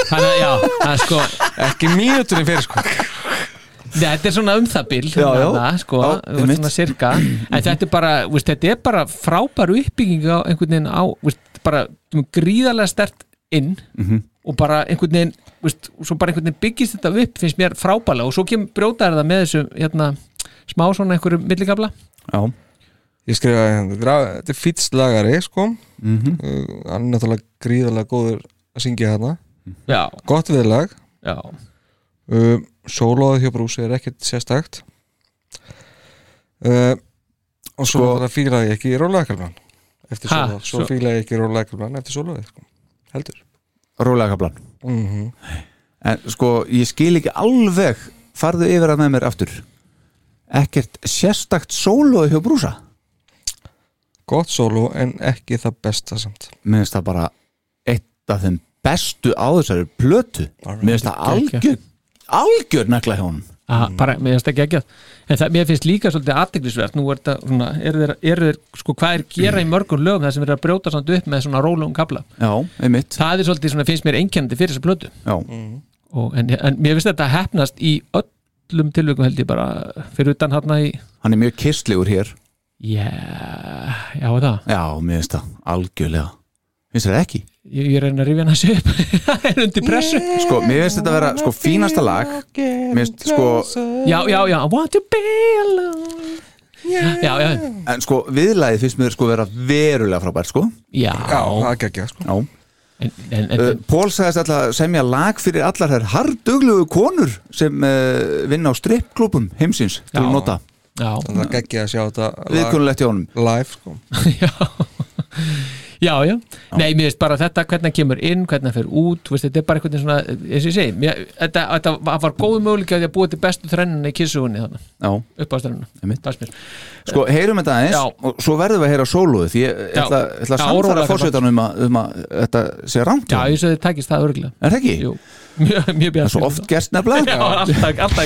þannig að, já, það er sko
Ekki mínúturinn fyrir sko
Þetta er svona um það bil það, sko, svona sirka. En þetta er bara, veist, þetta er bara frábær uppbygging á einhvern veginn á veist, bara gríðarlega stert inn
Mhm.
og bara einhvern veginn veist, svo bara einhvern veginn byggist þetta upp finnst mér frábærlega. Og svo kemur brjótaður það með þessu hérna, smá svona einhverju millikabla
Já,
Ég skrifaði hérna, þetta er- þetta fýtslagari sko.
Mhm.
Uh, Hann er náttúrulega gríðarlega góður að syngja hérna
Já,
Gott viðlag.
Já,
uh, Sólóðið hjá Brúsi er ekkert sérstakt. Uh, Og svo
Sko-
fílaði ég ekki rólegakalman Eftir
Ha,
sólóðið Svo
svo-
fílaði ég ekki rólegakalman eftir sólóðið sko. Heldur.
Rólega kaplan
mm
En sko, ég skil ekki alveg farðu yfir að með mér aftur. Ekkert sérstakt sólói hjá brúsa?
Gott sóló en ekki það besta samt.
Mér finnst það bara eitt af þeim bestu á þessari plötu. Mér finnst það algjör algjör nekla hjá
Aha, bara, mér finnst ekki ekki en það, mér finnst líka svolítið aðteglisvert nú er þetta svona, eru þeir, eru þeir sko, hvað er gera í mörgum lögum það sem er að brjóta samt upp með svona rólugum kabla
Já, einmitt.
Það er svolítið svona, finnst mér einkennandi fyrir þessa blötu
Já,
og, en, en mér finnst þetta hefnast í öllum tilvægum held ég bara fyrir utan hérna í
hann er mjög kistlegur hér.
Já, já það?
Já, mér finnst það algjörlega. Finnst það ekki?
Ég, ég reyna að rifja hann þessu upp. Það er undir pressu.
Sko, mér finnst þetta að vera sko fínasta lag. Mér finnst sko
já, já, já, I want to be alone. Já, já,
En sko, viðlagið finnst mér sko vera verulega frábært sko.
Já,
Já, það er ekki sko.
Já.
En, en, en,
Uh, Pól sagðist alltaf að semja lag fyrir allar þær harduglugu konur sem uh, vinna á strippklubum heimsins til
Já.
að nota.
Já,
Það er ekki að sjá þetta lag-
viðkonulegt hjá honum.
live sko.
Já, já nei, mér finnst bara þetta, hvernig hann kemur inn hvernig hann fer út, veist, þetta er bara veginn svona eins og ég segi, mér, þetta, þetta var góð möguleika að að búa til bestu þrennuna í kissugunni þannig,
Já,
upp á
einmitt. Sko, heyrum þetta aðeins
Já.
og svo verðum við að heyra sólóðu því ég
Já.
ætla, ætla að
Já,
samfara fórsetan um, að- um að þetta sé rámt
já, ég svo þið takist það örgulega
Er það ekki?
Jú, mjög, mjög
Það
bjart
er svo oft gerst nefnilega.
Já, alltaf, alltaf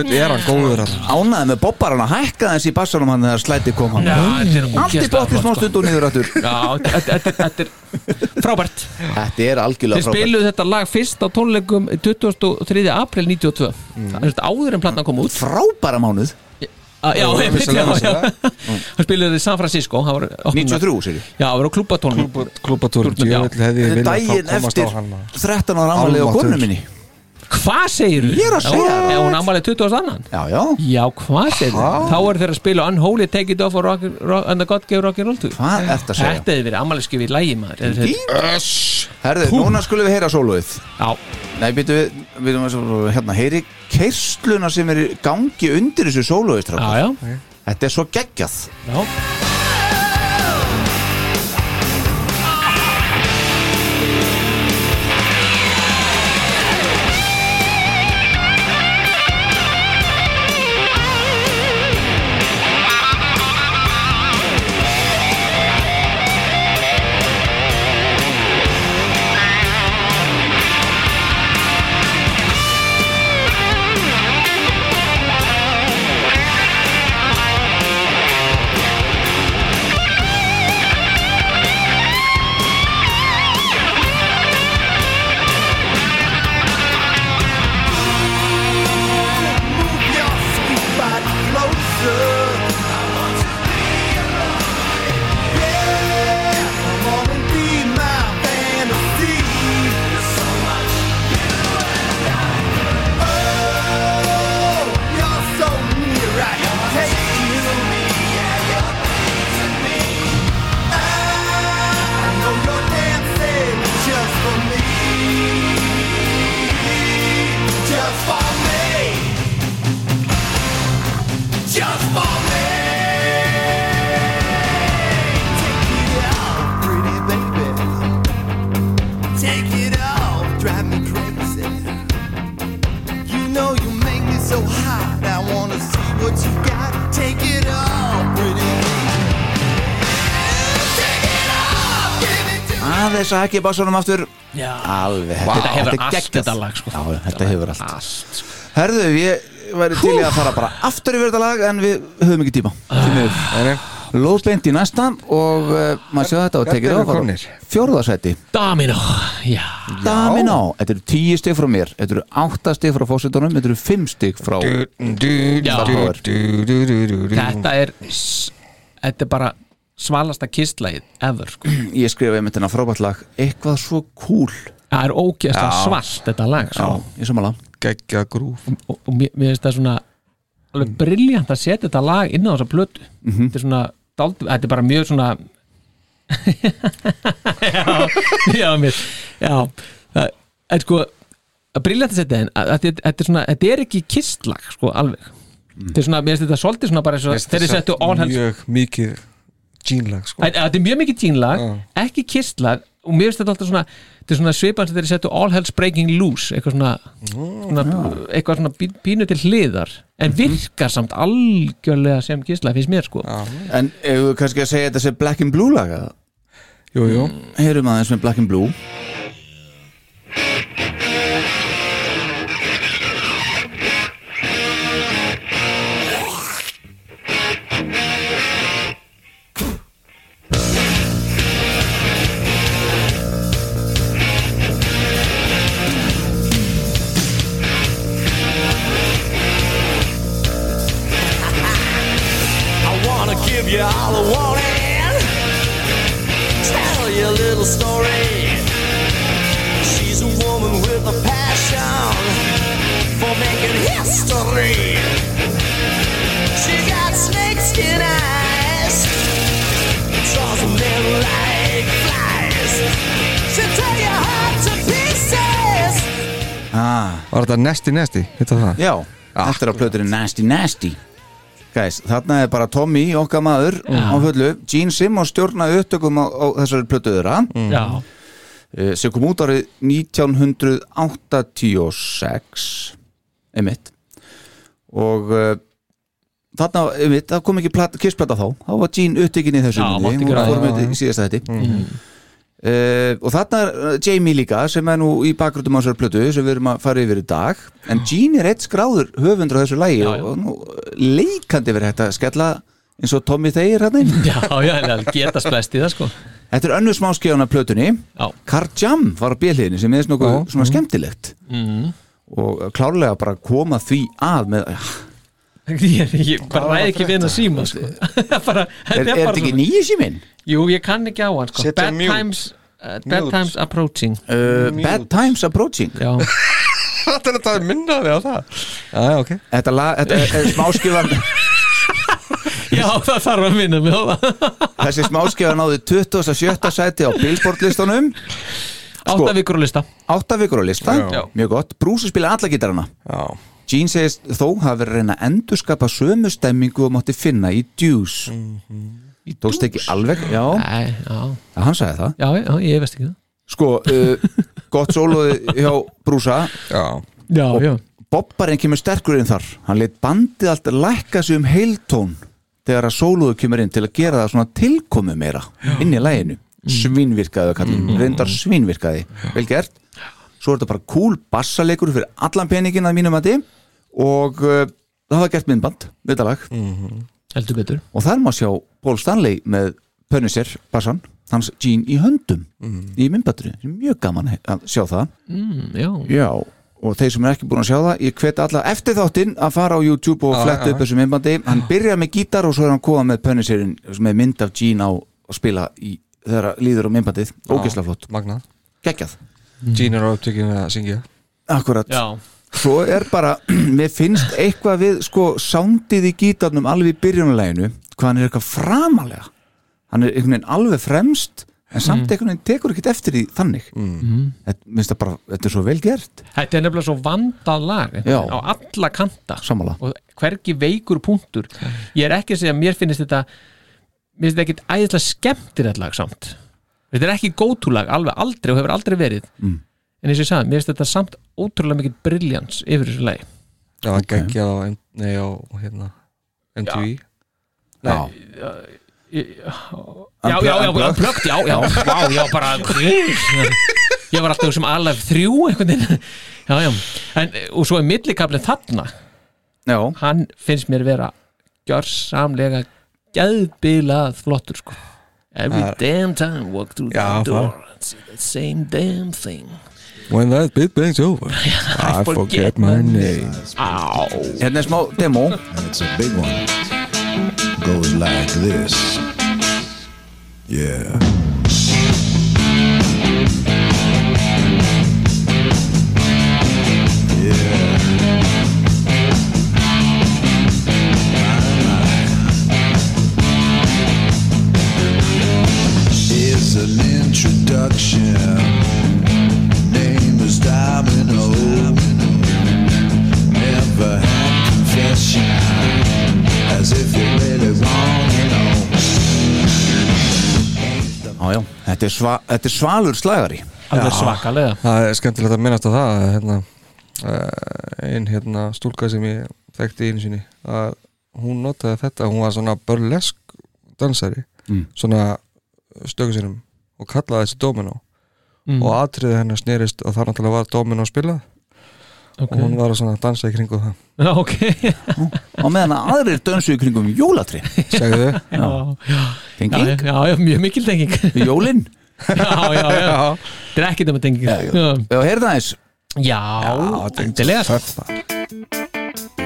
Jöfnveld er hann góður að
Ánæði með bobbaran að hækka þessi í bassanum hann þegar slæti kom hann.
Já, þetta er
Allt í bótti smá
sko.
stund og niður aftur.
Já, þetta- er frábært.
Þetta er algjörlega
Þeir
frábært.
spiluðu þetta lag fyrst á tónleikum 23. april 92 Það er þetta áður en platna kom út.
Frábæra mánuð.
Já,
Já,
ég veit, já,
vissulega,
já. Það þetta í San Francisco. Það var opnunar-
93 sér
Já, það var á klúbatónum
Klúbatúr
Já.
Jöfnveld hefði ég viljað á
eftir
hann maður.
13 ára amalið á
Almáttugur.
konu minni
Hvað segir þú?
Ég er að segja það.
Er hún amalið 20. annan?
Já, já
Já, hvað segir þú? Þá er þeir að spila Unholy, Take It Off og rock, rock, And the God Gave Rock and Roll to
Hvað ert að segja?
Þetta hefði verið amalið í lægi maður
Herðu, núna skulum við heyra sólóið
Já,
Nei, býtu við, við hérna, heyri keirsluna sem er gangi undir þessu sólóið
já, já,
Þetta er svo geggjað
já.
To me.
Aðeins að ekki bassanum aftur
já.
Alveg,
Þetta hefur allt
geggjað.
þetta lag sko.
Já, þetta hefur allt
Allt sko.
Herðu, ég væri til í að fara bara aftur yfir þetta lag en við höfum ekki tíma Því miður.
Nei, nei.
Lóðbeint í næsta og uh, maður sjá þetta og tekið
eru
á
komnir.
Fjórðasæti
Domino Já,
Damin á, þetta eru tíu stig frá mér Þetta eru átta stig frá fósitunum Þetta eru fimm stig frá
Du, du,
Já.
du, du, du, du, du, du.
þetta er s- Þetta er bara svalasta kistlægið ever sko.
Ég skrifa einmitt hennar frábært lag Eitthvað svo cool
Það er ógeðslega svalt þetta lag sko.
Geggja grúf.
Og, og mér, mér finnst það svona alveg briljant að setja þetta lag inn á þessa plötu. Þetta er svona dald, þetta er bara mjög svona já, já, mér já, það er sko að briljant að setja inn að, að, þetta, þetta er svona, þetta er ekki kistlag sko alveg. Þetta er svona, mér finnst þetta svolítið svona bara eins og þeir settu
Mjög mikið Gene-lag sko.
Þetta er mjög mikið tínlag, ekki kistlag og mér finnst þetta alltaf svona þetta er svona svipans þegar þeir settu All Hell's Breaking Loose eitthvað svona, svona eitthvað svona pí- pínu til hliðar en virkar samt algjörlega sem kistlag finnst mér sko.
En ef við kannski að segja þetta sé Black and Blue lag eða?
Jú, jú.
Heyrum aðeins með Black and Blue
little story. She's a woman with a passion for making history. She got snakeskin eyes. Draws men like flies. She'll tear your heart to pieces.
ah,
Var þetta Nasty Nasty? Hitta það?
Já, þetta er á plöturinn Nasty Nasty Guys, þarna er bara Tommy, okkar maður á fullu, Gene Simmons stjórnaði upptökum á, á þessari plötuðura
já,
eh, sem kom út árið 1986 einmitt. Og uh, þarna, einmitt, það kom ekki plat, kissplata þá. Þá var Gene upptökin í þessu
Já,
hún
gera
fór
það.
með þetta í síðasta þetta Uh, og þarna er uh, Jamie líka sem er nú í bakgrútum á þessar plötu sem við erum að fara yfir í dag. En Gene er eitt skráður höfundur á þessu lægi
Já, já.
og nú, leikandi verið hægt að skella eins og Tommy Þeir hérna.
Já, já, það geta splest í það sko.
Þetta er önnur smáskjána plötunni. Car Jam var á bjöliðinni sem er svona skemmtilegt.
Mm.
og klárlega bara koma því að með,
ég, ég bara ræði ekki við hennar síma sko. Bara,
er, er þetta ekki nýju síminn?
Jú, ég kann ekki á hann sko. Bad times, uh, bad times approaching.
Uh, bad Times Approaching.
Já,
Þetta er þetta minnaði á það. Já, já, ok.
Þetta, lag, þetta er, er smáskjöfan
já það þarf að minna mig á það.
Þessi smáskjöfan náði 27. sæti á Billboard listunum
Átta vikur á lista.
átta vikur á lista,
Já.
mjög gott. Brúsi spila alla gítarana.
Já,
Gene segist þó hafi verið að reyna að endurskapa sömu stemmingu og mátti finna í Deuce.
Í
tókst ekki alveg, já,
Nei, já,
ja, hann sagði það.
Já, já, ég veist ekki það.
Sko, uh, gott sóloði hjá Brúsa.
Já.
Já, já.
Bobbarinn kemur sterkur inn þar. Hann leitt bandið allt lækka sig um heiltón þegar að sóluðu kemur inn til að gera það svona tilkomu meira inn í læginu svinvirkaði kallum, reyndar svinvirkaði vel gert, svo er þetta bara cool bassalegur fyrir allan peningin að mínum að og uh, það var gert myndband, þetta lag
Heldur betur.
Og þar má sjá Paul Stanley með Punisher bassan, hans Gene í höndum í myndbandinu, mjög gaman að sjá það.
Mm, Já,
Já, og þeir sem er ekki búin að sjá það ég hveti alla eftir þáttinn að fara á YouTube og
Já,
fletta
já,
upp þessu myndbandi. Hann byrjar með gítar og svo er hann koma með Punisherin með mynd af Gene á að spila í, þegar að líður á myndbandið. Ógeðslega flott,
Magnað.
Geggjað.
Gene er á upptökinu að syngja.
Akkurat,
já,
svo er bara mér finnst eitthvað við sko soundið í gítarnum alveg í byrjunuleginu hvað hann er eitthvað framalega. Hann er einhvern veginn alveg fremst en samt einhvern veginn tekur ekkert eftir því þannig. Mm. þetta, minnst það bara, þetta er svo vel gert.
Þetta er nefnilega svo vandað lag á alla kanta.
Sammála.
Og hvergi veikur punktur. Ég er ekki að segja að mér finnst þetta mér finnst þetta ekkit æðislega skemmtir lag samt. Þetta er ekki gótulag alveg aldrei og hefur aldrei verið.
Mm.
En eins og ég sagði, mér finnst þetta samt ótrúlega mikið briljans yfir þessu lagi.
Já, hann geggjað á, nei, á hérna MTV
Já,
já, já, já, unplugged, já, já, já, já, bara ég var alltaf sem alveg þrjú einhvern veginn. Já, já, en, og svo er millikablin þarna
já,
hann finnst mér vera gjörsamlega gæðbilað flottur sko. Every
er-
damn time walk through the door and see the same damn thing
When that big bang's over I forget my name
á,
hérna er smá demo
and it's a big one. Goes like this. Yeah. Yeah. Is an introduction.
Já, þetta er, sva, þetta er svalur slagari
alveg svakalega
Það er skemmtilegt að minnast á það að, hérna, uh, ein hérna stúlka sem ég þekkti einu sinni að hún notaði þetta, hún var svona burlesk dansari
Mm.
svona stöku sinum og kallaði þessi domino
Mm.
og atriði hennar snerist og það náttúrulega var domino spilað
ok,
og hún var að dansa í kringu það.
Já, ok.
Og meðan að aðrir dönsu í kringum jólatri
segðu. Þau
já, já, já,
tenging,
já, já, mjög mikil tenging. Já,
jólin?
Já, já þetta er ekki þetta með tenging.
Já, já.
já,
Já,
endilega.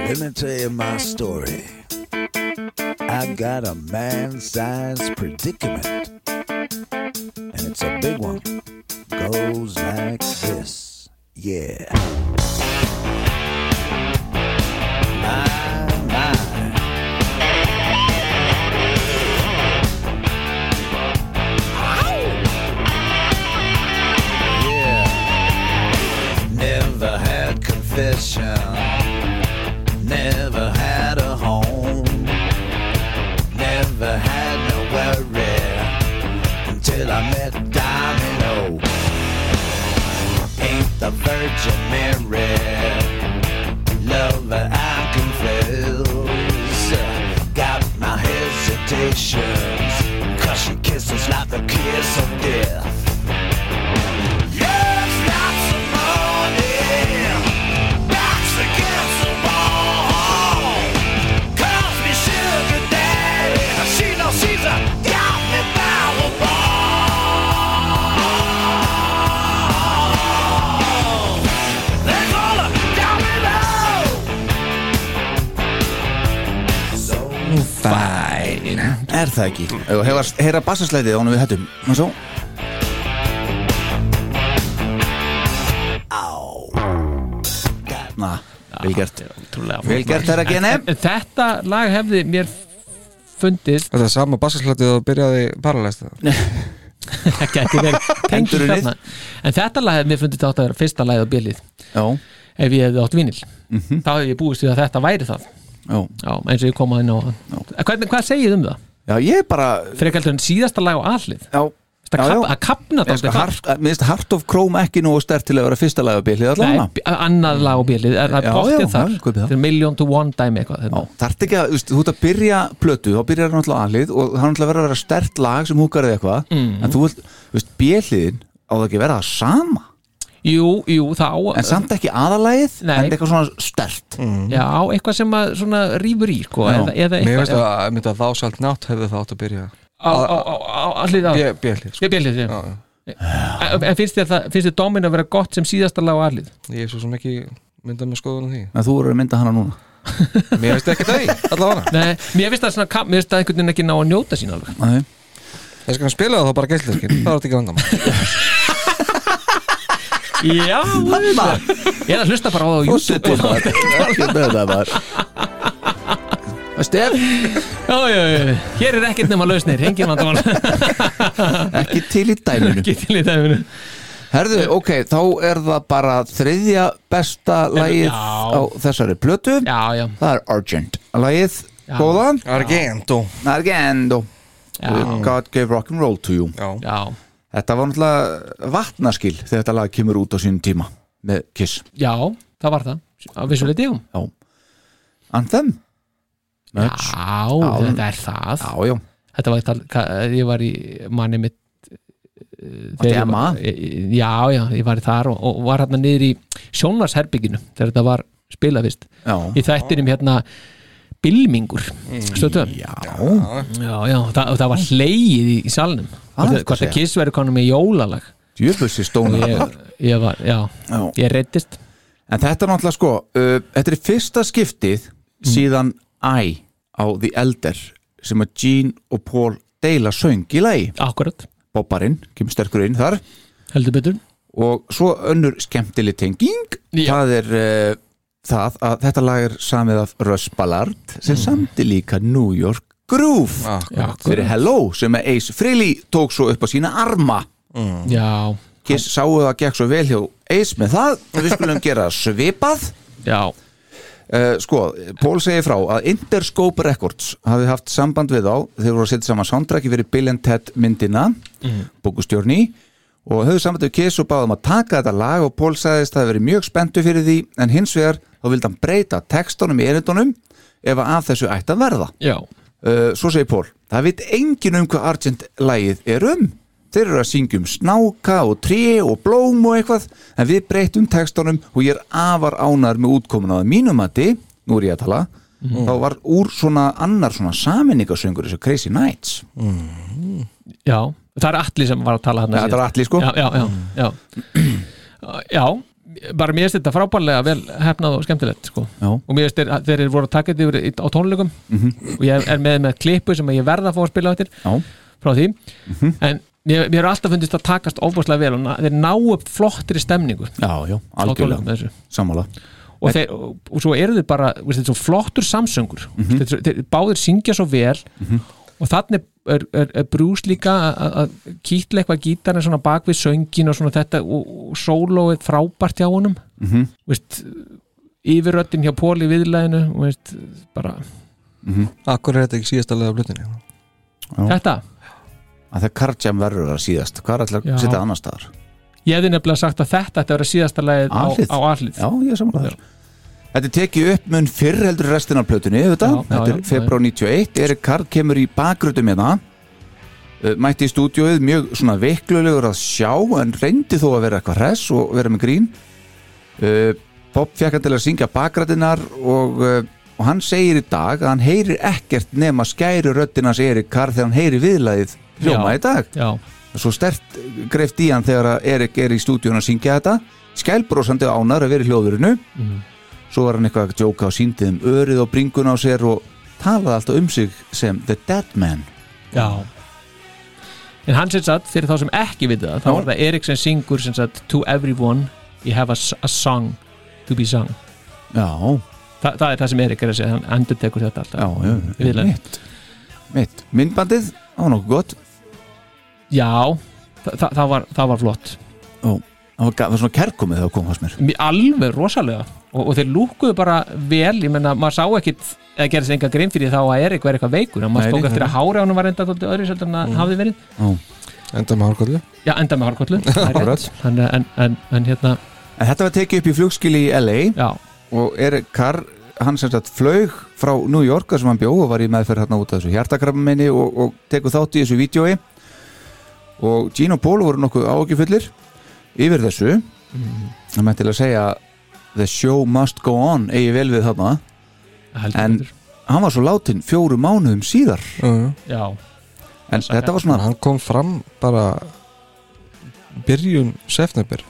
Let me tell you my story. I got a man-sized predicament, and it's a big one. Goes like this. Yeah. My, my. Never had confession. Never had a home. Never had no worry until I met the Virgin Mary. Lover, I confess. Got my hesitations. Cause she kisses like the kiss of death.
Fine. Er það ekki? Hefur heyra bassaslætið á honum við hættum Ná svo gert. Vel gert þeirra geni
En Þetta lag hefði mér fundist
Þetta er sama bassaslætið og byrjaði paralæst
ekki ekki verið.
Endurunnið.
þarna. En þetta lag hefði mér fundist átt að vera fyrsta lagið á bílið.
Já,
ef ég hefði átt vinil þá hefði ég búist við að þetta væri það
já,
eins og ég kom að inn á Hvernig, Hvað segið þið um það?
já, ég bara
heldur en síðasta lag á allið
Já,
Það að kapna það
hart, Mér finnst Heart of Chrome ekki nógu stert til að vera fyrsta lag á bílið allavega.
Nei, b- annað lag á bílið er það
Já,
bóttið þar
það.
Þetta er million to one dæmi eitthvað
Já,
þetta.
þarft ekki að, þú ert að byrja plötu, þá byrjar það náttúrulega aðlið og það er náttúrulega verið að vera stert lag sem húkar eða eitthvað,
Mm.
en þú veist, bjöliðin á það ekki að vera það sama,
Jú, jú, það á
en samt ekki aðalagið,
Nei.
en eitthvað svona stert.
Já, eitthvað sem að svona rýfur í sko,
Já.
eða, eða
Mér
eitthvað
finnst að, myndi að þá sjálf nátt hefði það átt að byrja
á, á, á, á, allið á
Björlið
Ég bjölið þér En finnst þér það, finnst þér dómin að vera gott sem síðasta lag á allið?
Ég er svo sem ekki myndað með skoðun á því
En þú eru að mynda hana núna.
Mér finnst ekki það í, allavega
Nei, mér finnst það svona, kam- mér finnst það einhvern veginn ekki ná að njóta sín alveg
Nei.
Þess að spila það þá bara gæstleskin Það er þetta ekki vandamál
Já, ég er að hlusta bara á YouTube og
maður, ekki með það maður. Stef,
hér er ekkert nema lausnir,
ekki til í dæminu.
Ekki til í dæminu
Herðu, ok, þá er það bara þriðja besta lagið
Já.
á þessari plötu.
Já, já,
Það er Argent. Lagið,
Já.
góða,
Argento
Argendo.
já,
God gave rock and roll to you.
Já,
já
Þetta var náttúrulega vatnaskil þegar þetta lag kemur út á sínum tíma með Kiss.
Já, það var það, á vissuleiti jú
Já. Anthem?
Já,
Much.
þetta er það
Já, já.
Þetta var ka- ég var í manni mitt
Á
þegar
dema?
var- Já, já, ég var í þar og, og var hérna niður í sjónvarsherbygginu þegar þetta var
Já.
í þættinum hérna Bilmingur stötu
Já.
Já, já, það, það var hleið í, í salnum.
Er
hvort,
að
að Kiss verið konum með jólalag.
Djöfussi stóna.
ég, ég var, já,
Já.
ég reyndist
En þetta er náttúrulega sko, uh, þetta er fyrsta skiptið síðan I á The Elder sem að Gene og Paul deila söng í lagi.
akkurat,
Bobbarinn, kemur sterkur inn þar.
Heldur betur.
Og svo önnur skemmtileg tenging. Það er uh, það að þetta lag er samið af Russ Ballard sem samti líka New York Groove.
Já,
fyrir Hello sem Ace Frehley tók svo upp á sína arma.
Já,
Kiss sáu það gekk svo vel hjá Ace með það og við skulum gera svipað.
Já,
Uh, sko, Pól segir frá að Interscope Records hafi haft samband við þá. Þeir voru að setja saman soundtracki fyrir Bill and Ted myndina, mm. bókustjórni og höfðu við Kiss og báðum að taka þetta lag og Pól sagðist að það verið mjög spenntu fyrir því en hins vegar þá vildi hann breyta textunum í erindunum ef að af þessu ætti að verða.
Já.
Uh, svo segir Pól, það veit engin um hvað Argent lagið er um. Þeir eru að syngja um snáka og tré og blóm og eitthvað en við breytum textunum og ég er afar ánar með útkomuna að mínum mati, nú er ég að tala. Þá var úr svona annar svona saminningasöngur þessu Crazy Nights.
Já, það er allir sem var að tala hann
þetta er Atli, sko.
Já, já, já Já, já bara mér finnst þetta frábærlega vel hefnað og skemmtilegt sko. Og mér finnst þeir, þeir eru voru að taka þetta yfir á tónleikum. Og ég er með með klippu sem ég verða að fá að spila á eftir
Já.
frá því. En mér, mér er alltaf fundist að takast óbúslega vel og þeir ná upp flottri stemningu.
Já, já, algjörlega,
þessu.
Sammála.
Og, þeir, og, og svo eru þið bara veist, flottur samsöngur.
Mhm.
þeir, þeir, báðir syngja svo vel og þannig er, er, er brús líka að- að kýtla eitthvað gítarinn svona bak við söngin og svona þetta og, og sólóið frábært hjá honum. Mm
Mhm.
veist, yfirröttin hjá Póli viðlæðinu veist, bara
Akkur er þetta ekki síðasta lega blutinni
Já.
þetta?
Að það Karjam verður að síðast, hvað er alltaf að setja annar staðar?
Ég hefði nefnilega sagt að þetta ætti að vera síðasta lagið á, á allið
já, ég er sammála þér Þetta er tekið upp mun fyrr heldur restin af plötunni, þetta,
Já,
þetta
já,
er februar 91, Erik Karl kemur í bakgröðum hérna, uh, mætti í stúdíóið mjög svona veiklulegur að sjá en reyndi þó að vera eitthvað hress og vera með grín. Uh, Bob fekk hann til að syngja bakgröðinar og, uh, og hann segir í dag að hann heyrir ekkert nema skæri röddinans Erik Karl þegar hann heyri viðlæðið hljóma í dag.
já,
Svo stert greift í hann þegar Erik er í stúdíónu að syngja þetta, skælbrósandi ánar að vera í hljóðurinu
Mhm.
Svo var hann eitthvað að djóka og síndi þeim örið og bringun á sér og talaði alltaf um sig sem The Dead Man.
Já. En hann sem sagt, fyrir þá sem ekki vita það þá
Já.
var það Erik sem syngur sem sagt To everyone you have a, a song to be sung.
Já,
Þa, Það er það sem Erik er að segja, hann endur tekur þetta alltaf.
Já, já,
Viðlega.
mitt. Mitt, myndbandið, það var nokkuð gott.
Já, það, það, var, það var flott.
Ó, það var, það svona kerkomið þegar það kom fannst mér.
Mér- Alveg rosalega. Og, og þeir lúkuðu bara vel ég menna, maður sá ekkit eða gerðist enga grein fyrir þá að Erik var eitthvað veikur. En maður stók eftir að hára hann var enda öðru svolítið en að hafði verið.
Enda með hálfkvöldu
Já, enda með hárkollu. Það rétt.
Akkurat.
Þannig að- en, en, en hérna
En þetta var tekið upp í flugskili í LA
Já,
og Erik Carr, hann sem sagt flög frá New York sem hann bjó og var í meðferð hérna út af þessu hjartakrabbameini og, og tekur þátt í þessu vídjói og og Paul voru nokkuð ágifullir yfir þessu það með til að segja the show must go on eigi vel við þarna.
Heldur
En-
betur.
hann var svo látin fjóru mánuðum síðar.
Já,
en þetta var svona
hann kom fram bara byrjun september.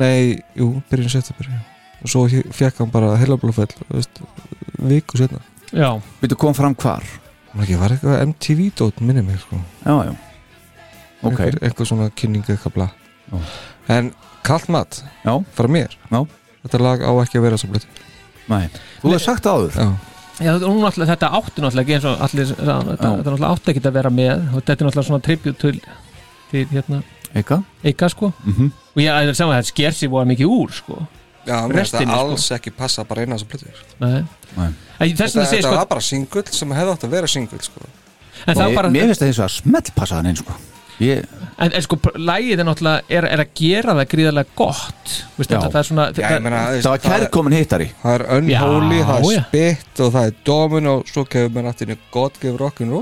Nei, jú, byrjun september og svo fekk hann bara heilablófell viku setna
já,
byrju kom fram hvar?
Var ekki, var eitthvað MTV dót minni mig sko.
já, já, ok.
Einhver, einhver svona kynningu eitthvað bla.
Já.
En kallt mat
já,
frá mér.
Já.
þetta lag á ekki að vera svo blötu
nei, þú hefði sagt það áður.
Já,
Já, þetta, hún náttúrulega, þetta átti náttúrulega ekki eins og allir þetta, þetta náttúrulega átti ekki að vera með. Og þetta er náttúrulega svona tribut til, til hérna,
Eika?
Eika sko.
Mm -hmm.
og ég er saman að þetta sker sér voða mikið úr sko.
Já mér finnst það
sko.
alls ekki passa bara eina svo blötu
Nei.
Nei.
En þess
þetta,
sko
var bara singull sem hefði átt að vera singull sko.
en það
mér, finnst það eins og að smellpassa hann einn sko ég,
en, en sko lægið er náttúrulega er, er að gera það gríðarlega gott. Vist,
Já.
þetta, það er svona
já, ég meina,
það var kærkomin hittari.
Það er Unholy,
Já,
það er
já.
Spit og það er Domin og svo kemur mér náttúrulega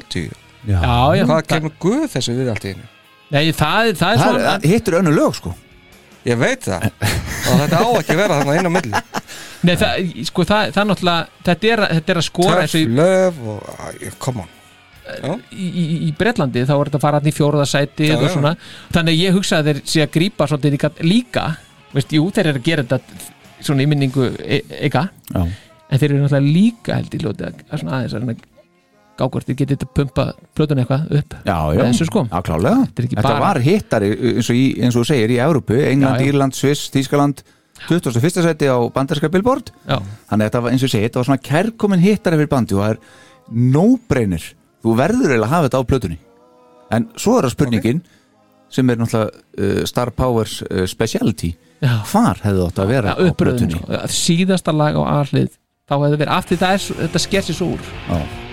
to you
já, já,
Hvað
það,
kemur Guð þessu við allt í henni?
nei, það, er- það er
það
svona
er, hittur önnu lög sko.
Ég veit það. Og þetta á ekki vera þarna inn á milli.
Nei, það, sko, það, það er náttúrulega þetta er, þetta er að skora eins
Tough
og
come on
í, í, í Bretlandi þá er þetta að fara hann í fjóraða sæti
Já,
og svona. Þannig að ég hugsa að þeir sé að grípa svolítið líka, veist, jú, þeir eru að gera þetta svona í minningu Eika
já,
en þeir eru náttúrulega líka held í ljóti að svona aðeins að hvort þeir getið þetta pumpa plötun eitthvað upp.
Já, já,
sko.
klálega.
Þetta bara-
var hittari eins og, í, eins og þú segir í Európu England,
Já, já.
Írland, Sviss, Þískaland 21. seti á banderska billboard. Þannig að þetta var eins og ég segi, þetta var svona kærkomin hittari fyrir bandi og það er no-brainer þú verður eiginlega að hafa þetta á plötunni. En svo er það spurningin sem er náttúrulega uh, Star Powers uh, Speciality.
Já.
hvar hefði þetta að vera á
uppröðun,
plötunni?
sko, síðasta lag á aðlið þá hefði verið, það er, svo- þetta sker sér svo úr.
Já.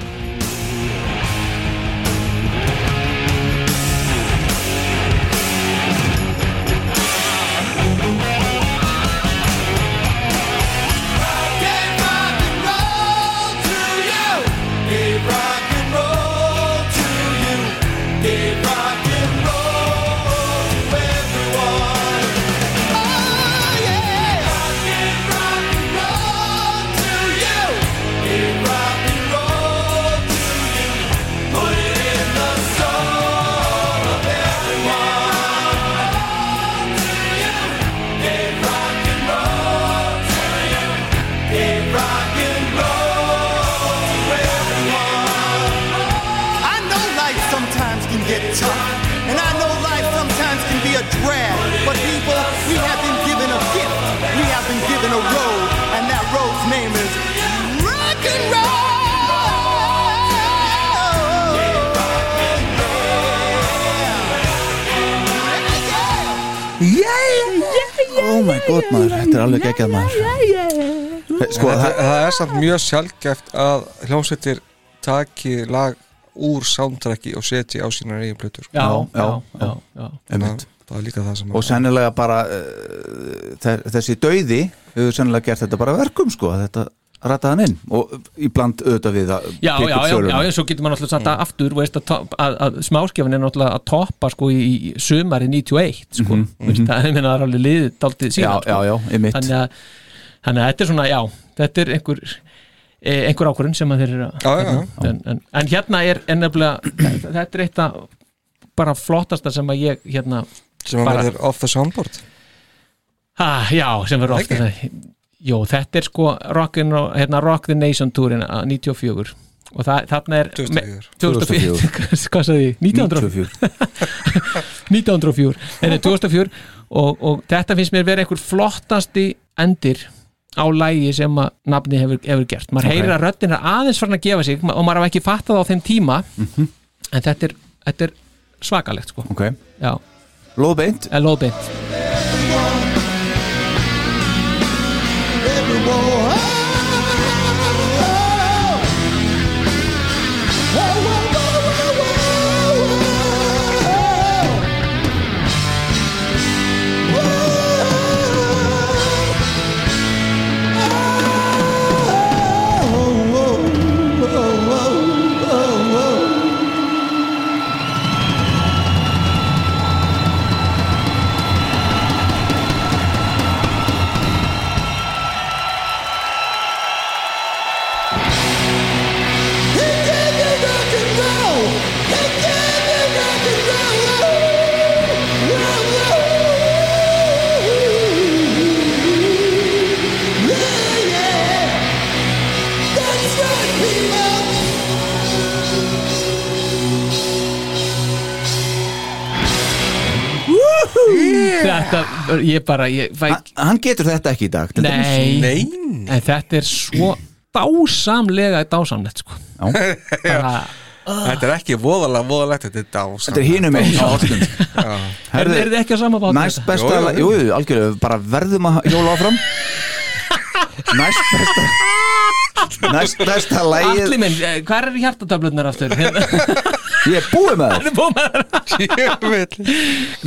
My god maður, þetta er alveg geggjað maður. sko,
það,
það,
það er samt mjög sjálfgeft að hljómsveitir taki lag úr soundtracki og setji á sínar eigin plötur sko.
já,
Já,
já,
já, einmitt.
það er líka það sem
og sennilega bara uh, þe- þessi dauði hefur sennilega gert þetta bara verkum sko, þetta rataði hann inn og íbland auðvitað við að
Já, já, já,
söluna.
já, svo getur maður náttúrulega sagt að aftur veist, að, að, að smáskjafin er náttúrulega að toppa sko í, í sumari 91 sko, veist, það er, meina, það er alveg liðið daldið
já,
síðan
já,
sko.
já, einmitt
þannig að, þannig að þetta er svona, já þetta er einhver e, einhver ákvörðun sem að þeir eru að
Já, já, já.
En, en, en hérna er en nefnilega þetta er eitt að bara flottasta sem að ég hérna
sem að verður off the soundboard
ha, já, sem verður ofta
Ekki?
Jó, þetta er sko Rockin, hérna, Rock the Nation túrin að 94 og það, þarna er
2004.
2004 hvað sagði ég? 1904 1904 Nei, nei, 2004 og, og þetta finnst mér verið einhver flottasti endir á lægi sem að nafni hefur, hefur gert. Maður
Ok.
heyrir að röddin er aðeins farin að gefa sig og maður hafa ekki fattað á þeim tíma. En þetta er, þetta er svakalegt sko.
Ok,
Já,
lóðbeint
er lóðbeint Þetta, ég bara ég, fæ,
hann, hann getur þetta ekki í dag til dæmis.
Nei,
Nei,
en þetta er svo dásamlega dásamlegt sko. Bara,
þetta er ekki voðalega voðalegt Þetta er dás
þetta er hinum einn
er, er þið ekki að sama bát
næst besta,
jú, jú.
jú, jú, algjörlega. Bara verðum að hjóla áfram. Næst besta næst
Allir
lægið
minn, eh, hvað er hjartatöflunar aftur?
ég er búið með það
Búum að-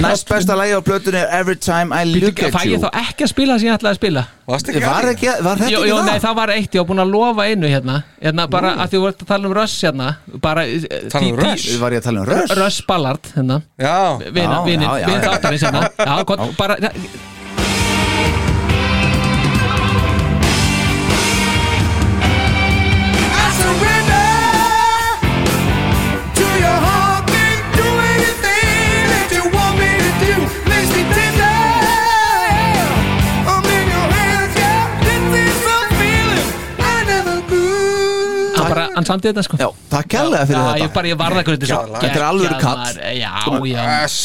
næst besta lægið á plötunni er Every Time I Look
Fæ
At
ég
You.
þá ekki að spila það sem ég ætlaði að spila?
Varst ekki
var, ekki, var þetta
Jó,
ekki
jó,
það?
nei, það var eitt, ég var búin að lofa einu hérna. Hérna bara, að því þú vart að tala um Russ hérna. Bara eh,
Tala um Russ?
var ég að tala um röst
Russ Ballard, hérna.
Já,
Vina,
Já,
vinin,
já, já,
vinin
já.
þáttarins hérna. Já, gott, bara Hann samti þetta sko
já, takk kærlega fyrir
Já, ég
þetta
bara, ég varða hvernig þetta
Geggjað lag.
Þetta er alvöru kall.
maður. Já, já,
Yes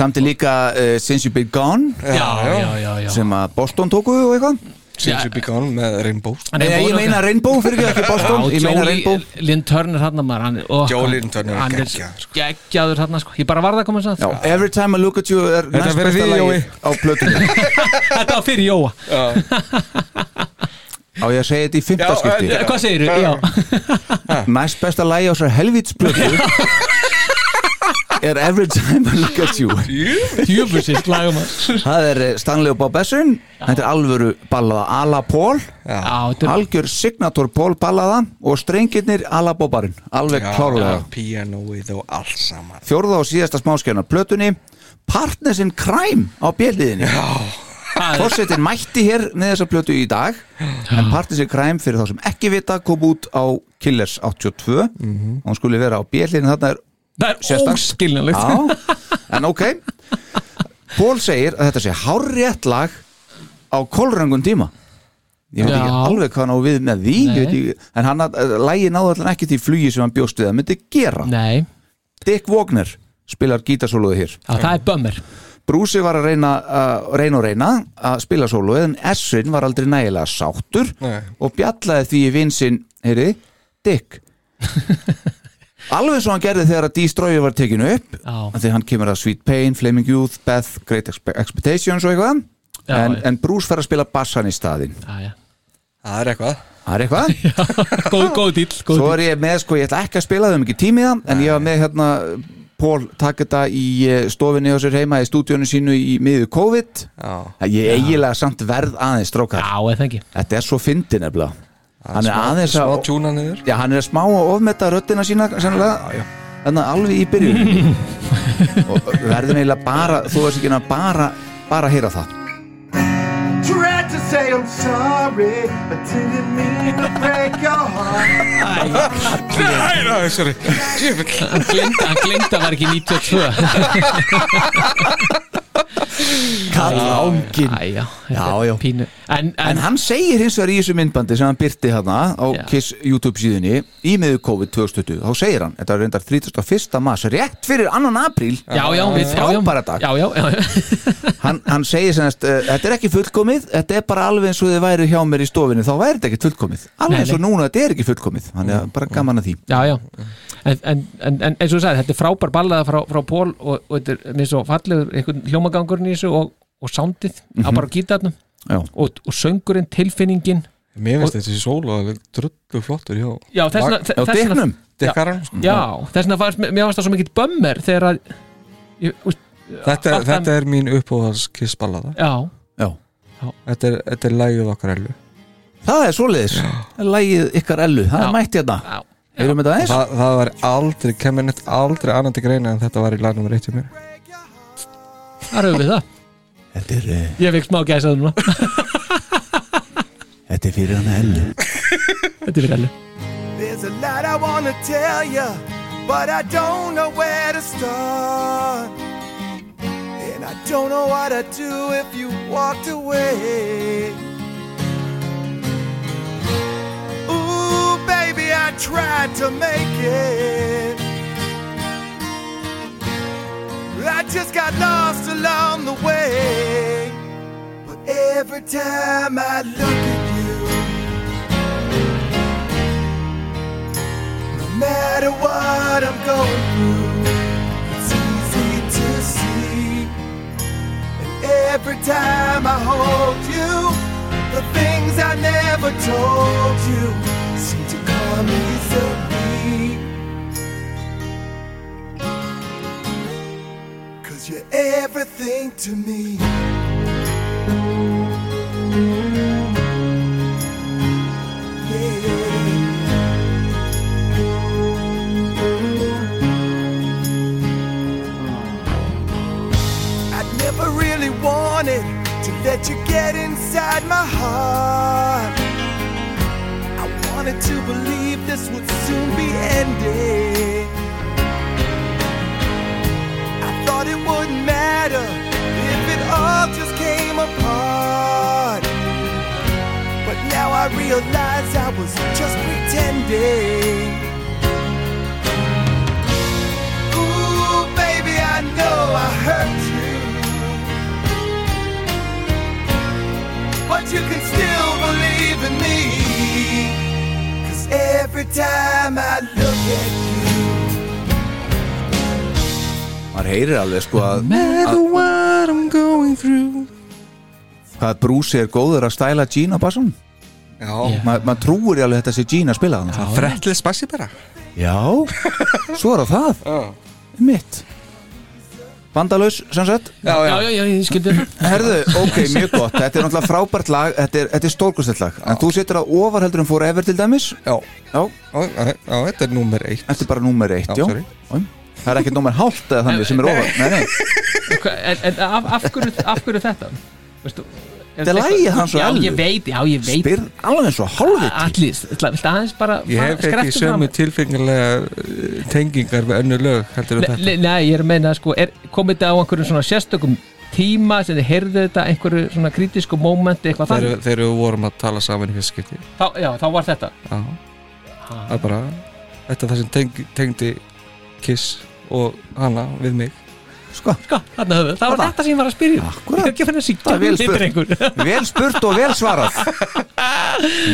samt er líka uh, Since You've Been Gone
já, já, já, já.
sem að Boston tóku og eitthvað
Since you begun með Rainbow
Nei,
er
ég
að-
meina Rainbow fyrir ekki Boston
Já,
ég meina Rainbow
Lynn Turner hann maður hann, ó,
Joey
hann-
Lynn Turner er
hann
geggjaður, sko.
geggjaður hann sko. ég bara varða að koma að
Já, Every Time I Look At You er næst
fyrir
besta
því,
lagi
Jói.
á plötunni
þetta var fyrir Jóa
á ég að segja þetta í fymta
Já,
skipti?
Eh, hvað segir þú?
næst besta lagi á þessar helvítsplötu er Every Time I Look At You.
Tjúfusist lagum að
það er eh, Stanley og Bob Essin þetta er alvöru ballaða Ala
Já, er
algjör signator Paul ballaða og strengirnir Ala Bobarinn. Alveg klárlega.
Pianoið og allt saman.
Fjórða og síðasta smáskjarnar plötunni Partners in Crime á bjelliðinni Fórsetin mætti hér með þessa plötu í dag en Partners in Crime fyrir þá sem ekki vita kom út á Killers 82 og hún skulle vera á bjelliðinni þarna er
það er óskiljanlegt.
En ok. Pól segir að þetta sé hárrétt lag á kolrangun tíma. Ég veit ekki
Já.
alveg hvað hann á við með því ekki, en hann að lægi náðu allan ekki því flugi sem hann bjóst við að myndi gera.
Nei,
Dick Wagner spilar gítarsóluðu hér.
Já, það er bömmir
Brúsi var að reyna, að reyna og reyna að spila sóluðu en Essin var aldrei nægilega sáttur
Nei.
og bjallaði því í vinsinn heyri, Dick. Alveg svo hann gerði þegar að Destroyer var tekinu upp af því hann kemur að Sweet Pain, Flaming Youth, Beth, Great Expe Expectations og eitthvað.
Já,
en, en Bruce fer að spila bassan í staðinn.
Já, já.
Það er eitthvað.
Það er eitthvað.
Góð, góð dýll góð
svo er ég með, sko, ég ætla ekki að spila þau mikið tími það, en ég var með hérna Pól takk þetta í eh, stofinni á sér heima í stúdíónu sínu í miður COVID.
Já.
Að ég eiginlega samt verð aðeins strókar.
Já, eða ekki.
Þetta er svo fyndin nefnilega. Hann er aðeins
Smá
að
tjúna niður.
Já, hann er að smá að ofmeta röddina sína sennilega, þannig að alveg í byrjun. Og verður eiginlega bara þú veist ekki að bara, bara heyra það
Tried to say I'm sorry, but didn't mean to break your heart.
Nei, nei, sorry.
Hann glemd, hann glemd að var ekki 92
Kall ángin
já,
Já, já
pínu. En,
En hann segir hins vegar í þessu myndbandi sem hann byrti hana á
Já.
Kiss YouTube síðunni í miður COVID 2020 þá segir hann, þetta er reyndar 31. mars rétt fyrir annan apríl frábæra dag hann, hann segir semast, uh, þetta er ekki fullkomið þetta er bara alveg eins og þið væri hjá mér í stofinu þá væri þetta ekki fullkomið, alveg eins og núna þetta er ekki fullkomið, hann er bara gaman að því.
En, en, en, en eins og þú sagði, þetta er frábær ballaða frá, frá Pól og, og þetta er mér svo fallegur einhvern hljómagangurinn í þessu og, og soundið á
Mhm.
bara gítarnum
Já.
og, og söngurinn, tilfinningin
Mér finnst þessi sólu alveg drullu flottur hjá
Já, þess vegna-
Vag-
þess vegna-
Dicknum?
Dikkarann, sko.
Já, þess vegna fannst mér mér fannst það svo mikill bömmir þegar að ég, úst,
Þetta,
átt
þetta er mín uppáhalds kissballada
Já,
Já.
Þetta er, þetta er lægið okkar ellu
það er svoleiðis, lægið ykkar ellu það
Já.
er mætt hérna,
já,
eins?
það, það var aldrei, kemur neitt aldrei annan til greina en þetta var í lag nummer eitt hjá mér
þar höfum við það
Þetta er, uh,
Ég fikk smá gæsað núna
þetta er fyrir hana ellu
Þetta er fyrir alveg
There's a lot I wanna tell you, but I don't know where to start. And I don't know what I'd do if you walked away. Ooh, baby, I tried to make it. I just got lost along the way. But every time I look at you, no matter what I'm going through, it's easy to see. And every time I hold you, the things I never told you seem to come easily. Cause you're everything to me. Yeah. I never really wanted to let you get inside my heart. I wanted to believe this would soon be ending. Thought it wouldn't matter if it all just came apart. But now I realize I was just pretending. Ooh, baby, I know I hurt you. But you can still believe in me. Cause every time I look at you,
maður heyrir alveg sko að,
Matter
að
what I'm going through.
Hvað brúsi er góður að stæla á bassun
Já,
Ma, maður trúir í alveg þetta sé Gene að spila þannig
það frettlega spassi bara
já, svo er það það. Mitt bandalaus sem sagt.
Já,
Já, já, já, ég skildi þetta
Herðu, ok, mjög gott, þetta er náttúrulega frábært lag. Þetta er, þetta er stórkustelt lag. En þú setur að ofar heldur en fór ever til dæmis?
Já,
Já,
já, já, já, þetta er númer eitt.
Þetta er bara númer eitt,
Já,
já,
sorry.
já. Það er ekki númer hálft eða þannig sem er ofar Nei, nei,
Hva- En, en af, af, hverju, af hverju þetta? Veistu,
Þetta er lagið hans og
Já,
Ellu.
ég veit, já, ég veit.
Spyr alveg eins og hálfviti.
Allir, viltu aðeins bara
Ég hef ekki sömu tilfengilega uh, tengingar við önnu lög heldur en þetta.
nei, ég er að meina sko, er, komið þetta á einhverjum svona sérstökum tíma sem þið heyrðu þetta einhverju svona kritísku mómenti eitthvað
Þegar,
þannig?
þegar við vorum að tala saman í fyrst skipti.
Þá, Já, þá var þetta.
Já, það er bara Þetta er það sem teng, tengdi Kiss og hana við mig.
Sko,
Sko, þarna höfðu, það var þetta sem ég var að spyrja um.
Akkúrat.
Ég er ekki að finna
er vel spurt. vel spurt og vel svarað.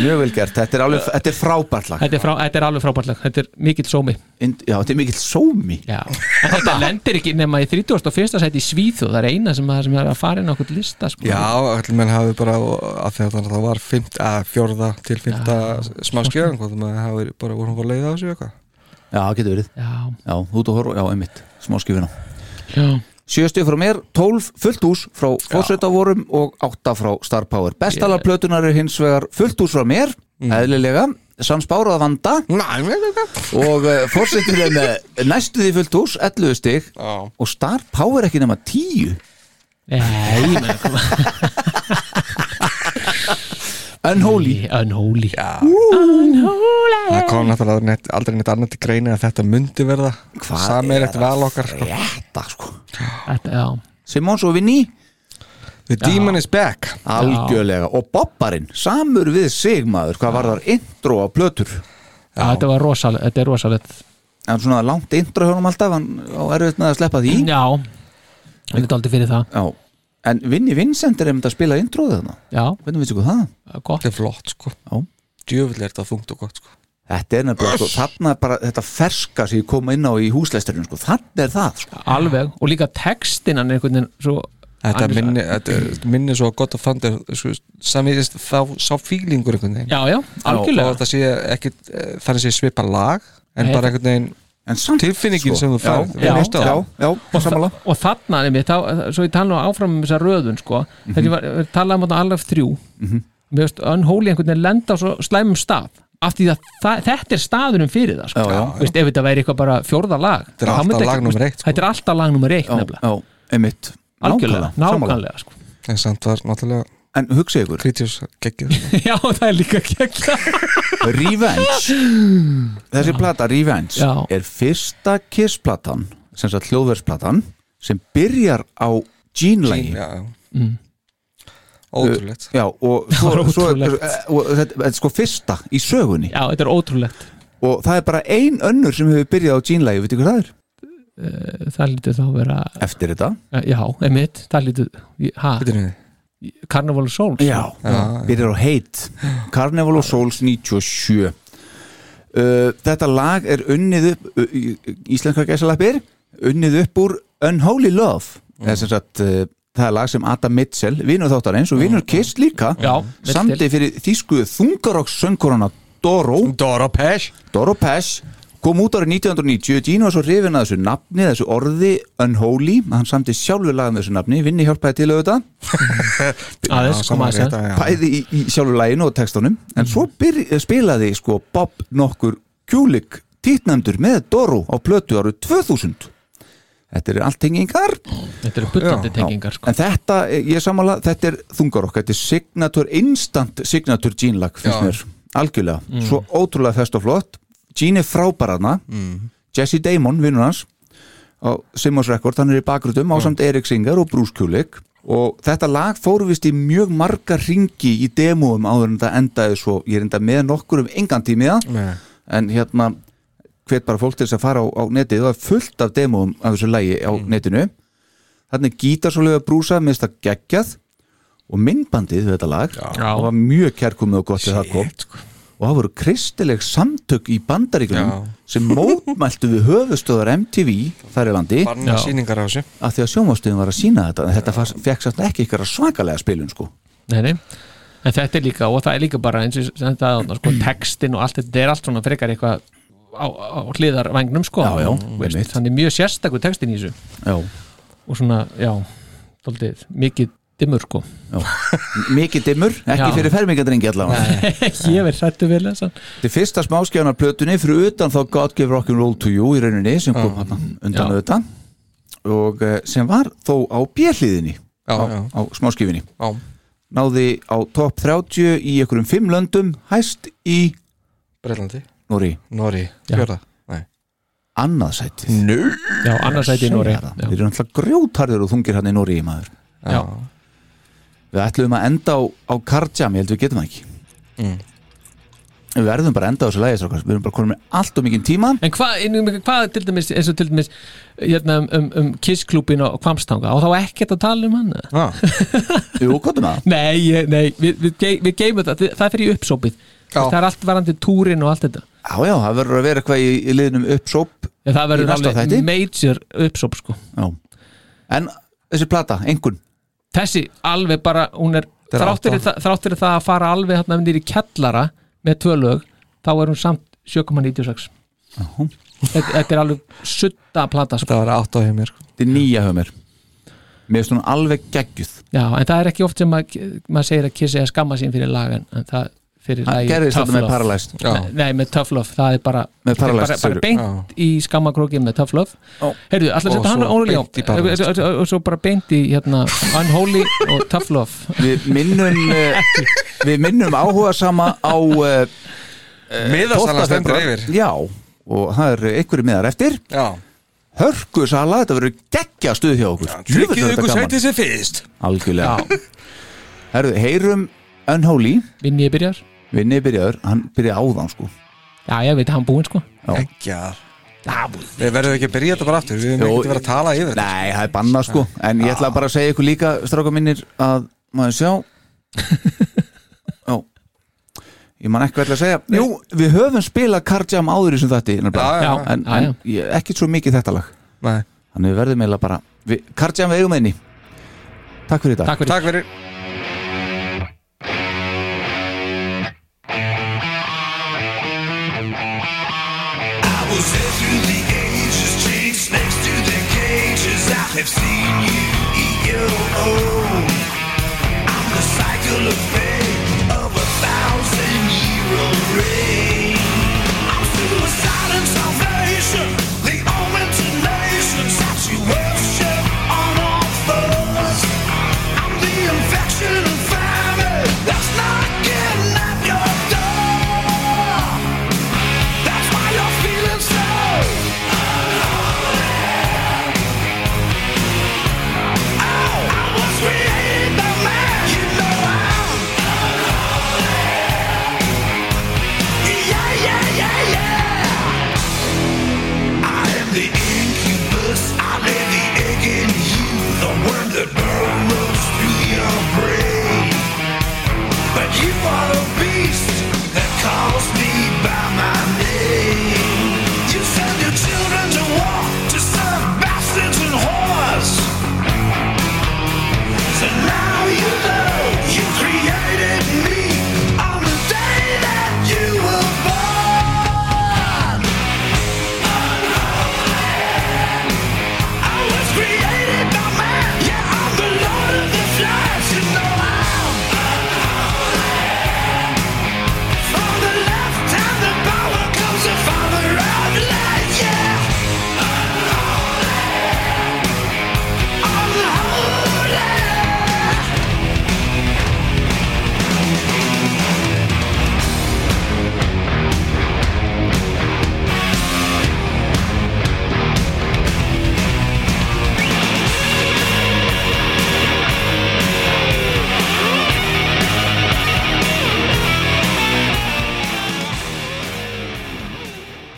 Mjög vel gert, þetta er, alveg, þetta er frábært lag.
Þetta er, frá, þetta er alveg frábært lag, þetta er mikill sómi.
Ind, Já, þetta er mikill sómi.
Já, en þetta lendir ekki nema í 31. sæti í Svíþjóð. Það er eina sem, að- sem er að fara inn á okkur lista sko.
Já, allir menn hafi bara að því að það var fjórða til fymta smá skjöðan hvað það hafi bara voru að leiða á sig eitthvað
Já, getur verið.
Já,
Já, út og horfa, já, einmitt, smá skifina
já.
Sjöstu frá mér, 12 fullt hús frá fórsveitavorum og 8 frá Star Power. Bestalar plötunar er hins vegar fullt hús frá mér eðlilega, Sans Bára að vanda. Og uh, fórsveitur er með næstu því fullt hús 11 stig.
Já.
og Star Power ekki nema 10
Nei, meina koma
Unholy.
Unholy.
Já. Það kom náttúrulega aldrei neitt annað til greina að þetta myndi verða
er að
val okkar sko.
Þetta sko?
Þetta, já.
Simons og Vinny?
The Demon is Back.
Algjörlega. Og bobbarinn, samur við sig maður, hvað var þar intro á plötur?
Já, þetta var rosalegt, þetta er rosalegt.
En svona langt intro hjá hann alltaf hann á erfitt með að sleppa því.
Já, hann er aldrei fyrir það.
Já. En Vinni Vincent er einmitt að spila introð þarna
Já,
hvernig veistu hvað það?
gott
Þetta er flott sko
Já.
Djöfull er þetta þungt og gott sko
Þetta er nefnilega, sko, þarna er bara þetta ferska sem ég kom inn á í húsleisturinn sko, þarna er það, sko.
Alveg, og líka textin hann er einhvern veginn svo
Þetta
hann er-
minni, þetta minni svo gott að fanda sko, Samið þá sá fílingur einhvern veginn
Já, já, algjörlega.
Og þetta sé ekki eh, þannig sé svipa lag En
Nei,
bara einhvern veginn
en samt,
Tilfinningin
sko.
sem þú færð
Já, já, já,
og, og þarna mér, þá, svo ég tala nú áfram um þessa röðun sko, þegar ég var, ég talaði um alveg þrjú
Mhm.
mér veist, Unholy einhvern veginn lenda á svo slæmum stað af því að það, þetta er staðurum fyrir það sko.
Já, já.
Veist, ef þetta væri eitthvað bara fjórða lag
Þetta er alltaf
myndi ekki-
lag númer eitt, sko.
þetta er alltaf lag nummer eitt
já,
nefnilega, algjörlega, nákvæmlega sko.
En samt var náttúrulega
en hugsa ykkur,
Krítjus geggið
já, það er líka kekla
Revenge. Þessi plata Revenge
Já.
er fyrsta Kiss-platan sem sagt hljóðversplatan sem byrjar á Gene-lægi
Já, já.
Mm.
Ótrúlegt.
Já, og svo,
var
svo
ótrúlegt.
og þetta þetta er sko fyrsta í sögunni.
Já, þetta er ótrúlegt.
Og það er bara ein önnur sem hefur byrjað á Gene-lægi, veitir hvað það er?
Eh, það lítur þá að vera
Eftir þetta.
Eh, já, emitt, það lítur ha,
Þetta er
Carnival of Souls.
Já, byrjar á Hate. Carnival of Souls 97 uh, Þetta lag er unnið upp uh, í- íslenska gæsalappir unnið upp úr Unholy Love. Mm. sem sagt, uh, það er lag sem Adam Mitchell vinur þáttarins og vinur Kiss líka
Já,
samdi fyrir þýsku þungarokks söngkorana Doro.
Dora Pesh
Doro Pesh kom út árið 1990 Gino var svo rifin að þessu nafni þessu orði Unholy. Hann samti sjálfur lag með þessu nafni. Vinni hjálpaði til auðvitað.
Segja
bæði í, í sjálfur laginu og textunum. En svo byr, spilaði sko Bob nokkur kjúlik títnæmdur með Doro á plötu árið 2000 þetta er allt tengingar.
Þetta eru bullandi tengingar sko.
en þetta, ég samála, þetta er þungarokk þetta er signatur, instant signatur Gene lag, finnst mér, algjörlega.
Mm.
svo ótrúlega fest og flott Gene er frábæraðna Jesse Damon, vinnur hans á Simmons Record, hann er í bakgröðum á samt Erik Singer og Bruce Kulick. Og þetta lag fóru vist í mjög marga ringi í demóum áður en þetta endaði svo, ég er enda með nokkur um engan tímiða,
Nei.
en hérna hvet bara fólk til þess að fara á, á netið. Það er fullt af demóum af þessu lagi á netinu. Þannig gítarsólega brúsa með þetta geggjað. Og myndbandið við þetta lag
Já.
það var mjög kærkomið og gott þegar það kom.
sko.
Og það voru kristileg samtök í bandaríkunum
Já.
sem mótmæltu við höfustöðar MTV þar í landi að því að sjónvastöðin var að sína þetta en þetta fekk samt ekki ykkur svakalega spilun sko.
Nei, nei. En þetta er líka, og það er líka bara eins og þetta, sko, textin og allt þetta er allt svona frekar eitthvað á, á hliðarvægnum, sko
Já, já.
Þannig mjög sérstakur textin í þessu
já,
og svona, já, daldið mikið dimmur, sko.
Já. mikið dimmur, ekki
Já.
fyrir fermingadrengi allavega.
Ég verð sættu vel þess að
Þetta er fyrsta smáskjánar plötunni fyrir utan þá God Give Rock'n'Roll to You í rauninni sem kom hann undan
Já.
auðvitað. Og eh, sem var þó á björliðinni
Já,
á,
já.
á smáskifinni
Já.
náði á topp 30 í einhverjum fimm löndum hæst í
Breitlandi
Nóri
Nóri. Fjörða Nei.
Annað sætið.
Nú
Já, annars sæti í Nóri.
Þeir eru náttúrulega grjótarður og þungir hann í Nóri maður.
Já.
Við ætlum að enda á, á Karjam, ég held við getum það ekki
Mm.
Við verðum bara að enda á þessu lægis Við erum bara konum með allt og mikið tíma
En hvað, hvað til dæmis, eins og til dæmis hérna, um, um, um Kiss-klúbin og Kvamstanga og þá ekkert að tala um hann
ah.
Jú, er það?
Nei, ég- nei, við, við, ge- við geymum það, það fyrir uppsópið. Það er allt varandi túrin og allt þetta
Já, já, það verður að vera eitthvað í, í liðnum uppsóp
Já, það verður alveg major uppsóp sko.
Já. En þessi plata, einhvern
Þessi alveg bara, hún er
Þetta
þrátt fyrir,
átta.
það, það að fara alveg hérna nýri kjallara með tvö lög þá er hún samt 7,96 þetta, þetta er alveg sutta plata sko.
Það var átt á hjá mér sko.
Þetta er nýja hjá mér Mér finnst hún alveg geggjuð
Já, en það er ekki oft sem að, maður segir að Kiss er að skamma sín fyrir lag en, en það
Hann gerðist þetta með. Paralyzed.
Nei, nei, með Tough Love, það er bara bara, bara beint í skammakróki með Tough Love.
Já.
Heyrðu, alltaf setja hann
í Paralyzed.
og, og, og svo bara beint í hérna, Unholy og Tough Love.
Við minnum uh, Við minnum áhuga sama á uh,
Miðasala
12.
stendur
febrúar.
yfir.
Já, og það er einhverju miðar eftir.
Já.
Hörku sala, þetta verður geggja stuð hjá okkur.
Tryggið ykkur sætið sér fyrst.
Algjörlega. Herðu, heyrum Unholy.
Vinn ég byrjar
Vinni byrjaður, hann byrjaði áðan sko.
Já, ég veit að hann búinn sko.
Ekki Við verðum ekki að byrja þetta bara aftur Við
Jó,
ekki að vera að tala yfir þetta.
Nei, það er bannað sko. En ég ætla bara að segja ykkur líka, stráka minnir að maður sjá. Já Ég man ekki vel að segja. Jú, við höfum spilað Karjam áður í sem þetta
Já, já,
En,
já, já.
en ég, ekki svo mikið þetta lag.
Nei.
Þannig við verðum eiginlega bara við, Karjam við eigum einni Takk fyrir þetta
Takk fyrir
cages. I have seen you